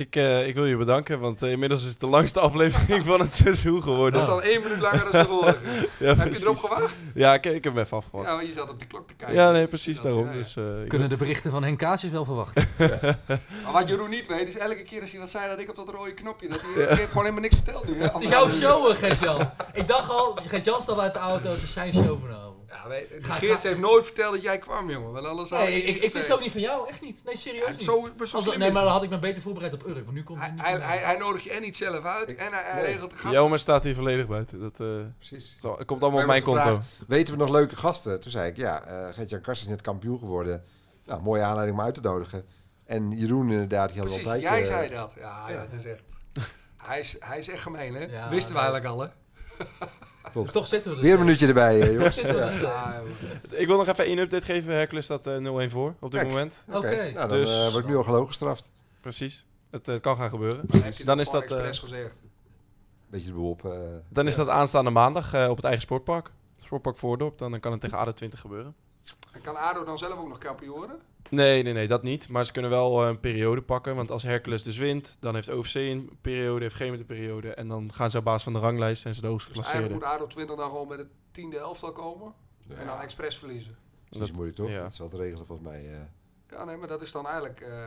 Ik, eh, ik wil je bedanken, want eh, inmiddels is het de langste aflevering van het seizoen geworden. Dat is dan één minuut langer dan de vorige. Ja, Heb je erop gewacht? Ja, ik, ik heb hem even afgewacht. Ja, want je zat op de klok te kijken. Ja, nee, precies Dat, daarom. ja, ja. Dus, eh, ik Kunnen de berichten van Henk Kaasjes wel verwachten? Maar wat Jeroen niet weet, is elke keer als hij wat zei dat ik op dat rode knopje, dat hij, heeft gewoon helemaal niks verteld nu. Het is jouw show, Gert-Jan. Ik dacht al, Gert-Jan staat uit de auto, het is zijn show vanavond. Ja, weet, Ga- Geerts ga- heeft nooit verteld dat jij kwam, jongen. Want anders had Nee, ik, ik, ik wist ook niet van jou, echt niet. Nee, serieus Ja, niet. zo, zo Als- nee, maar dan had ik me beter voorbereid op Urk, want nu komt hij Hij, niet hij, hij, nodigt je en niet zelf uit Ik- en hij, regelt de gasten. Staat hier volledig buiten. Dat eh, Precies. het komt allemaal op Wij mijn konto. Weten we nog leuke gasten? Toen zei ik, ja, eh Gert-Jan Kast is net kampioen geworden. Nou, mooie aanleiding om uit te nodigen. En Jeroen inderdaad, die we Precies, altijd... jij zei dat. Ja, ja, dat is echt... hij, is, hij is echt gemeen, hè? Ja, Wisten we eigenlijk al, hè? Toch zitten we er Weer een minuutje erbij, eh, jongens. zitten we er Ja. steeds. Ja, joh. Ik wil nog even één update geven. Hercules staat eh, 0-1 voor op dit Kijk. moment. Oké, Oké. nou, dan Dus- eh, word ik nu al gelogen gestraft. Precies. Het, eh, kan gaan gebeuren. Dan is dat, eh, expres gezegd. Beetje de boel op. eh, Dan is ja. dat aanstaande maandag eh, op het eigen sportpark. Sportpark Voordorp. Dan, dan kan het tegen ADO 20 gebeuren. En kan ADO dan zelf ook nog kampioen worden? Nee, nee, nee, dat niet. Maar ze kunnen wel eh, een periode pakken. Want als Hercules dus wint, dan heeft OFC een periode, heeft Gemert een periode. En dan gaan ze op basis van de ranglijst en ze de hoogst Dus eigenlijk geclasseerde. moet ADO 20 dan gewoon met het tiende elftal komen. En dan expres verliezen. Dat is moeilijk toch? ja. Dat is wel te regelen volgens mij. eh. Ja, nee, maar dat is dan eigenlijk... eh,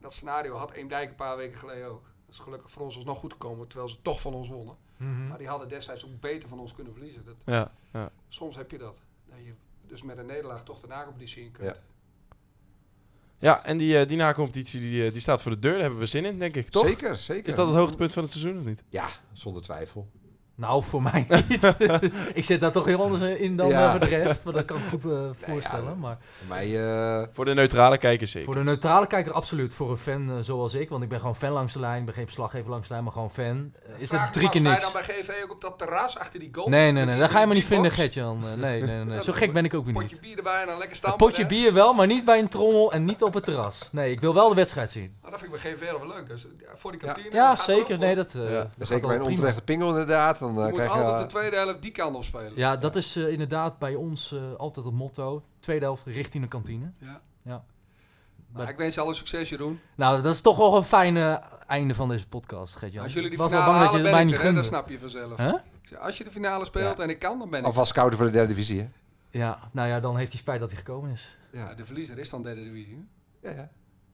dat scenario had Eemdijk een paar weken geleden ook. Dat is gelukkig voor ons alsnog goed gekomen, terwijl ze toch van ons wonnen. Mhm. Maar die hadden destijds ook beter van ons kunnen verliezen. Dat, Ja, ja. soms heb je dat. Dat je dus met een nederlaag toch de nacompetitie in kunt. Ja. en die, eh, die na-competitie die, eh, die staat voor de deur. Daar hebben we zin in, denk ik. Toch? Zeker, zeker. Is dat het hoogtepunt van het seizoen of niet? Ja, zonder twijfel. Nou, voor mij niet. ik zit daar toch heel anders in dan Ja. eh, voor de rest. Maar dat kan ik goed eh, voorstellen. ja, maar Voor mij... eh, Voor de neutrale kijkers zeker. voor de neutrale kijker absoluut. Voor een fan zoals ik, want ik ben gewoon fan langs de lijn. Ik ben geen verslaggever langs de lijn, maar gewoon fan. is Vraag het drie keer sta je niks. dan bij GV ook op dat terras achter die goal? Nee, nee, nee. Daar ga je me niet vinden? Gertjan. Nee, nee, nee. Zo maar gek ben ik ook weer Potje niet. bier erbij en dan lekker staan. Een potje bier wel, maar niet bij een trommel en niet op het terras. Nee, ik wil wel de wedstrijd zien. dat vind ik bij GV wel leuk. Dus ja, voor die kantine. Ja, dat zeker. erop, Nee, dat, eh, Ja. dat zeker bij een onterechte pingel inderdaad. Dan Je eh, moet krijg altijd je... de tweede helft die kant op spelen. Ja, dat is eh, inderdaad bij ons eh, altijd het motto. Tweede helft richting de kantine. Ja. Ja. Nou, ik wens je alle succes, Jeroen. Nou, dat is toch wel een fijne einde van deze podcast, Gert-Jan. Als jullie die was finale bang dat halen, je ben mij ik niet er, dat snap je vanzelf. Huh? Ik zeg, Als je de finale speelt Ja. en ik kan, dan ben ik. Alvast scouter voor de derde divisie, hè? Ja, nou ja, dan heeft hij spijt dat hij gekomen is. Ja. Ja, de verliezer is dan derde divisie. Ja, ja.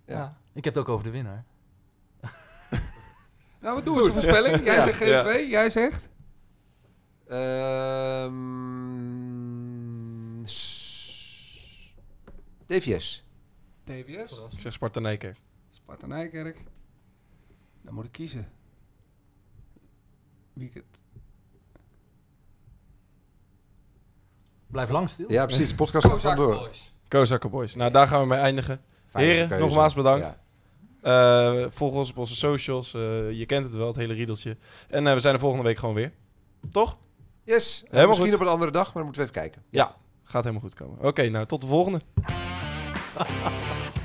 Ja. Ja. Ik heb het ook over de winnaar. Nou, wat doen we? Een voorspelling? Jij Ja. zegt GV, jij zegt? Ehm, s- DVS. TVS, Ik zeg Sparta Nijkerk. Sparta Nijkerk. Dan moet ik kiezen. Wie ik het... Blijf lang stil. Ja, precies. De podcast gaat gewoon door. Boys. Kozakker Boys. Nou, daar gaan we mee eindigen. Fijne Heren, keuze. nogmaals bedankt. Ja. Eh, volg ons op onze socials. Eh, je kent het wel, het hele riedeltje. En eh, we zijn er volgende week gewoon weer. Toch? Yes. Helemaal Misschien goed. op een andere dag, maar dan moeten we even kijken. Ja, gaat helemaal goed komen. Oké, nou tot de volgende.